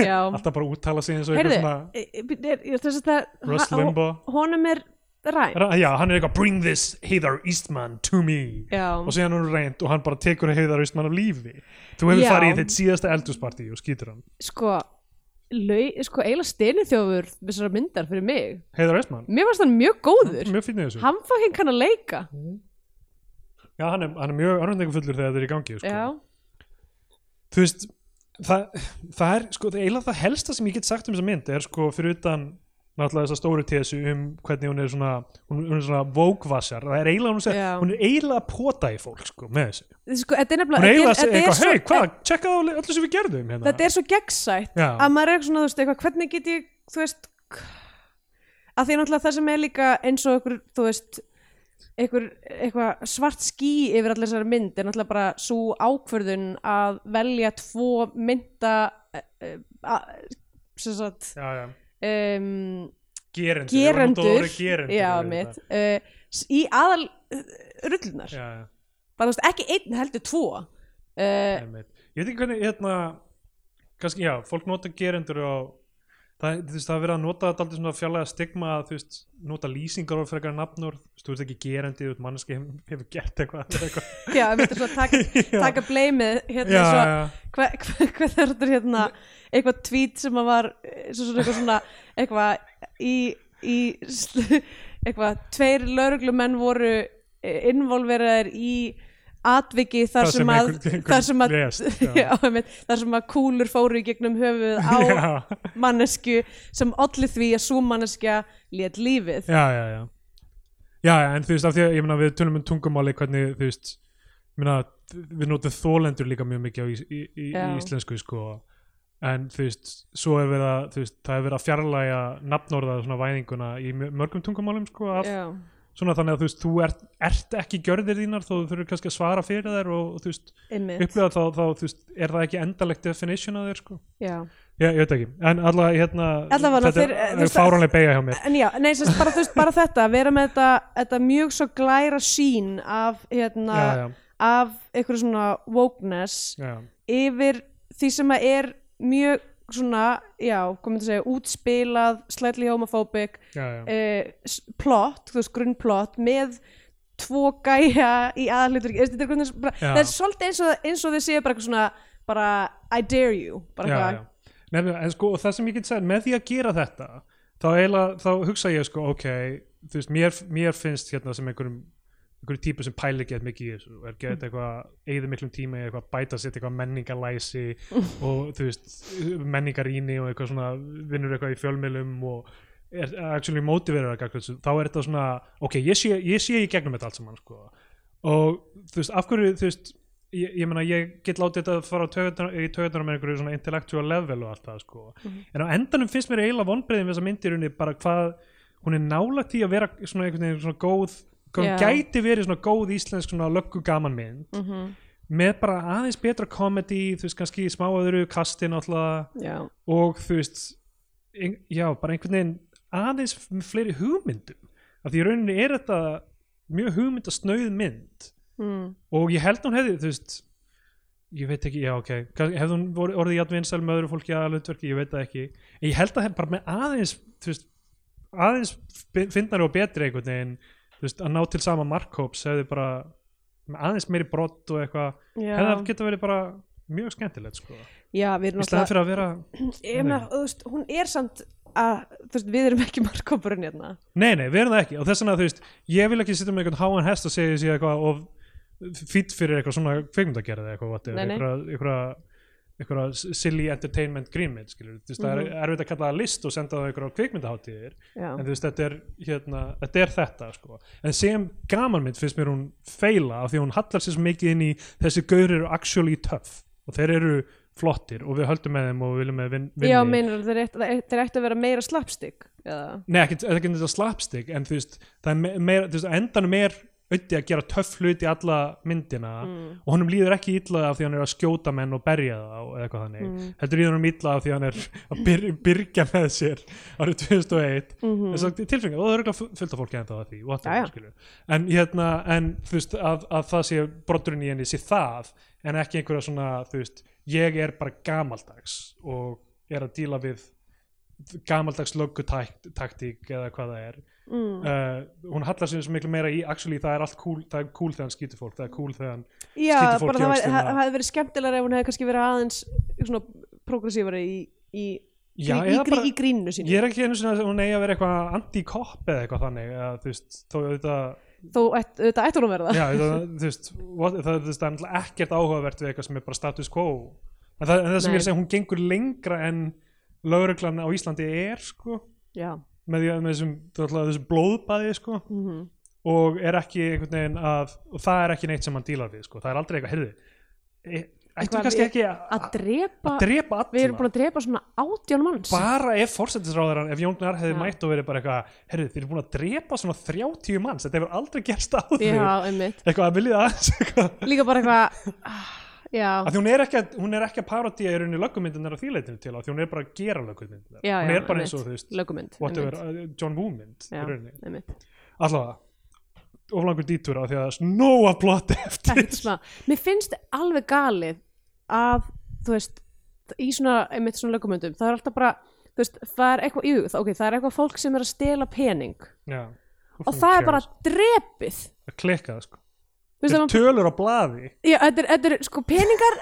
Speaker 2: Já,
Speaker 1: alltaf bara úttala sig eins og
Speaker 2: heyrðu,
Speaker 1: eitthvað svona
Speaker 2: e- e-
Speaker 1: Russ Limbaugh.
Speaker 2: honum er ræn
Speaker 1: Ra- Já, hann er eitthvað bring this Heiðar Eastman to me.
Speaker 2: Já,
Speaker 1: og síðan hann er reynd og hann bara tekur Heiðar Eastman á lífi. Þú hefur
Speaker 2: Já.
Speaker 1: farið í þitt síðasta eldhúspartí og skýtur hann.
Speaker 2: Sko lau, sko, eiginlega steinu þjófur þessara myndar fyrir mig.
Speaker 1: Heiðar Eastman,
Speaker 2: mér varst hann mjög góður.
Speaker 1: Mjög fínn í þessu.
Speaker 2: Hann fokkin kann að leika.
Speaker 1: Já, hann er, hann er mjög örnendingufullur þegar þetta er í gangi sko.
Speaker 2: já,
Speaker 1: þú veist það, það er sko, eiginlega það helsta sem ég get sagt um þessa mynd er sko fyrir utan náttúrulega þessa stóru tesu um hvernig hún er svona hún, hún er svona vókvassar það er eiginlega hún, segja,
Speaker 2: Já.
Speaker 1: hún er eiginlega að pota í fólk sko með þessu
Speaker 2: sko, þetta er
Speaker 1: hún
Speaker 2: nefnilega
Speaker 1: er eiginlega að
Speaker 2: þetta
Speaker 1: segja
Speaker 2: er- þetta er
Speaker 1: eitthvað,
Speaker 2: svo-
Speaker 1: hei hvað, tjekka á öllu sem við gerðum hérna.
Speaker 2: þetta er svo gegnsætt
Speaker 1: Já.
Speaker 2: að maður er svona, þú veist, eitthvað, hvernig get ég þú veist að því náttúrulega það sem er líka eins og okkur, þú veist einhver, eitthvað svart ský yfir allir þessari mynd er náttúrulega bara svo ákvörðun að velja tvo mynda uh, sem sagt
Speaker 1: já, já.
Speaker 2: Um,
Speaker 1: gerendur,
Speaker 2: gerendur,
Speaker 1: gerendur
Speaker 2: já, mitt, uh, í aðal uh, rullunar,
Speaker 1: já, já.
Speaker 2: bara þú veist ekki einn heldur tvo. Uh,
Speaker 1: Einmitt. ég veit ekki hvernig hérna, kannski, já, fólk nota gerendur á það, þú veist, það er verið að nota þetta aldrei svona fjarlæga stigma að þú veist, nota lýsingar og frekar nafnur, þú veist, þú veist ekki gerendi þú veist, manneski hefur, hefur gert eitthvað, eitthvað.
Speaker 2: já, veitum svona taka,
Speaker 1: Já.
Speaker 2: taka bleimið hérna
Speaker 1: já,
Speaker 2: svo,
Speaker 1: já,
Speaker 2: hvað hva, hva er þetta hérna eitthvað tweet sem að var eh, svo, svona eitthvað svona eitthvað í, í eitthvað, tveir lauruglumenn voru involveraðir í atviki þar
Speaker 1: Það
Speaker 2: sem,
Speaker 1: sem
Speaker 2: að
Speaker 1: einhver-
Speaker 2: þar sem að
Speaker 1: lést, já.
Speaker 2: já, þar sem að kúlur fóru í gegnum höfuð á
Speaker 1: já,
Speaker 2: mannesku sem olli því að svo manneskja lét lífið.
Speaker 1: Já, já, já. Já, en þú veist, af því að ég meina við tölum um tungumáli hvernig, þú veist, meina, við notum þólendur líka mjög mikið í, í, í, í íslensku, sko, en þú veist, svo verið að, þú veist, það er verið að fjarlæga nafnorða svona væðinguna í mörgum tungumálum, sko, af, svona þannig að þú veist, þú ert, ert ekki gjörðir þínar þó þú þurfur kannski að svara fyrir þær og, og þú veist, upplifa þá, þá, þú veist, er það ekki endalegt definition af þér, sko?
Speaker 2: já.
Speaker 1: Já, ég veit ekki, en allavega, hérna,
Speaker 2: Allavega,
Speaker 1: þetta
Speaker 2: þeir- þú
Speaker 1: er
Speaker 2: veist,
Speaker 1: fáránlega beigja hjá mér.
Speaker 2: en já, nei, sérst, bara, þú veist, bara þetta að vera með þetta, þetta mjög svo glæra sín af, hérna,
Speaker 1: Já, já,
Speaker 2: af einhverju svona wokeness
Speaker 1: já,
Speaker 2: yfir því sem að er mjög svona, já, komið að segja útspilað, slightly homophobic uh, plot, þú veist, grunnplot með tvo gæja í
Speaker 1: Já.
Speaker 2: það er svolítið eins og, eins og þið séu bara eitthvað svona bara I dare you bara eitthvað,
Speaker 1: já. Nefnir, en sko, og það sem ég get segja, með því að gera þetta þá, eiginlega, þá hugsa ég sko, ok, þú veist, mér, mér finnst hérna sem einhverjum einhverjum típu sem pæli get mikið í þessu er get eitthvað, eigði miklum tíma í eitthvað bæta sitt eitthvað menningalæsi og þú veist, menningaríni og eitthvað svona, vinnur eitthvað í fjölmiðlum og er actually motiverað að gagna þessu, þá er þetta svona ok, ég sé, ég sé í gegnum þetta allt saman sko. og þú veist, af hverju þú veist, ég, ég meina, ég get látið þetta fara á taugarnar- í töðunar með einhverju svona intellectual level og allt það sko. en á endanum finnst mér eiginlega vonbreiðin við þessa myndirunni bara hvað hún er nálægt í að vera svona einhvern veginn svona góð hún gæti verið svona góð íslensk svona löggu gaman mynd.
Speaker 2: Mhm.
Speaker 1: með bara aðeins betra komedi þú veist kannski smá öðru kasti náttúrulega.
Speaker 2: Já,
Speaker 1: og þú veist já, bara einhvern veginn aðeins fleiri hugmyndum. Af því rauninni er þetta mjög hugmyndasnauð mynd.
Speaker 2: Mm.
Speaker 1: og ég held hún hefði, þú veist ég veit ekki, já ok. Hefði hún orðið játvinsal með öðru fólki að hlutverki, ég veit það ekki. En ég held að bara með aðeins veist, aðeins finnari og betri einhvern veginn, veist, að ná til sama markhóps hefði bara aðeins meiri brott og eitthvað hefði það geta verið bara mjög skemmtilegt sko.
Speaker 2: já, við erum
Speaker 1: að vera
Speaker 2: hún er samt að, veist, við erum ekki markkópurinn hérna.
Speaker 1: Nei, nei, við erum það ekki. Og þess vegna þú veist, ég vil ekki sitja með einhvern háan hest og segja þessi eitthvað og fýtt fyrir eitthvað svona kveikmyndagerð eitthvað, eitthvað, eitthvað, eitthvað silly entertainment grínmynd skilur, þú veist, það er erfitt að kalla það list og senda það eitthvað kveikmyndaháttíðir
Speaker 2: já,
Speaker 1: en þú veist, þetta er, hérna, þetta er þetta sko, en sem gamanmynd finnst mér hún feila af því að hún hallar sér svo mikið inn í þessi gaur eru actually tough og þeir eru flottir og við höldum með þeim og við viljum með vin, vinni
Speaker 2: já meinar þeir ættu þeir ættu að vera meira slapstick eða,
Speaker 1: Nei, ekki, þetta slapstick en þú veist, það er me- meira, þú veist, endanum er auðvitað að gera töff hluti alla myndina
Speaker 2: mm.
Speaker 1: og honum líður ekki illa af því hann er að skjóta menn og berja það eða eitthvað þannig,
Speaker 2: Mm.
Speaker 1: heldur líður honum illa af því hann er að byr, byrja með sér árið 2001
Speaker 2: Mhm.
Speaker 1: þess að tilfengi, og það er ekki fullt af fólki ennþá að því, whatever, skilur en hérna, en þú veist, að, að það sé brotturinn í henni sé það en ekki einhverja svona, þú veist ég er bara gamaldags og er að díla við gamaldags löggutaktík eða hvað það er
Speaker 2: mm.
Speaker 1: uh, hún hallar sér miklu meira í actually það er allt cool, það er cool þegar hann skýtur fólk það er cool þegar hann, skýtur fólk
Speaker 2: það, það, það hefði verið skemmtilega ef hún hefði kannski verið aðeins svona progressífari í, í,
Speaker 1: já,
Speaker 2: í, í,
Speaker 1: bara,
Speaker 2: í gríninu sínu
Speaker 1: ég er ekki einu sinni að hún eigi að vera eitthvað anti-cop eða eitthvað þannig eða, þú veist, þó auðvitað
Speaker 2: þó auðvitað ætti hún að það.
Speaker 1: Já, auðvitað, þú veist, what, það, það, það er ekkert áhugavert við eitthvað sem er bara status quo. En það, en það sem
Speaker 2: Nei.
Speaker 1: ég er að segja, hún gengur lengra en lögreglan á Íslandi er sko,
Speaker 2: já,
Speaker 1: með, því, með þessum, þessum blóðbaði sko.
Speaker 2: Mm
Speaker 1: og er ekki einhvern veginn að það er ekki neitt sem hann dílar við sko. það er aldrei eitthvað, heyrðu e- ættum
Speaker 2: Eitthvað
Speaker 1: kannski
Speaker 2: við-
Speaker 1: ekki
Speaker 2: að drepa,
Speaker 1: drepa
Speaker 2: við erum búin að drepa svona átján manns.
Speaker 1: Bara ef fórsetisráðaran, ef Jón Gnar hefði
Speaker 2: Já.
Speaker 1: mætt og verið bara eitthvað, herru, þið eru búin að drepa svona 30 manns, þetta hefur aldrei gerst
Speaker 2: já, einmitt.
Speaker 1: Eitthvað að aðeins eitthvað.
Speaker 2: Líka bara eitthvað
Speaker 1: að því hún er ekki að, hún er ekki að parodía í rauninni löggumyndunar á þýleitinu til, af því hún er bara að gera löggumyndunar, hún er bara eins og þú veist, whatever, uh, John Woo mynd í rauninni, allavega oflangur dítúr af því að snóa plotti eftir.
Speaker 2: ekkert smá, mér finnst alveg galið að þú veist í svona, einmitt svona lögumyndum það er alltaf bara, þú veist, það er eitthvað jú, það, ok, það er eitthvað fólk sem er að stela pening
Speaker 1: Já,
Speaker 2: og það er bara drepið.
Speaker 1: Að klikka það sko Þeir
Speaker 2: það-
Speaker 1: tölur á blaði.
Speaker 2: Já, þetta er, þetta er, sko, peningar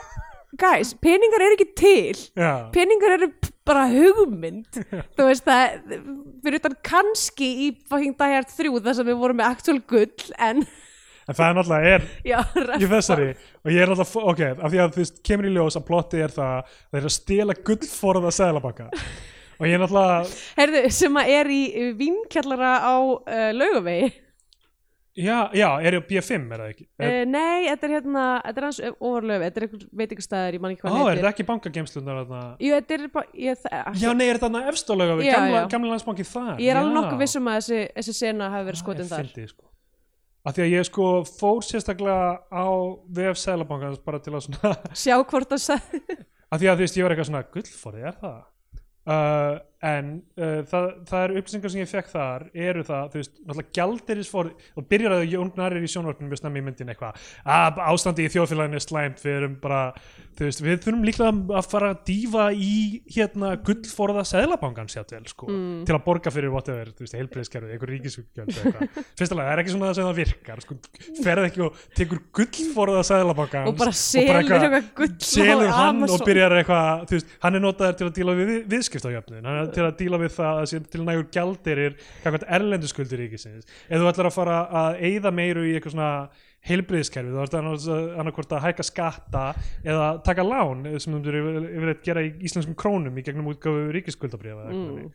Speaker 2: guys, peningar eru ekki til.
Speaker 1: Já,
Speaker 2: peningar eru bara hugmynd. Þú veist það fyrir utan kannski í fucking Die Hard 3 þar sem við vorum með actual gull en
Speaker 1: en það er náttúrulega er
Speaker 2: já,
Speaker 1: í þessari. Og ég er alltaf, ok, af því að þú veist kemur í ljós að plotti er það að þeir eru að stela gullforða seðlabakka og ég er náttúrulega,
Speaker 2: heyrðu, sem að er í vinkjallara á uh, laugavegi
Speaker 1: já, já, er á B5 er það ekki? Er,
Speaker 2: uh, nei, þetta er hérna þetta er hans ofurlöfi, þetta er einhver veitingastæður ég man ekki
Speaker 1: Ó,
Speaker 2: hvað
Speaker 1: er
Speaker 2: heitir
Speaker 1: þetta ekki bankagemslunar þarna?
Speaker 2: Jú, þetta er bara ég, það,
Speaker 1: Já, nei, er þetta þarna efstólega við gamla, landsbanki þar?
Speaker 2: ég er alveg
Speaker 1: Já.
Speaker 2: nokkuð vissum að þessi, þessi sena hafi verið skotin
Speaker 1: Já,
Speaker 2: þar
Speaker 1: ég fyndi, sko. Af því að ég sko fór sérstaklega á VF Sælabankans bara til að svona
Speaker 2: sjá hvort það sagði
Speaker 1: af því að þú veist ég var eitthvað svona gullforði, er það? Uh, en uh, það, það er upplýsingar sem ég fekk þar eru það, þú veist, náttúrulega gjaldirisforði og byrjar að Jón Gnar er í sjónvarpinu með snemmi í myndin eitthvað, að ástandi í þjóðfélaginu er slæmt, við erum bara þú veist, við þurfum líklega að fara að dýfa í hérna gullforða seðlabankan sjátvel, sko,
Speaker 2: Mm.
Speaker 1: til að borga fyrir whatever, þú veist, heilbreyðskerfið, einhver ríkisugjöld eitthvað, fyrstulega, það er ekki svona það sem það virkar, sko, ferð ekki og tekur gullforða seðlabankan
Speaker 2: og bara selur eitthvað gull á
Speaker 1: selur hann
Speaker 2: Amazon.
Speaker 1: og byrjar eitthvað þú veist, hann er notaður til að díla við viðskiptajöfnin hann er til að díla við það að til nægur gjaldirir erlendu skuldir ríkisins. Ef þú ætlar að fara að eyða meiru í eitthvað svona heilbriðskerfi þú ætlar annarkvort að hækka skatta eða taka lán eh, sem þú yfir- yfirleitt gera í íslenskum krónum í gegnum útgáfu ríkisskuldabrifa
Speaker 2: Mm.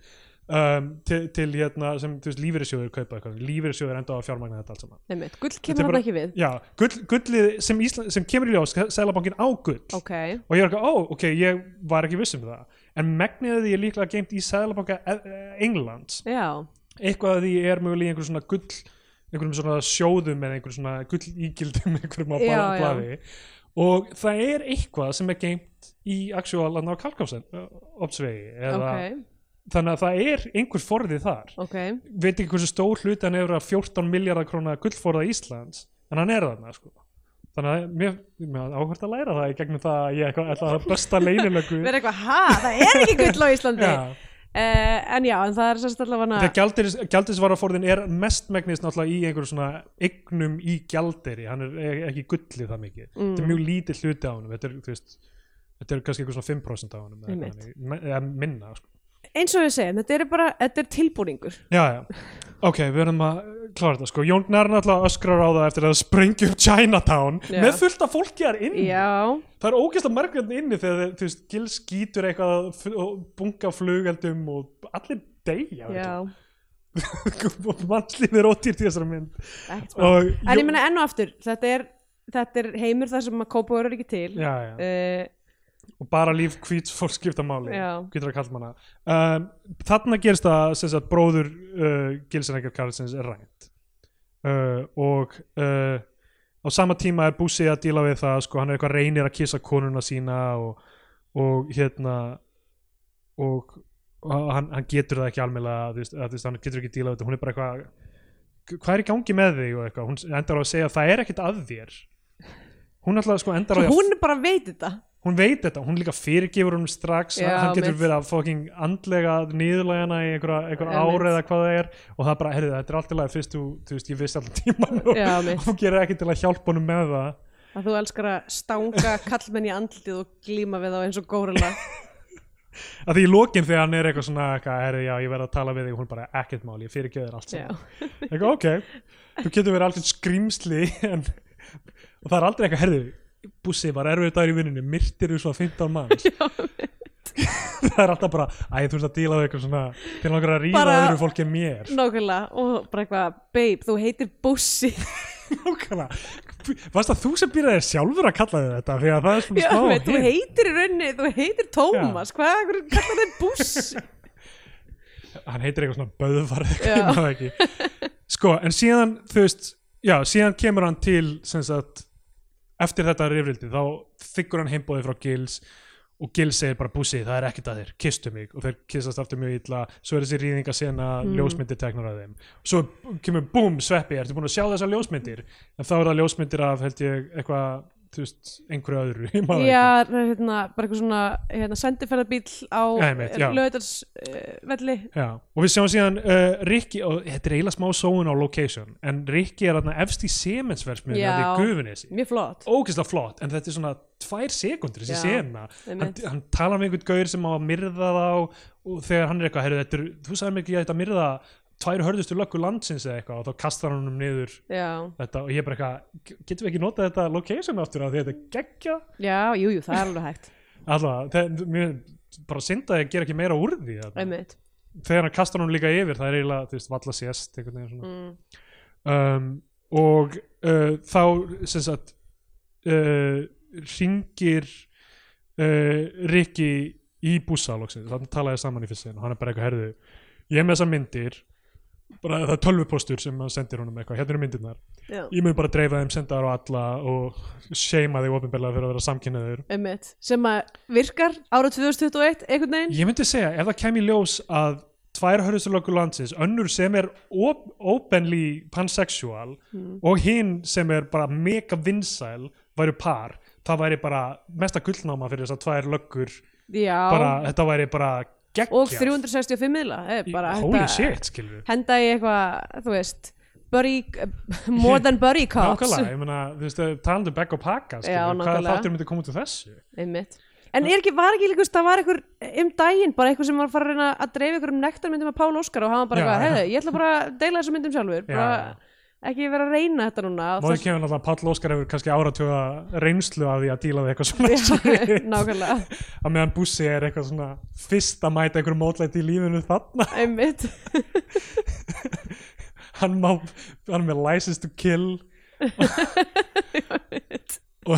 Speaker 1: um, til, til hérna sem lífyrirsjóður kaupa eitthvað lífyrirsjóður enda á að fjármagna þetta allt saman.
Speaker 2: Einmitt, gull kemur hann ekki við.
Speaker 1: Já, gull, gullið sem, sem kemur í ljós Sælabankin á gull.
Speaker 2: Ok,
Speaker 1: og ég er ekki, ó, ok, ég var ekki viss um það en megnið af því er líklega geimt í Sæðlabanka Englands.
Speaker 2: Já.
Speaker 1: Eitthvað af því er mögulega í einhver svona gull einhverjum svona sjóðum eða einhverjum svona gull ígildum einhverjum á blaði. Og það er eitthvað sem er geimt í actual á Kalkáfsen opsvegi eða
Speaker 2: ok,
Speaker 1: þannig að það er einhver forðið þar.
Speaker 2: Ok.
Speaker 1: Veit ekki hversu stór hluti hann hefur að 14 miljardar króna gullforða Íslands en hann er þarna sko þannig að mér, mér áhvert að læra það í gegnum það að ég eitthvað ætla að besta leynilögu
Speaker 2: verður eitthvað, ha, það er ekki gull á Íslandi?
Speaker 1: Já,
Speaker 2: uh, en já, en það er sérst allavega
Speaker 1: þegar gjaldis, gjaldisvaraforðin er mest megnist náttúrulega í einhverjum svona eignum í gjaldiri, hann er e- ekki gullið það mikið,
Speaker 2: Mm.
Speaker 1: þetta er mjög lítið hluti á honum. Þetta er, þú veist, þetta er kannski eitthvað svona 5% á eitthvað eða minna sko.
Speaker 2: Eins og við segjum, þetta er bara, þetta er tilbúningur.
Speaker 1: Já, já, ok, við verðum að klára þetta sko, Jón Gnarr náttúrulega öskrar á það eftir að sprengja upp Chinatown
Speaker 2: Já.
Speaker 1: með fullt af fólki þar inn
Speaker 2: já,
Speaker 1: það er ógeðslega margirn inni þegar þú veist, Gil skýtur eitthvað og bunga flugeldum og allir og mannslífið er ótýrt í þessari mynd. Og
Speaker 2: en ég meina enn og aftur, þetta er þetta er heimur þar sem að kópáur er ekki til.
Speaker 1: Já, já.
Speaker 2: Uh,
Speaker 1: og bara líf hvíts fólk skipta máli
Speaker 2: Já.
Speaker 1: hvítra kallmanna um, þarna gerist það sagt bróður uh, Gilsenegger Karlsins er rænt. Uh, og uh, á sama tíma er Bussi að díla við það sko, hann er eitthvað reynir að kissa konuna sína og, og hérna og, og hann, hann getur það ekki að, veist, hann getur ekki díla við þetta hún er bara eitthvað hvað er í gangi með þig? og eitthvað. Hún endar á að segja það er ekkit að þér. Hún alltaf sko að
Speaker 2: hún bara veit þetta
Speaker 1: hún veit þetta, hún líka fyrirgefur hún strax
Speaker 2: Já,
Speaker 1: hann getur verið að fucking andlega niðurlægana í einhver, einhver
Speaker 2: Einmitt.
Speaker 1: ár eða hvað það er og það bara, heyrðu þetta er allt í lagi fyrst þú, þú veist, ég vissi allan tíman
Speaker 2: Já,
Speaker 1: og þú gerir ekki til að hjálpa honum með það.
Speaker 2: Að þú elskar að stanga kallmenn í andlitið og glíma við þá eins og górilla
Speaker 1: að því í lokin þegar hann er eitthvað svona heyrðu, já, ég verð að tala við þig og hún bara, ekkert máli, ég fyrirgefur þér allt eitthvað, ok, þú getur verið alveg skrýmsli en, og það er aldrei eitthvað, heyrðu Bussi var erfið dagur í vinnunni, myrtir þú svo 15 manns. Það er alltaf bara, æ, þú veist að díla við eitthvað svona, til langar að ríða öðru fólki en mér.
Speaker 2: Nákvæmlega og bara eitthvað, babe, þú heitir Bussi.
Speaker 1: Nákvæmlega, varst það þú sem byrjaði sjálfur að kalla þig þetta? Því að það er svona
Speaker 2: Já,
Speaker 1: smá
Speaker 2: veit, þú heitir í rauninni, þú heitir Tómas. Hvað, kallar þið buss
Speaker 1: hann heitir eitthvað svona böðvar
Speaker 2: Já.
Speaker 1: ég man það ekki. Sko, en síðan þú veist, já, síðan kemur hann til sem sagt, eftir þetta rifrildi þá þykkur hann heimbóði frá Gils og Gils segir bara búsi, það er ekkert að þér, kistu mig. Og þeir kissast aftur mjög illa, svo er þessi rýðinga sena
Speaker 2: Mm.
Speaker 1: ljósmyndir teknar af þeim. Svo kemur búm, sveppi, ertu búin að sjá þessar ljósmyndir? En þá er það ljósmyndir af held ég eitthvað, þú veist, einhverju öðru
Speaker 2: Já, er hérna, bara eitthvað svona hérna, sendiferðarbíl á lögðars uh,
Speaker 1: og við sjáum síðan uh, Rikki, og þetta er eiginlega smá sóun á location, en Rikki er þarna efst í í Gufunesi.
Speaker 2: Mjög flott.
Speaker 1: Ógeðslega flott, en þetta er svona tvær sekundur þessi sena. Hann, hann talar með einhvern gaur sem á að myrða þá og þegar hann er eitthvað, heyrðu, þetta er, þú sagði mér ekki að þetta myrða tvær hörðustu löggu landsins eða eitthvað og þá kastar hann um niður
Speaker 2: Já,
Speaker 1: þetta og ég er bara eitthvað, getum við ekki notað þetta location aftur að því að þetta er geggja
Speaker 2: já, jú, jú, það er alveg hægt.
Speaker 1: Allavega, það, mér bara syndaði að gera ekki meira úr því þegar hann kastar hann líka yfir það er eiginlega, þú veist, valla svona.
Speaker 2: Mm.
Speaker 1: um, og uh, þá sem sagt uh, ringir uh, Rikki í loksins, þannig talaði saman í fyrst og hann er bara eitthvað herðu ég er með þessar myndir bara það er tölvupostur sem sendir honum eitthvað, hérna eru myndirnar.
Speaker 2: Já,
Speaker 1: ég mun bara dreifa þeim, senda þær á alla og seima þig ofinbeglega fyrir að vera samkynnaður
Speaker 2: einmitt. Sem að virkar árið 2021 einhvern veginn?
Speaker 1: Ég myndi segja, ef það kem í ljós að tvær hörðusturlöku landsins, önnur sem er op openly pansexual
Speaker 2: Mm.
Speaker 1: og hinn sem er bara mega vinsæl væri par það væri bara mesta gullnáma fyrir þess að tvær löggur.
Speaker 2: Já,
Speaker 1: bara, þetta væri bara geggjað
Speaker 2: og 365 miðla
Speaker 1: holy shit, skilur
Speaker 2: henda í eitthvað, þú veist buddy, more than buddy cops
Speaker 1: nákvæmlega, ég meina, þú veist, talandi um Begg og hvaða
Speaker 2: nákvæmlega.
Speaker 1: þáttur myndi koma út úr þessu
Speaker 2: einmitt En er ekki, var ekki líka, það var einhver um daginn, bara einhver sem var að fara að reyna að dreifa einhverjum nektarmyndum með Pál Óskar og var bara eitthvað,
Speaker 1: já.
Speaker 2: hefðu, ég ætla bara að deila þessum myndum sjálfur,
Speaker 1: Já,
Speaker 2: bara
Speaker 1: já.
Speaker 2: Ekki vera að reyna þetta núna
Speaker 1: Móði
Speaker 2: það-
Speaker 1: kemur náttúrulega Páll Óskar hefur kannski áratuga reynslu af því að díla við eitthvað svona
Speaker 2: Já, nákvæmlega,
Speaker 1: að meðan Bussi er eitthvað svona fyrst að mæta einhverjum mótlæti í lífinu þarna.
Speaker 2: Einmitt.
Speaker 1: Hann má, hann með license to kill. Og, og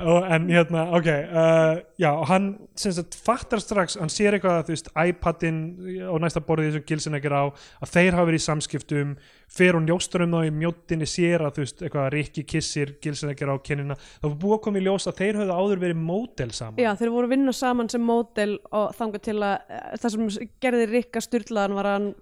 Speaker 1: en hérna, ok uh, já, hann sagt fattar strax, hann sér eitthvað þú veist, iPadin á næsta borðið sem Gilsin ekki á, að þeir hafa verið í samskiptum fer og njóstur um þá í mjóttinni sér að þú veist, eitthvað Rikki kissir Gilsin ekki á kynina, það var búið að koma í ljós að þeir höfðu áður verið mótel saman.
Speaker 2: Já, þeir voru að vinna saman sem mótel og þangað til að eh, það sem gerði Rikka styrlaðan var að hann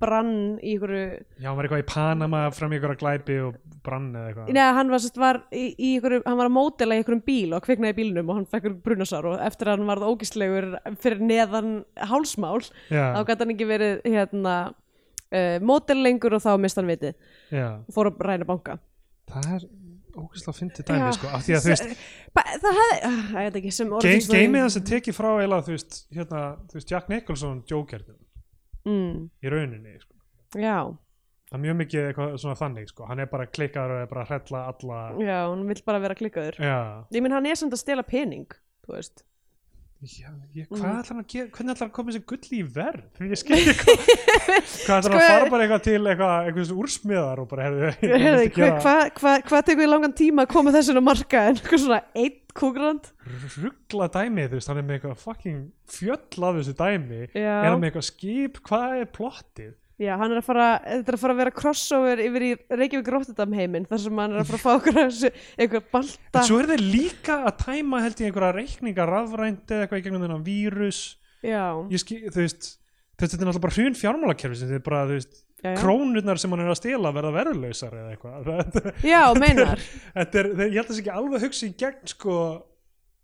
Speaker 2: brann í einhverju
Speaker 1: já, hann var eitthvað í Panama fram í eitthvað glæpi og brann eða eitthvað.
Speaker 2: Nei, hann var, sest, var í, í einhverju, hann var að mótela í einhverjum bíl og kviknaði bílnum og hann fekk brunasár og eftir að hann varð ógíslegur fyrir neðan hálsmál
Speaker 1: já,
Speaker 2: þá gæti hann ekki verið hérna uh, mótel lengur og þá mist hann vitið.
Speaker 1: Já,
Speaker 2: og fór að ræna banka.
Speaker 1: Það er ógæslega fyndið dæmi sko, af því að þú veist
Speaker 2: það hefði, uh, ég veit ekki sem orðið
Speaker 1: Geimið hans er tekið frá eila, þú veist, hérna, þú veist, Jack Nicholson Joker
Speaker 2: mm,
Speaker 1: í rauninni sko.
Speaker 2: já,
Speaker 1: það er mjög mikið eitthvað svona þannig sko. hann er bara klikkaður og er bara að hrella alla
Speaker 2: já, hann vill bara vera klikkaður.
Speaker 1: Já,
Speaker 2: ég minn hann er samt að stela pening þú veist
Speaker 1: já ég, hvað
Speaker 2: Mm.
Speaker 1: ætlar hann að gera hvernig ætlar hann að koma þessi gull í verð? Ég skil ekki hvað hvað ætlar hann að
Speaker 2: Sko-
Speaker 1: fara bara eitthvað til eitthvað, eitthvað svona úrsmiðar og bara herðu
Speaker 2: Hvað hva, hva, tekur í langan tíma að koma þessu á marka en eitthvað svona einn kúkrand
Speaker 1: ruggla dæmi, þú veist, hann er með eitthvað fucking fjöll af þessu dæmi.
Speaker 2: Já.
Speaker 1: er hann með eitthvað skip, hvað er plottið
Speaker 2: Já, hann er að fara, þetta er að fara að vera crossover yfir í Reykjavík Rotterdam heiminn þar sem hann er að fara að fá okkur eitthvað balta.
Speaker 1: En svo er þeir líka að tæma held ég einhverja reikninga rafrænt eða eitthvað í gegnum þennan vírus.
Speaker 2: Já,
Speaker 1: ég skil, þú veist þetta er náttúrulega bara hrjún fjármálakerfi sem þið bara, þú veist,
Speaker 2: já, já.
Speaker 1: krónurnar sem hann er að stela verða verðlausar eða eitthvað.
Speaker 2: Já meinar.
Speaker 1: þetta er, ég held að það sé ekki alveg hugsa í gegn sko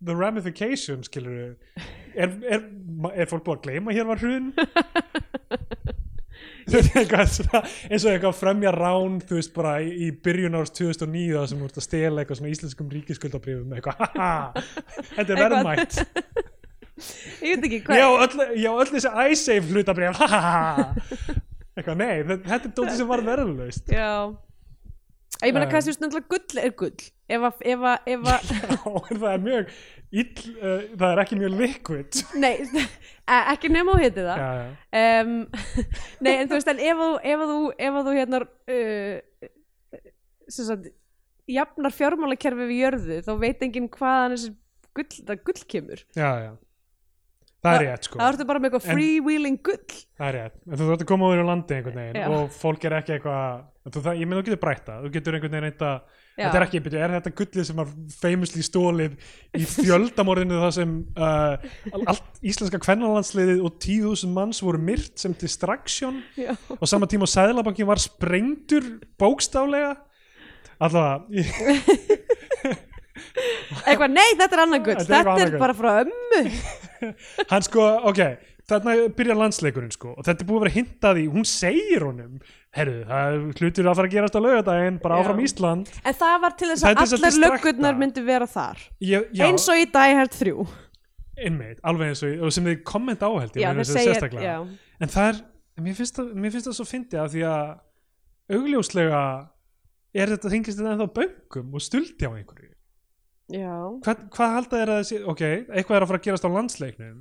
Speaker 1: the ramification skilur er, er, ma- er fólk búið að gleyma hér var hrjún Þetta er eitthvað svona, eins og eitthvað fremja rán þú veist bara í, byrjun árs 2009 þar sem ert að stela eitthvað svona íslenskum ríkiskuldabrifum eitthvað, þetta er verðmætt.
Speaker 2: Ég veit ekki hvað
Speaker 1: já, öll þessi iSafe hlutabrif eitthvað, nei, þetta er dóttir sem var verðlaust.
Speaker 2: Já Ég meina veist náttúrulega gull er gull. Ef að, ef að, ef að
Speaker 1: já, en það er mjög ill, uh, það er ekki mjög liquid.
Speaker 2: Nei, e- ekki nema þú heiti það.
Speaker 1: Já, já,
Speaker 2: um, Nei, en þú veist en ef þú, ef þú, ef þú hérna uh, sem sagt, jafnar fjármálakerfi við jörðu þá veit enginn hvaðan þessi gull, það gull kemur.
Speaker 1: Já, já það er rétt sko
Speaker 2: það ertu bara með eitthvað freewheeling gull
Speaker 1: það er rétt, en þú þarf að koma úr á landi einhvern veginn
Speaker 2: Já.
Speaker 1: og fólk er ekki eitthvað þú, það, ég með þú getur brætt það, þú getur einhvern veginn
Speaker 2: Já.
Speaker 1: þetta er ekki, byrju, er þetta gullið sem var famously stólið í fjöldamorðinu það sem uh, allt íslenska kvennalansliðið og 10.000 manns voru myrt sem distraction
Speaker 2: Já.
Speaker 1: og sama tíma Sæðlabankin var sprengtur bókstaflega allavega, ég,
Speaker 2: eitthvað, nei þetta er annað gull.
Speaker 1: Þetta er
Speaker 2: þetta er
Speaker 1: annað
Speaker 2: bara frá ömmu.
Speaker 1: Hann sko, ok þarna byrjar landsleikurinn sko og þetta er búið að vera hintað í, hún segir honum herru, það er hlutur að fara að gerast á laugardaginn bara
Speaker 2: Já.
Speaker 1: áfram Ísland.
Speaker 2: En það var til þess
Speaker 1: er
Speaker 2: að
Speaker 1: að
Speaker 2: allar löggurnar myndu vera þar.
Speaker 1: Ég, já,
Speaker 2: eins og í Hard 3
Speaker 1: einmitt, alveg eins og, og sem þið komment á held ég,
Speaker 2: já,
Speaker 1: meina
Speaker 2: þeir
Speaker 1: þessu
Speaker 2: segja,
Speaker 1: sérstaklega.
Speaker 2: já,
Speaker 1: en það er, mér finnst það, mér finnst það svo fyndið af því að augljóslega er þetta þingist þetta ennþá böngum og stuldi á einhverju
Speaker 2: já.
Speaker 1: Hvað, halda þér að þessi, ok, eitthvað er að fara að gerast á landsleiknum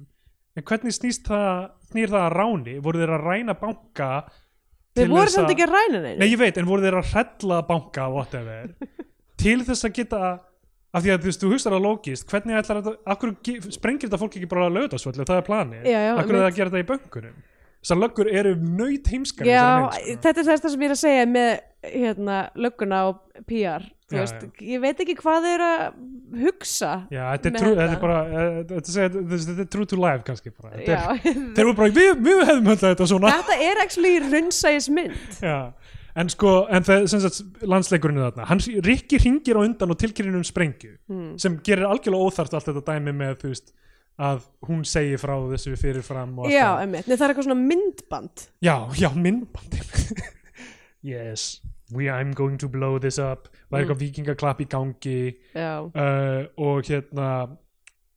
Speaker 1: en hvernig snýst það, snýr það að ráni? Voru þeir að ræna banka
Speaker 2: við vorum
Speaker 1: þess
Speaker 2: samt
Speaker 1: að-
Speaker 2: ekki að ræna neinu.
Speaker 1: Nei, ég veit, en voru þeir að hrella banka whatever, til þess að geta af því að þú veist, þú hugst það lógist hvernig ætlar þetta, akkur sprengir þetta fólk ekki bara að lögða svo það er planið, akkur það að gera þetta í bönkunum? Þessar löggur eru nöyt heimskar
Speaker 2: Já,
Speaker 1: sko.
Speaker 2: þetta er það sem ég er að segja með hérna, lögguna og PR
Speaker 1: Já,
Speaker 2: veist, ég veit ekki hvað þeir eru að hugsa
Speaker 1: Já, þetta er, er bara þetta, er true to life kannski
Speaker 2: Já.
Speaker 1: er, þeir voru bara, við, við hefðum höndlað þetta svona.
Speaker 2: Þetta er actually runnsæðismynd
Speaker 1: Já, en sko, en það sem sagt landsleikurinn er þarna, hann Rikki ringir á undan og tilkynir um sprengju
Speaker 2: Hmm.
Speaker 1: sem gerir algjörlega óþart allt þetta dæmi með þú veist að hún segi frá þessu fyrirfram og allt
Speaker 2: Já,
Speaker 1: það.
Speaker 2: emmitt, Nei, það er eitthvað svona myndband.
Speaker 1: Já, já, myndbandi yes, we, I'm going to blow this up. Það er eitthvað vikingaklapp í gangi. Uh, og hérna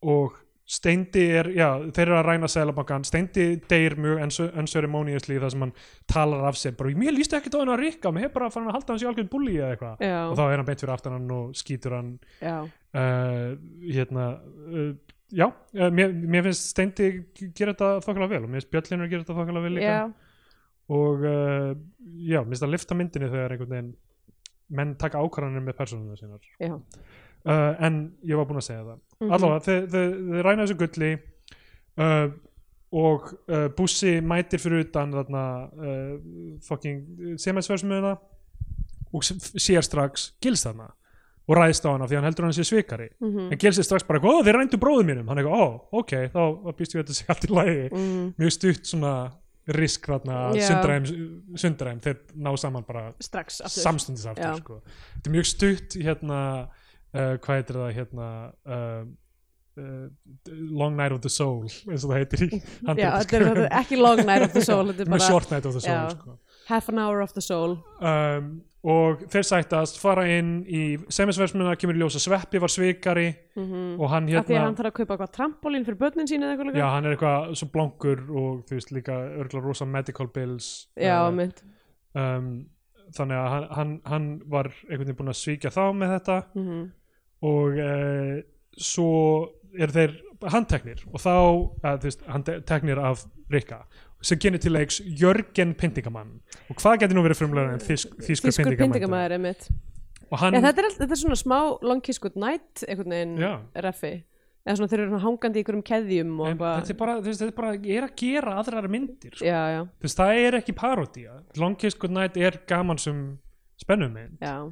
Speaker 1: og Steindi er, já, þeir eru að ræna Sælabankan, Steindi deyr mjög unceremoniously þar sem hann talar af sér, bara, mér líst ekki á hann að rikka mér hef bara farin að halda hans í algjörn bulli eða eitthvað. Og þá er hann beint fyrir aftan hann og skýtur hann. Uh, hérna uh, já, mér, mér finnst Steindi gera þetta þokkalega vel og mér finnst Björnlinur gera þetta þokkalega vel líka.
Speaker 2: Já,
Speaker 1: og uh, já, mér finnst að lifta myndinni þegar einhvern veginn menn taka ákvarðanir með persónuna sínar. Uh, en ég var búinn að segja það.
Speaker 2: Mhm.
Speaker 1: allavega, þeir, þeir, þeir ræna þessu gulli uh, og Bussi mætir fyrir utan þarna fucking semætsversmiðuna og sér strax Gils þarna og ræðist á hana því hann heldur hann sé svikari.
Speaker 2: Mhm.
Speaker 1: en Gils er strax bara, ó þeir rændu bróðum mínum. Hann er eitthvað, ó, ok, þá býst ég að þetta sé allt í lagi.
Speaker 2: Mm,
Speaker 1: mjög stutt svona risk þarna sundræm, sundræm þeir ná saman bara
Speaker 2: Strax aftur.
Speaker 1: samstundis aftur sko. þetta er mjög stutt hérna uh, hvað heitir það hérna uh, uh, Long Night of the Soul eins og það heitir í
Speaker 2: Já, þetta er, ekki long night of the soul bara
Speaker 1: Short Night of the Soul sko.
Speaker 2: half an hour of the soul.
Speaker 1: Um, og þeir sættast fara inn í semisversmuna kemur í ljós að Sveppi var svikari
Speaker 2: mm
Speaker 1: og hann
Speaker 2: Af því að
Speaker 1: hérna
Speaker 2: hann þarf að kaupa eitthvað trampolín fyrir börnin sín eða eitthvað líka.
Speaker 1: Já, hann er eitthvað svo blankur og þú veist líka örgulega rosa medical bills.
Speaker 2: Já,
Speaker 1: uh,
Speaker 2: mynd
Speaker 1: um, þannig að hann, hann, hann var einhvern veginn búinn að svíkja þá með þetta.
Speaker 2: Mm
Speaker 1: og uh, svo er þeir handteknir og þá, að, þú veist, handteknir af Rikka sem genið til leiks Jörgen Pyntingamann og hvað getur nú verið frumlega en þýsk, þýskur, og hann,
Speaker 2: þetta þetta er svona smá long kiss good night einhvern veginn
Speaker 1: Já.
Speaker 2: reffi eða svona þeir eru hangandi í einhverjum keðjum
Speaker 1: en,
Speaker 2: eitthvað.
Speaker 1: þetta er bara, þetta er bara er að gera aðrar myndir sko.
Speaker 2: Já, já,
Speaker 1: veist, það er ekki parodía Long Kiss Goodnight er gaman sem spennumynd.
Speaker 2: Já,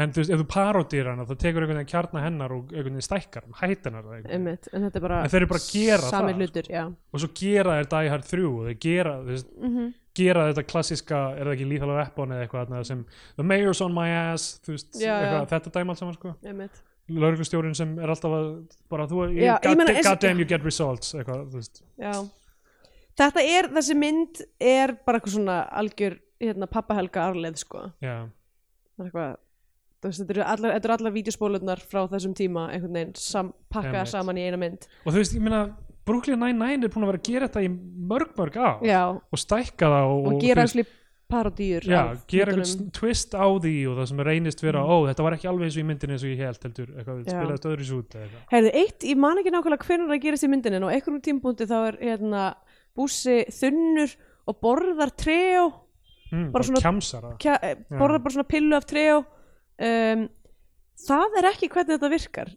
Speaker 1: en þú veist, ef þú parodýr hana þá tekur einhvern veginn kjarna hennar og einhvern veginn stækkar hann, einhvern veginn.
Speaker 2: einmitt en þetta er bara
Speaker 1: En þeir eru bara að gera
Speaker 2: sami
Speaker 1: það.
Speaker 2: hlutur, já.
Speaker 1: Og svo gera þeir Die Hard 3 og þeir gera, þú veist,
Speaker 2: mm
Speaker 1: gera þetta klassiska, er það ekki Lethal Weapon eða eitthvað sem The Mayor's on my ass þú veist,
Speaker 2: Já,
Speaker 1: eitthvað,
Speaker 2: já.
Speaker 1: þetta dæma allt saman sko. Lauruglustjórin sem er alltaf að bara þú,
Speaker 2: Já, ég
Speaker 1: god,
Speaker 2: meina, eins-
Speaker 1: god damn you get results eitthvað, þú veist.
Speaker 2: Þetta er, þessi mynd er bara eitthvað svona algjör hérna, pappahelga arleð sko. Það er eitthvað veist, þetta eru allar, þetta eru allar vídeospólurnar frá þessum tíma einhvern veginn sam, pakka saman í eina mynd.
Speaker 1: Og þú veist, ég meina Brooklyn Nine-Nine er búin að vera að gera þetta í mörg mörg á
Speaker 2: Já,
Speaker 1: og stækka það og,
Speaker 2: og, gera eins parodýr
Speaker 1: já,
Speaker 2: af
Speaker 1: gera einhvern twist á því og það sem reynist vera,
Speaker 2: Mm.
Speaker 1: ó, þetta var ekki alveg eins og í myndinni eins og ég held, heldur, eitthvað, spilaðist öðru sút.
Speaker 2: Heyrðu, eitt, ég man ekki nákvæmlega hvernig það gerist í myndinni en á einhverjum tímpúndi þá er hérna bússi þunnur og borðar treo.
Speaker 1: Mm,
Speaker 2: eh, borðar bara svona pillu af treo um, það er ekki hvernig þetta virkar.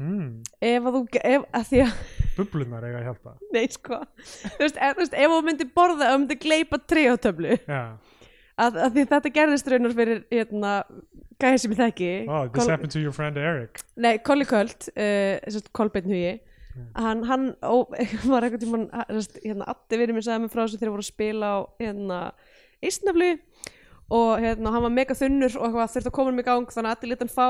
Speaker 1: Mm,
Speaker 2: ef að þú, ef, að að
Speaker 1: bublunar eiga að hjálpa.
Speaker 2: Nei sko, þú veist, ef, þú veist ef þú myndir borða, þú myndir gleipa tríótöflu
Speaker 1: já,
Speaker 2: að, að því þetta gerðist raunar fyrir hérna, gæði sem ég þekki.
Speaker 1: Oh, this
Speaker 2: Kol-
Speaker 1: happened to your friend Eric.
Speaker 2: Nei, Colli Köld uh, Kolbeinn Hugi. Hann, hann ó, var einhvern tímann sest, hérna, Addi verið mér sagði mér frá þessu þegar þeir voru að spila á hérna, Ísnaflu og hérna, hann var mega þunnur og eitthvað þurfti að koma um í gang þannig að Addi lit hann fá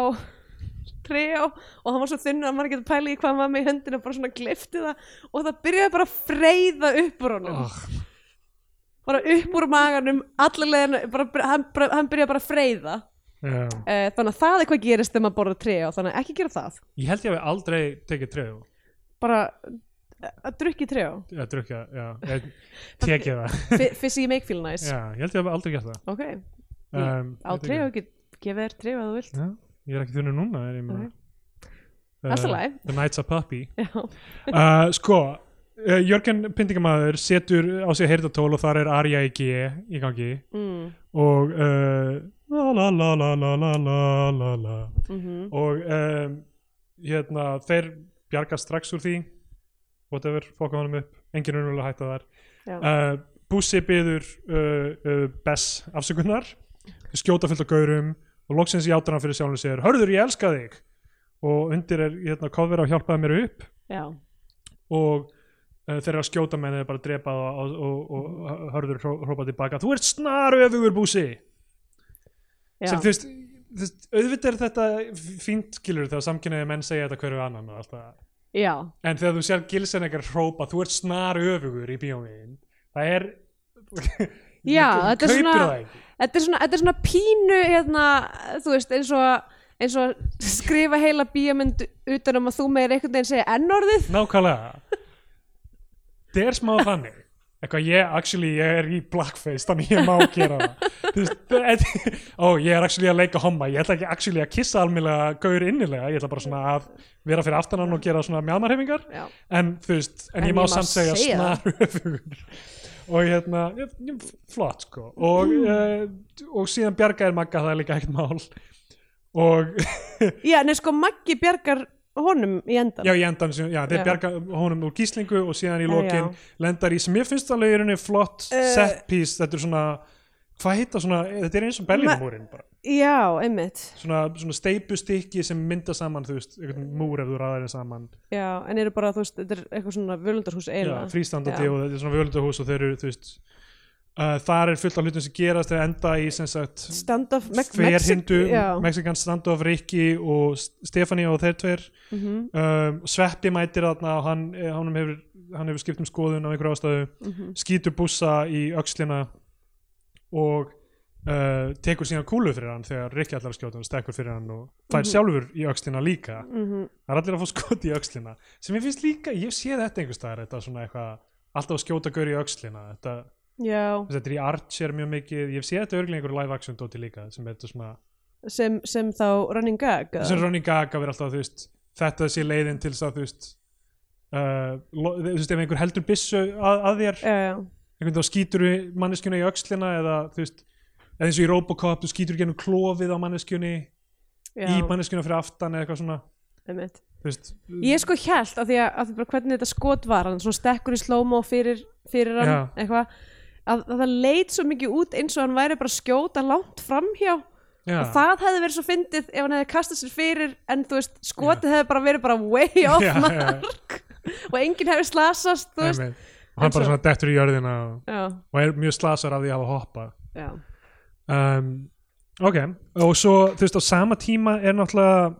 Speaker 2: trejá og hann var svo þunnur að maður getur pæli í hvað hann var með í höndina bara svona glifti það. Og það byrjaði bara að freyða upp úr honum.
Speaker 1: Oh,
Speaker 2: bara upp úr maganum bara, hann, hann byrjaði bara að freyða.
Speaker 1: Já.
Speaker 2: uh, þannig að það er hvað gerist þegar maður borða trejá þannig að ekki gera það.
Speaker 1: Ég held ég hafi aldrei tekið treðu
Speaker 2: bara að drukki trejá
Speaker 1: að drukja, já, tekið það.
Speaker 2: Fizzy make feel nice.
Speaker 1: Já, ég held ég hafi aldrei gert það.
Speaker 2: Ok,
Speaker 1: um,
Speaker 2: á
Speaker 1: ekki
Speaker 2: gefið þér treyju að þú vilt.
Speaker 1: Já, ég er ekki þunni núna er ég meina
Speaker 2: Ok. Allt í lagi.
Speaker 1: The Night's a Puppy. Uh, Sko, uh, Jörgen Pindingamæður setur á sig heyrðatól og þar er Arja í G í gangi.
Speaker 2: Mm,
Speaker 1: og uh, la la la la la la la la la.
Speaker 2: Mhm,
Speaker 1: og um, hérna þeir bjargast strax úr því whatever, fokka honum upp engin unnvölu hætta þar. Uh, Bussi byður uh, uh, Bess afsökunar skjóta fullt af gaurum og loksins játar hann fyrir sjálfum sér hörður ég elska þig. Og undir er hérna kofver að hjálpaði mér upp.
Speaker 2: Já,
Speaker 1: og uh, þeir eru að skjóta menn eða bara drepa það og, og, og hörður hró- hrópa tilbaka þú ert snar öfugur Bussi
Speaker 2: já.
Speaker 1: sem þú veist, þú veist auðvitað er þetta fínt skilur þegar samkynniði menn segja þetta hverju annan og allt það
Speaker 2: já.
Speaker 1: en þegar þú sér Gilsen ekkert hrópa þú ert snar öfugur í bíómiðin það er
Speaker 2: Já, þetta er svona-. Þetta er svona, þetta er svona pínu hérna, þú veist, eins og eins og skrifa heila bíamynd utan um að þú meir einhvern veginn segja ennorðið
Speaker 1: nákvæmlega það er smá þannig eitthvað ég, actually, ég er í blackface þannig ég má gera það. Veist, ó, ég er actually að leika homma. Ég ætla ekki actually að kissa almennlega gaur innilega, ég ætla bara svona að vera fyrir aftanan og gera svona mjálmarhefingar
Speaker 2: Já,
Speaker 1: en þú veist, en,
Speaker 2: En
Speaker 1: ég má
Speaker 2: ég má
Speaker 1: samt segja
Speaker 2: segja
Speaker 1: snar öfugur og hérna, flott sko. Og, uh, og síðan bjargaðir Magga það er líka ekkert mál. Og
Speaker 2: já nei sko Maggi bjargar honum í endan
Speaker 1: já, í endan, sem- já, þeir
Speaker 2: Já.
Speaker 1: bjarga honum úr gíslingu og síðan í lokin lendar í sem ég finnst alveg í rauninni flott
Speaker 2: Eh,
Speaker 1: set piece, þetta er svona hvað heita svona, þetta er eins og Berlínamúrin bara,
Speaker 2: Já, einmitt.
Speaker 1: Svona, svona steipustykki sem mynda saman þú veist, einhvern múr ef þú ræðir þeim saman.
Speaker 2: Já, en eru bara, þú veist, þetta er eitthvað svona völundarhús eiginlega.
Speaker 1: Frístandandi og þetta er svona völundahús og þeir eru, þú veist uh, þar er fullt af hlutum sem gerast þeir enda í sem sagt
Speaker 2: Standoff
Speaker 1: Rikki og Stefani og þeir tveir.
Speaker 2: Mhm,
Speaker 1: um, Sveppi mætir þarna og hann, eh, honum hefur, hann hefur skipt um skoðun á einhverju ástæðu.
Speaker 2: Mhm,
Speaker 1: skýtur bussa í öxlina og uh, tekur síðan kúlu fyrir hann þegar Rikki allar skjóta hann stekkur fyrir hann og fær
Speaker 2: Mhm.
Speaker 1: sjálfur í öxlina líka.
Speaker 2: Mhm.
Speaker 1: Það er allir að fá skot í öxlina sem ég finnst líka, ég sé þetta einhvers staðar þetta svona eitthvað, alltaf að skjóta gaur í öxlina þetta,
Speaker 2: Já,
Speaker 1: þetta er í Archer mjög mikið, ég sé þetta örglega einhverju live action dóti líka sem er þetta svona,
Speaker 2: sem, sem þá running gag eða?
Speaker 1: sem Ronny Gaga verið alltaf þú veist, þetta sé leiðin til þess að þú veist uh, lo- þú veist, ef einhver heldur byssu að, að þér
Speaker 2: Já, já,
Speaker 1: einhvern veginn þá skýtur manneskjuna í öxlina eða þú veist, eða eins og í Robocop þú skýtur gennum klofið á manneskjunni
Speaker 2: já,
Speaker 1: í manneskjuna fyrir aftan eða eitthvað svona.
Speaker 2: Einmitt.
Speaker 1: Þú veist,
Speaker 2: Ég sko hjælt af því að, að því bara hvernig þetta skot var hann svona stekkur í slow-mo fyrir, fyrir hann
Speaker 1: Já.
Speaker 2: eitthvað að, að það leit svo mikið út eins og hann væri bara skjóta langt framhjá
Speaker 1: já,
Speaker 2: og það hefði verið svo fyndið ef hann hefði kastað sér fyrir en þú veist, skotið hefði bara verið bara way off
Speaker 1: Já, já.
Speaker 2: mark. Og enginn hefði slasast
Speaker 1: og hann bara
Speaker 2: svo-
Speaker 1: svona dettur í jörðina og,
Speaker 2: Já,
Speaker 1: og er mjög slasar af því að hafa hoppað.
Speaker 2: Já,
Speaker 1: um, ok, og svo þú veist á sama tíma er náttúrulega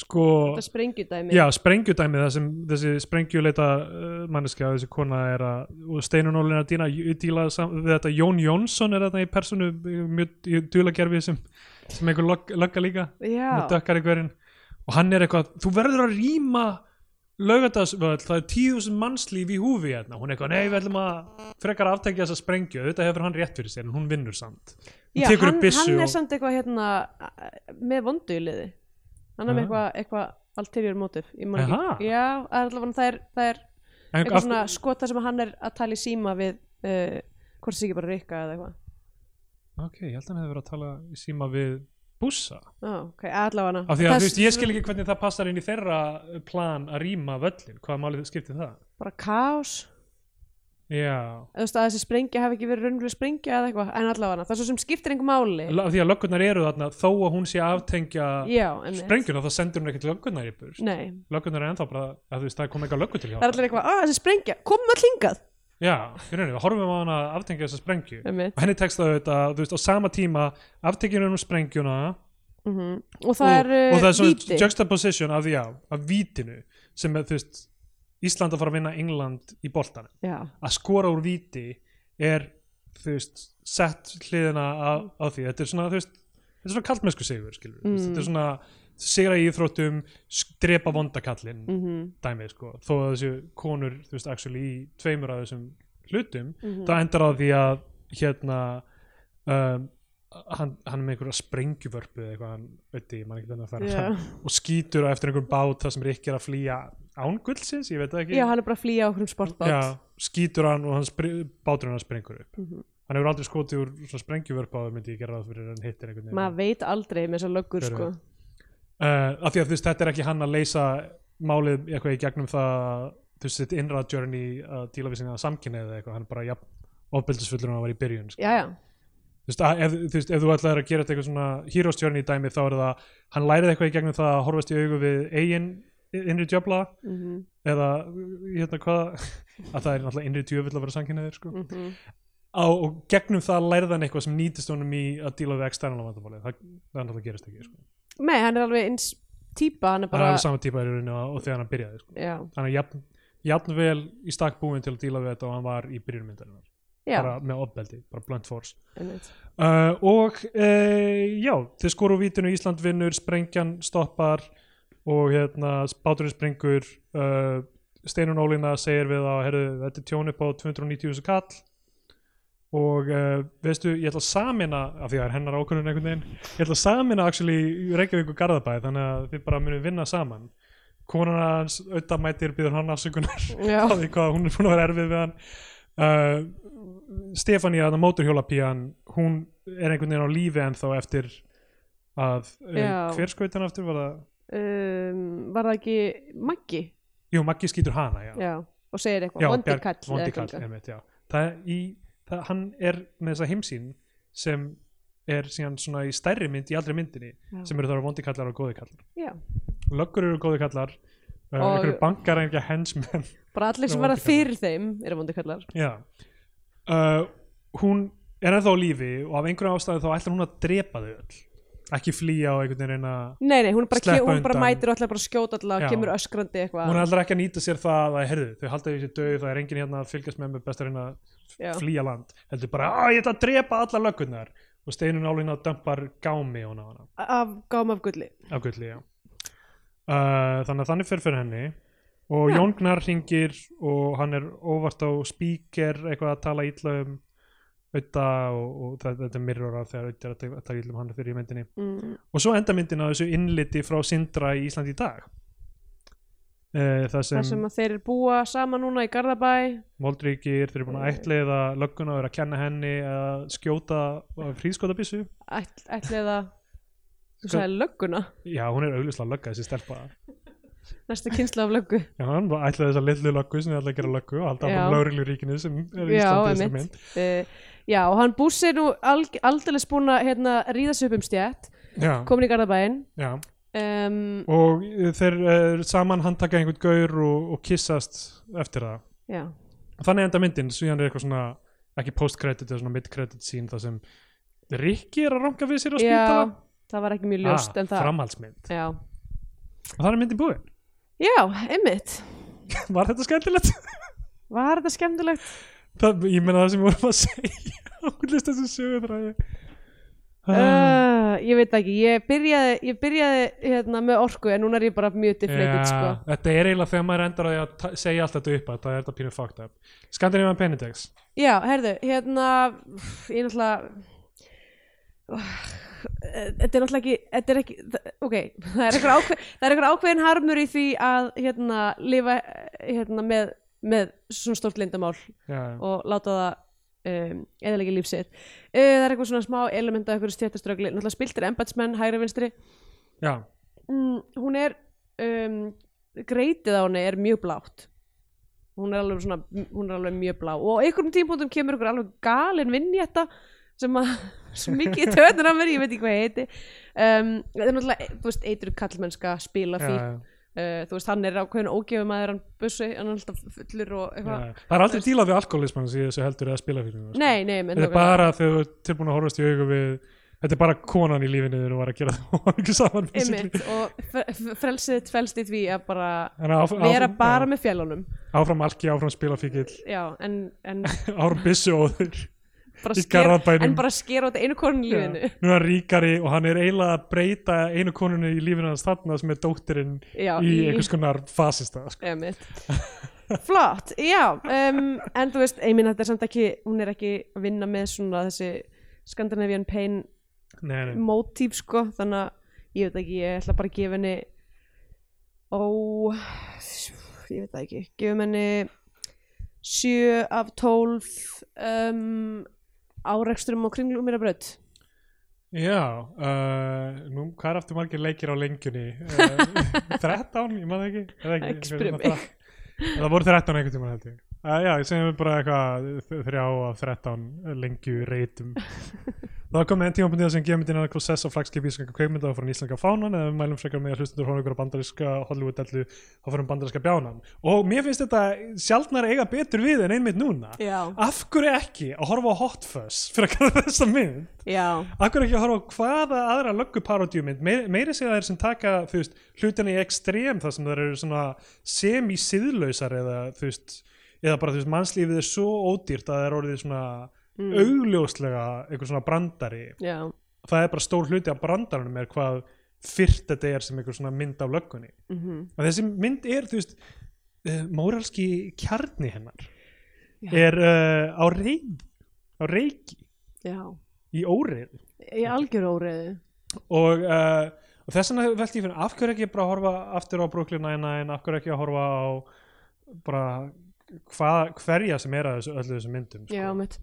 Speaker 1: sko
Speaker 2: þetta sprengjudæmi.
Speaker 1: já, sprengjudæmi það sem þessi sprengjuleita uh, manneska þessi kona er að, og Steinun Ólin að dýna díla við þetta Jón Jónsson er þetta í personu mjög í dulagerfi sem, sem einhver lögg, lögga líka með
Speaker 2: Já,
Speaker 1: dökkar í hverjum og hann er eitthvað, þú verður að rýma laugadagsvöld, það er þúsund mannslíf í húfi hérna, hún er eitthvað, nei við ætlum að frekar aftekja þessa sprengju, þetta hefur hann rétt fyrir sér en hún vinnur samt.
Speaker 2: Já hann, hann er
Speaker 1: og,
Speaker 2: samt eitthvað hérna með vondu í liði hann er með eitthvað, man ekki.
Speaker 1: Aha.
Speaker 2: Já, allavega það er, það er eitthvað svona skota sem hann er að tala í síma við uh, hvort það sé ekki bara Rikka eða eitthvað.
Speaker 1: Ok, ég held að hann hefur verið að tala í síma við bússa
Speaker 2: Ó, ok, allavega.
Speaker 1: Af því að þú veist, ég skil ekki hvernig það passar inn í þeirra plan að rýma völlin hvaða málið skiptir það?
Speaker 2: Bara veist að þessi sprengja hafi ekki verið raunveruleg sprengja eða eitthvað, en allavega það er svo sem skiptir einhver máli.
Speaker 1: Af því að löggurnar eru þarna þó að hún sé að aftengja sprengjuna þá sendur hún ekkert löggurnar í burt
Speaker 2: Nei,
Speaker 1: löggurnar er ennþá bara að þú veist, það kom eitthvað löggur til hjá
Speaker 2: það er allir eitthvað, að þessi sprengja, komum öll hingað.
Speaker 1: Já, í rauninni, við horfum á hana að aftengja þessa sprengju. Og henni tekst það auðvitað, þú veist, á sama tíma aftekjunum um sprengjuna
Speaker 2: mm Og það er,
Speaker 1: og, og það er Ísland að fara að vinna England í boltanum.
Speaker 2: Já,
Speaker 1: að skora úr víti er þú veist, sett hliðina á, því, þetta er svona þú veist, þetta er svona kaldmennsku sigur skilur mm. þetta er svona sigra í íþróttum drepa vondakallin
Speaker 2: mm
Speaker 1: dæmið sko, þó að þessu konur þú veist, actually í tveimur af þessum hlutum,
Speaker 2: Mhm.
Speaker 1: það endar á því að hérna um, hann, hann er með einhverja sprengjuvörpu eða eitthvað, hann veit ég, man ekki þannig að
Speaker 2: Já.
Speaker 1: fara og skýtur á eftir einhverjum bát það sem er ekki að flýja án gullsins, ég veit það ekki
Speaker 2: Já, hann er bara að flýja okkur um sportbát
Speaker 1: Já, skýtur hann og hann báturinn hann sprengur upp
Speaker 2: Mhm.
Speaker 1: hann hefur aldrei skotið úr svona sprengjuvörp á það myndi ég gera það fyrir hann hittir einhvern
Speaker 2: Maður veit aldrei með þessar löggur sko.
Speaker 1: uh, af því að þú veist, þetta er ekki hann að leysa málið eitthvað í gegnum það þú veist, þetta innra journey að díla við sinna samkynni eða eitthvað, hann er bara jafn ofbeldisfullur hann var í byrjun sko.
Speaker 2: Já, já,
Speaker 1: þú, veist, ef, þú veist, ef þú ætlaðir að gera þetta eitthvað svona heroes journey dæmi þá er það hann lærið eitthvað í gegnum það að horfast í augu við eigin innri djöfla
Speaker 2: mm
Speaker 1: eða hérna hvað að það er náttúrulega innri djöfull að vera samkynniðir sko.
Speaker 2: -hmm.
Speaker 1: á, og gegnum það lærði hann eitthvað sem nýtist honum í að díla við external vandamáli það, það náttúrulega gerist ekki sko.
Speaker 2: Nei, hann er alveg eins típa Hann er
Speaker 1: hann er
Speaker 2: bara,
Speaker 1: sama típa í rauninu og, þegar hann byrjaði sko. hann er jafn, jafn vel í stakk búin til að díla við þetta og hann var í byrjunmyndarinnar
Speaker 2: já,
Speaker 1: bara með opbeldi, bara blunt force. Uh, og uh, já, þeir skoru vítinu Ísland vinnur, sprengjan stoppar og hérna báturinn springur uh, Steinun Ólína segir við að herru, þetta er tjón upp á 290.000 kall. Og uh, veistu, ég ætla að samina af því að það er hennar ákvörðun einhvern veginn ég ætla að samina actually Reykjavík og Garðabæ þannig að þið bara munum vinna saman. Konan hans auðvitað mætir býður hann afsökunar. Á því hvað hún er búin að vera erfið við hann uh, Stefania, það móturhjólapían hún er einhvern veginn á lífi ennþá eftir að uh, hver skaut hann aftur? Var það
Speaker 2: um, Var það ekki Maggi?
Speaker 1: jú, Maggi skýtur hana, já,
Speaker 2: Já, og segir eitthvað, vondi kall
Speaker 1: það er í, það, hann er með þessa heimsýn sem er síðan svona í stærri mynd í aldrei myndinni
Speaker 2: Já.
Speaker 1: sem eru þá vondi kallar og góði kallar löggur eru góði kallar uh,
Speaker 2: Og-
Speaker 1: einhverju bankar engja hensmenn
Speaker 2: bara allir sem verða fyrir þeim eru vondi kallar.
Speaker 1: Uh, hún er ennþá á lífi og af einhverju ástæðu þá ætlar hún að drepa þau öll. Ekki flýja og einhvern veginn reyna
Speaker 2: Nei, nei, hún, bara, hún bara mætir og ætlar bara að skjóta alla
Speaker 1: Já.
Speaker 2: og kemur öskrandi eitthvað.
Speaker 1: Hún ætlar ekki að nýta sér það að herðu, þau halda því sér döð, það er enginn hérna að fylgjast með með best að reyna að flýja land. Heldur bara, að ég ætla að drepa alla löggunnar og steinun álína dömpar gámi á
Speaker 2: af gáum af gulli.
Speaker 1: Á gulli, uh, þannig að þannig fyrir fyrir henni og
Speaker 2: Já.
Speaker 1: Jón Gnar hringir og hann er óvart á speaker eitthvað að tala illa um auðvitað og, og þetta er mirror af þegar auðvitað er að tala illa um hann fyrir í myndinni.
Speaker 2: Mm.
Speaker 1: og svo enda myndin á þessu innliti frá Sindra í Ísland í dag. Uh, það sem,
Speaker 2: sem að þeir eru búa saman núna í Garðabæ.
Speaker 1: Moldríkir, þeir eru búin að ætliða lögguna og eru að kenna henni að skjóta fríðskotabissu
Speaker 2: ætl, ætlið að þú sagði lögguna?
Speaker 1: Já, hún er auglustlega lögga þessi stelpa
Speaker 2: næsta kynsla af löggu.
Speaker 1: Já, hann ætlaði þessa litlu löggu sem er alltaf að gera löggu og alltaf
Speaker 2: Já.
Speaker 1: á lögreglu ríkinu sem er í
Speaker 2: Já,
Speaker 1: Íslandi þessa
Speaker 2: einmitt.
Speaker 1: mynd.
Speaker 2: Uh, já og hann bússi nú aldeilis búin að hérna, ríða sig upp um stjætt
Speaker 1: já,
Speaker 2: komin í Garðabæin
Speaker 1: já.
Speaker 2: um,
Speaker 1: og uh, þeir uh, saman handtaka einhvern gaur og, og kissast eftir það.
Speaker 2: Já,
Speaker 1: og þannig enda myndin, síðan er eitthvað svona ekki post-credit eða svona mid-credit scene það sem Rikki er að ranka við sér á
Speaker 2: já
Speaker 1: spítala.
Speaker 2: það var ekki mjög ljóst
Speaker 1: ah,
Speaker 2: en það
Speaker 1: framhaldsmynd.
Speaker 2: Já.
Speaker 1: og það er myndin búin
Speaker 2: já, einmitt.
Speaker 1: Var þetta skemmtilegt?
Speaker 2: var þetta skemmtilegt?
Speaker 1: Það, ég meina það sem við vorum að segja. Ákveðlist þessu sögutræði uh,
Speaker 2: uh, ég veit ekki, ég byrjaði, ég byrjaði hérna, með orku en núna er ég bara mjög deflated sko.
Speaker 1: þetta er eiginlega þegar maður endar að ta- segja allt þetta upp að það er þetta pínu fucked up. Scandinavian Penindex
Speaker 2: Já, herðu, hérna ég náttúrulega þetta er náttúrulega ekki þetta er ekki, ok það er einhver, ákveð, einhver ákveðin harmur í því að hérna lifa hérna með, með svona stórt lindamál
Speaker 1: já,
Speaker 2: og láta það um, eðalegi lífsitt uh, það er eitthvað svona smá element af eitthvað stjættaströgli náttúrulega spiltir embatsmenn hægri vinstri. Mm, hún er um, greitið á henni er mjög blátt. Hún er alveg svona hún er alveg mjög blá. Og einhverjum tímpúntum kemur ykkur alveg galin vinnjetta sem að svo mikið töðnir af mér, ég veit ekki hvað heiti. Um, það er náttúrulega, þú veist, eitur kallmennska spila
Speaker 1: já,
Speaker 2: fík
Speaker 1: já,
Speaker 2: uh, þú veist, hann er ákveðin ógefum að hann bussi, hann er alltaf fullur og eitthvað.
Speaker 1: það er aldrei dílað við alkoholismann sem þessu heldur eða spila sko.
Speaker 2: nei, nei, menn
Speaker 1: þetta er bara þegar þú ert tilbúin að horfast í augu við þetta er bara konan í lífinu þegar þú var að gera það. Og ekki saman
Speaker 2: einmitt, og frelsið felst í því að bara
Speaker 1: Þannig að áf-
Speaker 2: vera
Speaker 1: áfram-
Speaker 2: bara með fjallunum
Speaker 1: áfram alki, áfram spilafíkil
Speaker 2: já, en, en
Speaker 1: áfram byssu óður
Speaker 2: bara
Speaker 1: Í Garðabænum.
Speaker 2: en bara skera út einu konun í lífinu.
Speaker 1: Nú er hann ríkari og hann er eiginlega að breyta einu konunni í lífinu hans þarna sem er dóttirinn
Speaker 2: já,
Speaker 1: í einhvers konar fasista sko.
Speaker 2: Flott, já um, en þú veist, ég minn þetta er samt ekki hún er ekki að vinna með svona þessi Scandinavian Pain mótíf sko þannig að ég veit ekki, ég ætla bara að gefa henni ó ég veit ekki, gefum henni 7 af 12 um, áreksturum og kringlum mér að brödd
Speaker 1: já uh, nú, hvað er aftur margir leikir á lengjunni? Uh, 13, ég maður ekki, er það ekki,
Speaker 2: Ekki spyrja mig.
Speaker 1: það voru 13 einhvern tímann held ég. Uh, já, ég segjum bara eitthvað þrjá af 13 lengju reytum Það kom með einn tímapunkti sem gefur myndina Klossess og flagskip íslenska kveikmynda og frá íslenska fánan eða við mælum frekar með að hlustundur hóna ykkur á bandaríska Hollywood-dellu og fyrir bandaríska bjánan. Og mér finnst þetta sjaldnar eiga betur við en einmitt núna.
Speaker 2: Já,
Speaker 1: Af hverju ekki að horfa á Hot Fuzz fyrir að gera þessa mynd?
Speaker 2: já,
Speaker 1: Af hverju ekki að horfa á hvaða aðra lögguparodíumynd? Meiri, meiri segja þeir sem taka þú veist, hlutina í ekstrem þar sem þeir eru svona semi-siðlausar eða eða bara veist mannslífið er svo ódýrt að það er orðið svona
Speaker 2: Mm.
Speaker 1: augljóslega einhver svona brandari.
Speaker 2: Já,
Speaker 1: það er bara stór hluti af brandaranum er hvað fyrst þetta er sem einhver svona mynd af löggunni.
Speaker 2: Mhm.
Speaker 1: Og þessi mynd er þú veist uh, móralski kjarni hennar
Speaker 2: Já.
Speaker 1: er uh, á reik á reiki.
Speaker 2: Já,
Speaker 1: í óreið
Speaker 2: í algjör óreiðu.
Speaker 1: Og, uh, og þess vegna velti ég fyrir af hverju ekki bara að horfa aftur á Brooklyn Nine-Nine? Af hverju ekki að horfa á bara hvað, hverja sem er að þessu, öllu þessum myndum
Speaker 2: já,
Speaker 1: sko.
Speaker 2: mitt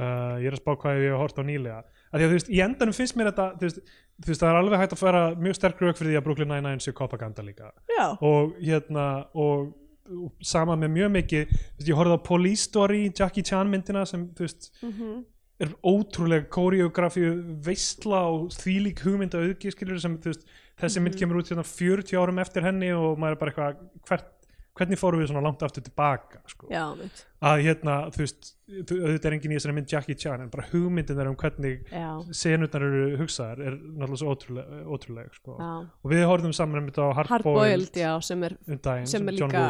Speaker 1: uh, ég er að spá hvað ég hef hort á nýlega. Að því að þú veist, í endanum finnst mér þetta þú veist, þú veist, það er alveg hægt að fara mjög sterk rauk fyrir því að Brooklyn Nine-Nine sé propaganda líka.
Speaker 2: Já,
Speaker 1: og hérna og, og sama með mjög mikið veist, ég horfði á Police Story, Jackie Chan myndina sem þú veist,
Speaker 2: mhm.
Speaker 1: er ótrúlega koreografíu veistla og þvílík hugmynda auðgi sem þú veist, þessi mynd
Speaker 2: Mhm.
Speaker 1: kemur út hérna 40 árum eftir henni og maður er bara eitthvað hvert, hvernig fórum við svona langt aftur tilbaka sko?
Speaker 2: já, mitt
Speaker 1: að hérna, þú veist auðvitað er engin í þessari mynd Jackie Chan en bara hugmyndin er um hvernig
Speaker 2: já,
Speaker 1: senutnar eru hugsaðar er náttúrulega svo ótrúlega, ótrúlega sko. og við horfum saman einmitt á Hardboiled
Speaker 2: já, sem er
Speaker 1: um daginn
Speaker 2: sem er líka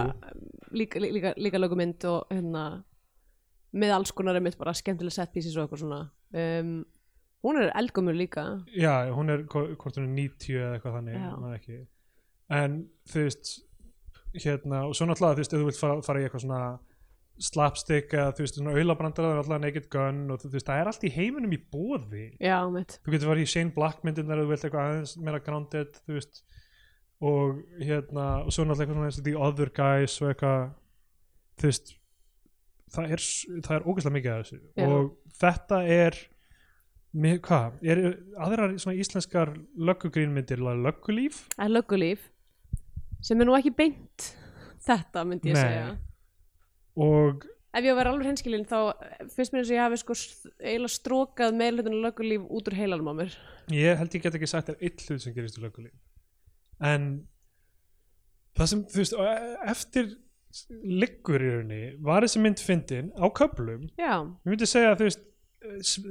Speaker 2: líka, líka, líka lögumynd og hérna með alls konar einmitt bara skemmtileg set pieces og eitthvað svona. Um, hún er eldgumur líka.
Speaker 1: Já, hún er hvo- hvort hún er 90 eða eitthvað þannig en þú veist hérna, og svo náttúrulega þú veist, ef þú vilt fara, fara í eitthvað svona slapstick eða þú veist, svona auðlabrandar það er alltaf naked gun og þú veist, það er allt í heiminum í bóði
Speaker 2: já, mitt
Speaker 1: þú getur farið í Shane Black myndin þegar þú vilt eitthvað aðeins meira grounded þú veist og hérna, og svo náttúrulega eitthvað svona eins og The Other Guys og eitthvað þú veist það er, það er ógeðslega mikið af þessu
Speaker 2: Já.
Speaker 1: og þetta er hvað, er aðrar svona íslenskar löggugrínmyndir löggulíf?
Speaker 2: er löggulíf sem er nú ekki beint þetta myndi ég
Speaker 1: Nei.
Speaker 2: segja
Speaker 1: og
Speaker 2: ef ég að vera alveg henskilin þá finnst mér eins og ég hafi sko eiginlega strókað meðlutinu löggulíf út úr heilanum á mér.
Speaker 1: Ég held ég get ekki sagt þér eitt hlut sem gerist í löggulíf. En það sem, þú veist, e- eftir liggur í rauninni var þessi mynd fyndin á köflum.
Speaker 2: Já,
Speaker 1: ég myndi segja að þú veist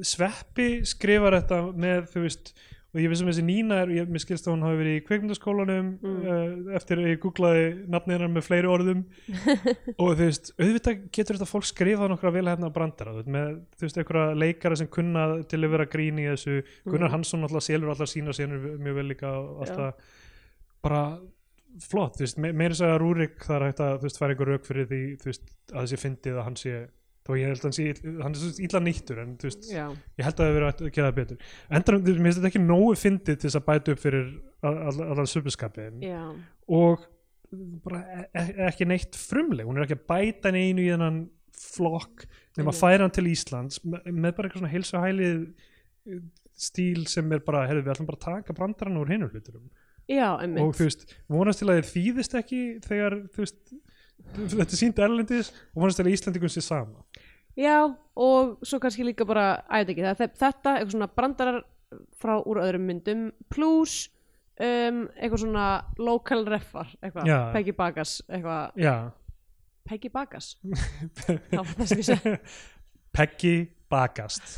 Speaker 1: Sveppi skrifar þetta með þú veist og ég vissum þessi Nína er, ég, mér skilst að hún hafi verið í kveikmyndaskólanum
Speaker 2: Mm.
Speaker 1: uh, eftir að ég googlaði nafnið hennar með fleiri orðum og þú veist, auðvitað getur þetta fólk skrifað nokkra vel hérna brandara þú veist, með þú veist, einhverja leikara sem kunna til að vera grín í þessu Gunnar
Speaker 2: Mm.
Speaker 1: Hansson alltaf selur alltaf sína senur mjög vel líka og
Speaker 2: Já.
Speaker 1: alltaf bara flott, þú veist, me meira þess að Rúrik það er hægt að, þú veist, færa einhver rauk fyrir því þú veist, að þessi fyndið að hann sé þó ég held að hann sé, hann er svo illa nýttur en þú veist,
Speaker 2: já,
Speaker 1: ég held að það hefur verið að gera það betur. Endur, mér finnst þetta ekki nógu fyndið til þess að bæta upp fyrir allan subuskapin
Speaker 2: já.
Speaker 1: Og bara e e ekki neitt frumleg. Hún er ekki að bæta neinu í þennan flokk nema
Speaker 2: Einmitt.
Speaker 1: færa hann til Íslands með, með bara eitthvað svona heilsu hælið stíl sem er bara, heyrðu við ætlum bara að taka brandarann úr hinum hluturum
Speaker 2: já,
Speaker 1: og þú veist, vonast til að þið þýðist ekki þegar, þú veist þetta er sínt erlendis og vonast til að Íslandingum sé sama
Speaker 2: Já, og svo kannski líka bara æði ekki, það, þetta, eitthvað svona brandarar frá úr öðrum myndum plus um, eitthvað svona local reffar, eitthvað,
Speaker 1: Já.
Speaker 2: Peggy Bagas eitthvað,
Speaker 1: já,
Speaker 2: Peggy Bagas? Það var það sem ég segi.
Speaker 1: Peggy Bagast.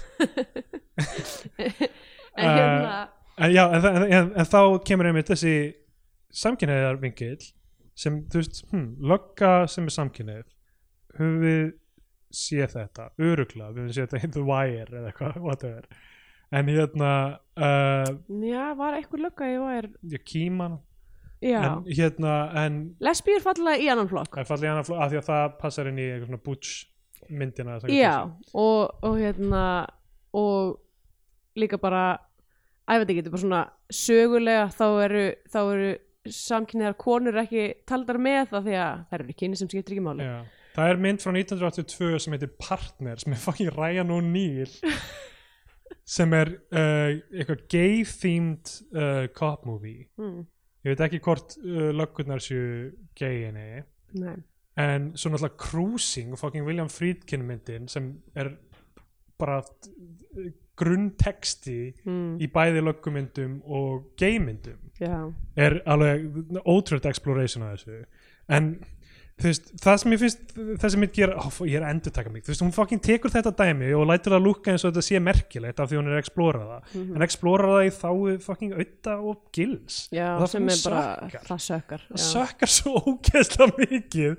Speaker 2: En hérna,
Speaker 1: en já, en, en, en, en þá kemur einmitt þessi samkynniðar vingill sem, þú veist, hm, lögga sem er samkynnið höfum við séð þetta, örugla við höfum séð þetta in the wire eða eitthvað whatever. en hérna uh,
Speaker 2: já, var eitthvað lögga ég
Speaker 1: kýman
Speaker 2: já
Speaker 1: en hérna, en
Speaker 2: lesbíur fallega í annan flokk.
Speaker 1: Það er fallið hana af því að það passar inn í eitthvað svona butch myndina
Speaker 2: já, og, og hérna og líka bara að ég veit ekki, þetta er bara svona sögulega þá eru, þá eru samkynniðar konur ekki taldar með það því að þær eru kynni sem skiptir ekki máli.
Speaker 1: Já. Það er mynd frá 1982 sem heitir Partners með fucking Ryan O'Neill sem er uh, eitthvað gay themed uh, cop movie
Speaker 2: mm.
Speaker 1: ég veit ekki hvort uh, löggurnar séu gay inni
Speaker 2: Nei.
Speaker 1: en svo náttúrulega Cruising fucking William Friedkin myndin sem er bara uh, grunntexti
Speaker 2: Mm.
Speaker 1: í bæði löggumyndum og gaymyndum
Speaker 2: já,
Speaker 1: er alveg ótrúld exploration af þessu en veist, það sem ég finnst þessi mynd gera, ó, ég er að endur taka mig þú veist, hún fucking tekur þetta dæmi og lætur það lúkka eins og þetta sé merkilegt af því hún er að explora það
Speaker 2: Mhm.
Speaker 1: en explora það í þáu fucking auða og gils
Speaker 2: já
Speaker 1: Og það
Speaker 2: sem er bara
Speaker 1: sökkar.
Speaker 2: það sökkar
Speaker 1: það
Speaker 2: já.
Speaker 1: sökkar svo ógeðslega mikið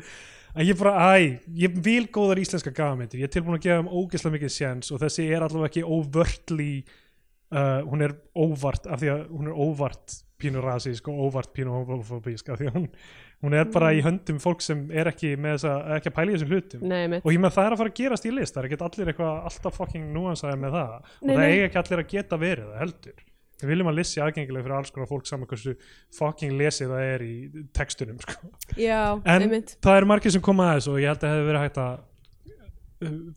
Speaker 1: að ég bara, æ, ég vil góðar íslenska gafamyndir, ég er tilbúin að gefa þeim ógeðslega mikið séns og þessi er allavega ekki overtly uh, hún er óvart af því að hún er óvart pínu rasísk og óvart pínu homofóbísk af því að hún, hún er bara í höndum fólk sem er ekki með þessa, ekki að pæla í þessum hlutum.
Speaker 2: Nei,
Speaker 1: og ég með það er að fara að gerast í list. Það er ekki allir eitthvað alltaf fucking núansaði með það.
Speaker 2: Nei,
Speaker 1: og það
Speaker 2: nei.
Speaker 1: eiga ekki allir að geta verið það heldur. Við viljum að lissi aðgengileg fyrir alls konar fólk saman hversu fucking lesið það er í textunum sko.
Speaker 2: já,
Speaker 1: en það eru margir sem koma að þessu og ég held að hefði verið hægt að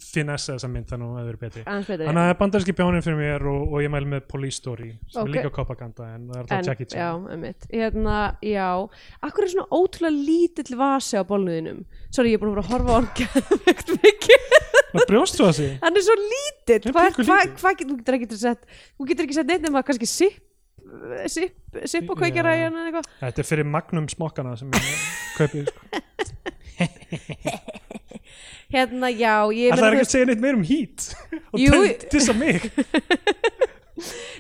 Speaker 1: finessa þessa mynd þannig að hefði verið betri. Þannig að það bandarinski bjánin fyrir mér og, og ég mæli með Police Story sem
Speaker 2: Ok.
Speaker 1: er líka propaganda en það er alltaf Jackie
Speaker 2: já,
Speaker 1: Chan
Speaker 2: einmitt. Hérna, já, akkur er svona ótrúlega lítill vasi á bólnuðinum sorry, ég er búin að horfa geðveikt mikið.
Speaker 1: Það brjóst svo að sig
Speaker 2: hann er svo lítill. þú getur ekki sett þú getur ekki sett neitt nema kannski sipp sipp, sipp og
Speaker 1: Já.
Speaker 2: eitthvað.
Speaker 1: Þetta er fyrir magnum smokkana sem ég kaupið sko.
Speaker 2: hérna, já, ég
Speaker 1: það er ekki að segja neitt meir um hít og að mig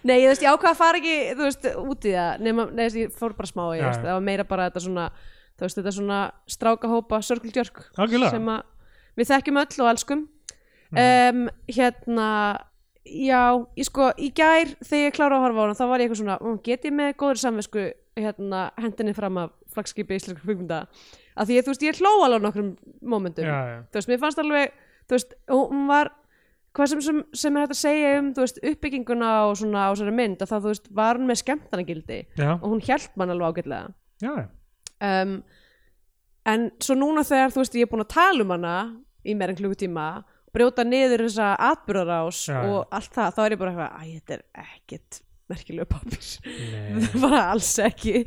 Speaker 2: Nei, ég veist, ég ákvað að fara ekki, þú veist, út í það nema, nei, ég fór bara smá í,
Speaker 1: já.
Speaker 2: það var meira bara þetta svona veist, þetta svona strákahópa sörguljörg
Speaker 1: Algjörlega.
Speaker 2: sem að við þekkjum öll og elskum
Speaker 1: Mhm.
Speaker 2: um, hérna já, ég sko, í gær þegar ég klára að horfa á hana, þá var ég eitthvað svona "Mm, get ég með góður samvisku hérna, hendinni fram af flagskipi íslenska kvikmynda af því að þú veist, ég hló alveg nokkrum momentum.
Speaker 1: Já, já.
Speaker 2: þú veist, mér fannst alveg þú veist, hún var hvað sem, sem, sem er hægt að segja um þú veist, uppbygginguna og svona á þessari mynd að það, þú veist, var hún með skemmtanagildi.
Speaker 1: Já,
Speaker 2: og hún hjælt mann alveg ágætlega.
Speaker 1: Já,
Speaker 2: um, en svo núna þegar þú veist, ég er búin að tala um hana í meir en klukkutíma brjóta niður þessa atbyrðarás
Speaker 1: Já, já.
Speaker 2: og allt það, þá er ég bara eitthvað æ, þetta er ekkert merkilega pappir
Speaker 1: Nei.
Speaker 2: bara alls ekki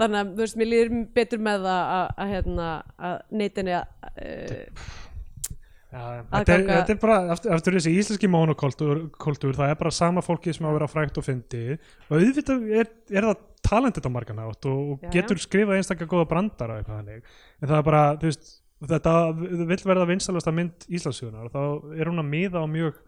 Speaker 2: þannig að, þú veist, mér líður betur með það að, hérna, að neytinni að
Speaker 1: Já,
Speaker 2: Að
Speaker 1: þetta, er, þetta er bara eftir, eftir þessi íslenski monokultúr kultúr, það er bara sama fólki sem á að vera frækt og fyndi og auðvitað er, er það talentet á margan átt og, og getur skrifað einstaklega góða brandar og eitthvað þannig. En það er bara, þú veist, þetta vill verða vinsalasta mynd Íslandsögunar og þá er hún að miða á mjög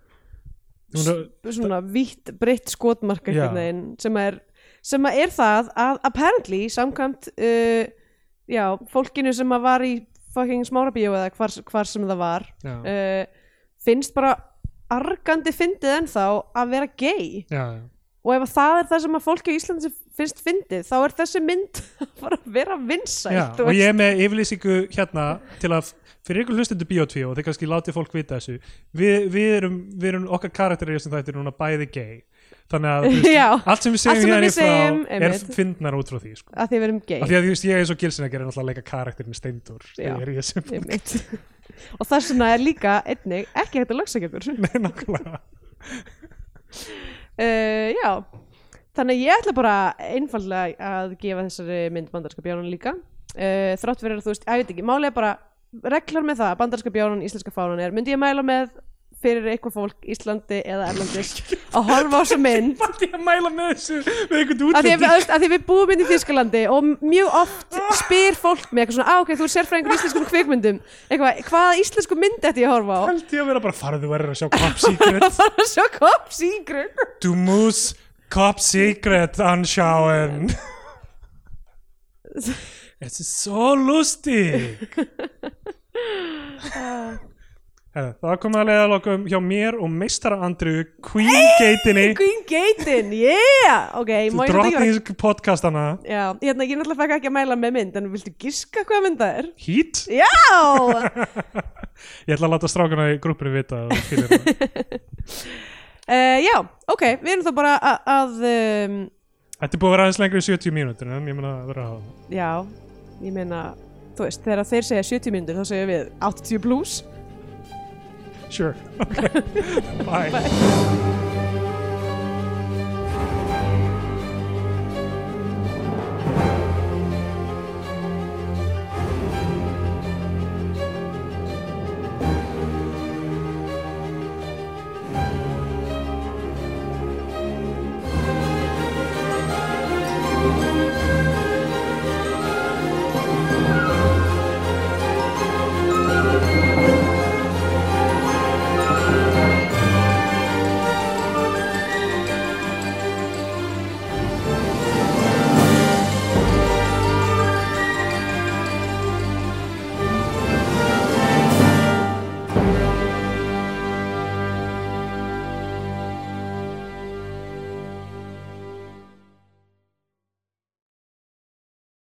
Speaker 2: svona vítt breytt skotmark sem er, sem að er það að apparently samkvæmt uh, já, fólkinu sem að var í fucking smárabíó eða hvar, hvar sem það var uh, finnst bara argandi fyndið ennþá að vera gay.
Speaker 1: Já, já.
Speaker 2: og ef að það er það sem að fólki á Íslandi finnst fyndið þá er þessi mynd að vera þú
Speaker 1: og ég er með yfirlýsingu hérna til að fyrir ykkur hlustundu Bíotví og þeir kannski látið fólk vita þessu við, við, erum, við erum okkar karakterir sem þetta er núna bæði gay þannig að veist, allt sem við
Speaker 2: sem
Speaker 1: segjum hérna
Speaker 2: segjum,
Speaker 1: frá er fyndnar út frá því sko.
Speaker 2: að því við erum gay.
Speaker 1: Af því að þú veist, ég eins og Gilsin að gera náttúrulega að leika karakterin Steindur
Speaker 2: Já.
Speaker 1: þegar ég sem
Speaker 2: Einmitt. og vegna er líka einnig ekki hægt að
Speaker 1: Nei, nákvæmlega.
Speaker 2: Uh, já. Þannig að ég ætla bara einfallega að gefa þessari mynd bandarska bjánun líka. Uh, þrátt fyrir að þú veist, að ég veit ekki málega bara reglar með það, bandarska bjánun, íslenska fánan er, myndi ég mæla með fyrir eitthvað fólk, Íslandi eða Erlandis að horfa á þessa mynd.
Speaker 1: Er ég að mæla með þessu með einhvern
Speaker 2: að því að,
Speaker 1: útlending?
Speaker 2: að, að því við búum inn í Þýskalandi og mjög oft spyr fólk með eitthvað svona, á ok, þú er sérfræðingur íslenskum kvikmyndum. Eitthvað, hvaða íslensku mynd ætti ég að horfa á?
Speaker 1: Held ég að vera bara farðu verður að sjá Cop Secret.
Speaker 2: Það var svo kopp sígrun
Speaker 1: Du musst Cop Secret anschauen Es ist so lustig Herra, Það komið að leiða lokum hjá mér og meistara Andriu Queen Gatinni
Speaker 2: Queen Gaten, yeah! Ok, má ég þetta ekki vera
Speaker 1: drottning podcastana
Speaker 2: Já, hérna, ég náttúrulega fekk ekki að mæla með mynd en viltu giska hvað mynd það er?
Speaker 1: Heat?
Speaker 2: Já!
Speaker 1: Ég ætla að láta strákana í grúppinu vita þú
Speaker 2: uh, já, ok, við erum þá bara að, um,
Speaker 1: Þetta er búið að vera aðeins lengri í 70 mínútur en ég meina að vera að
Speaker 2: já, ég meina þú veist, þegar þeir segja 70 myndir þá segja við 80 plus
Speaker 1: Sure, ok Bye.
Speaker 2: Bye.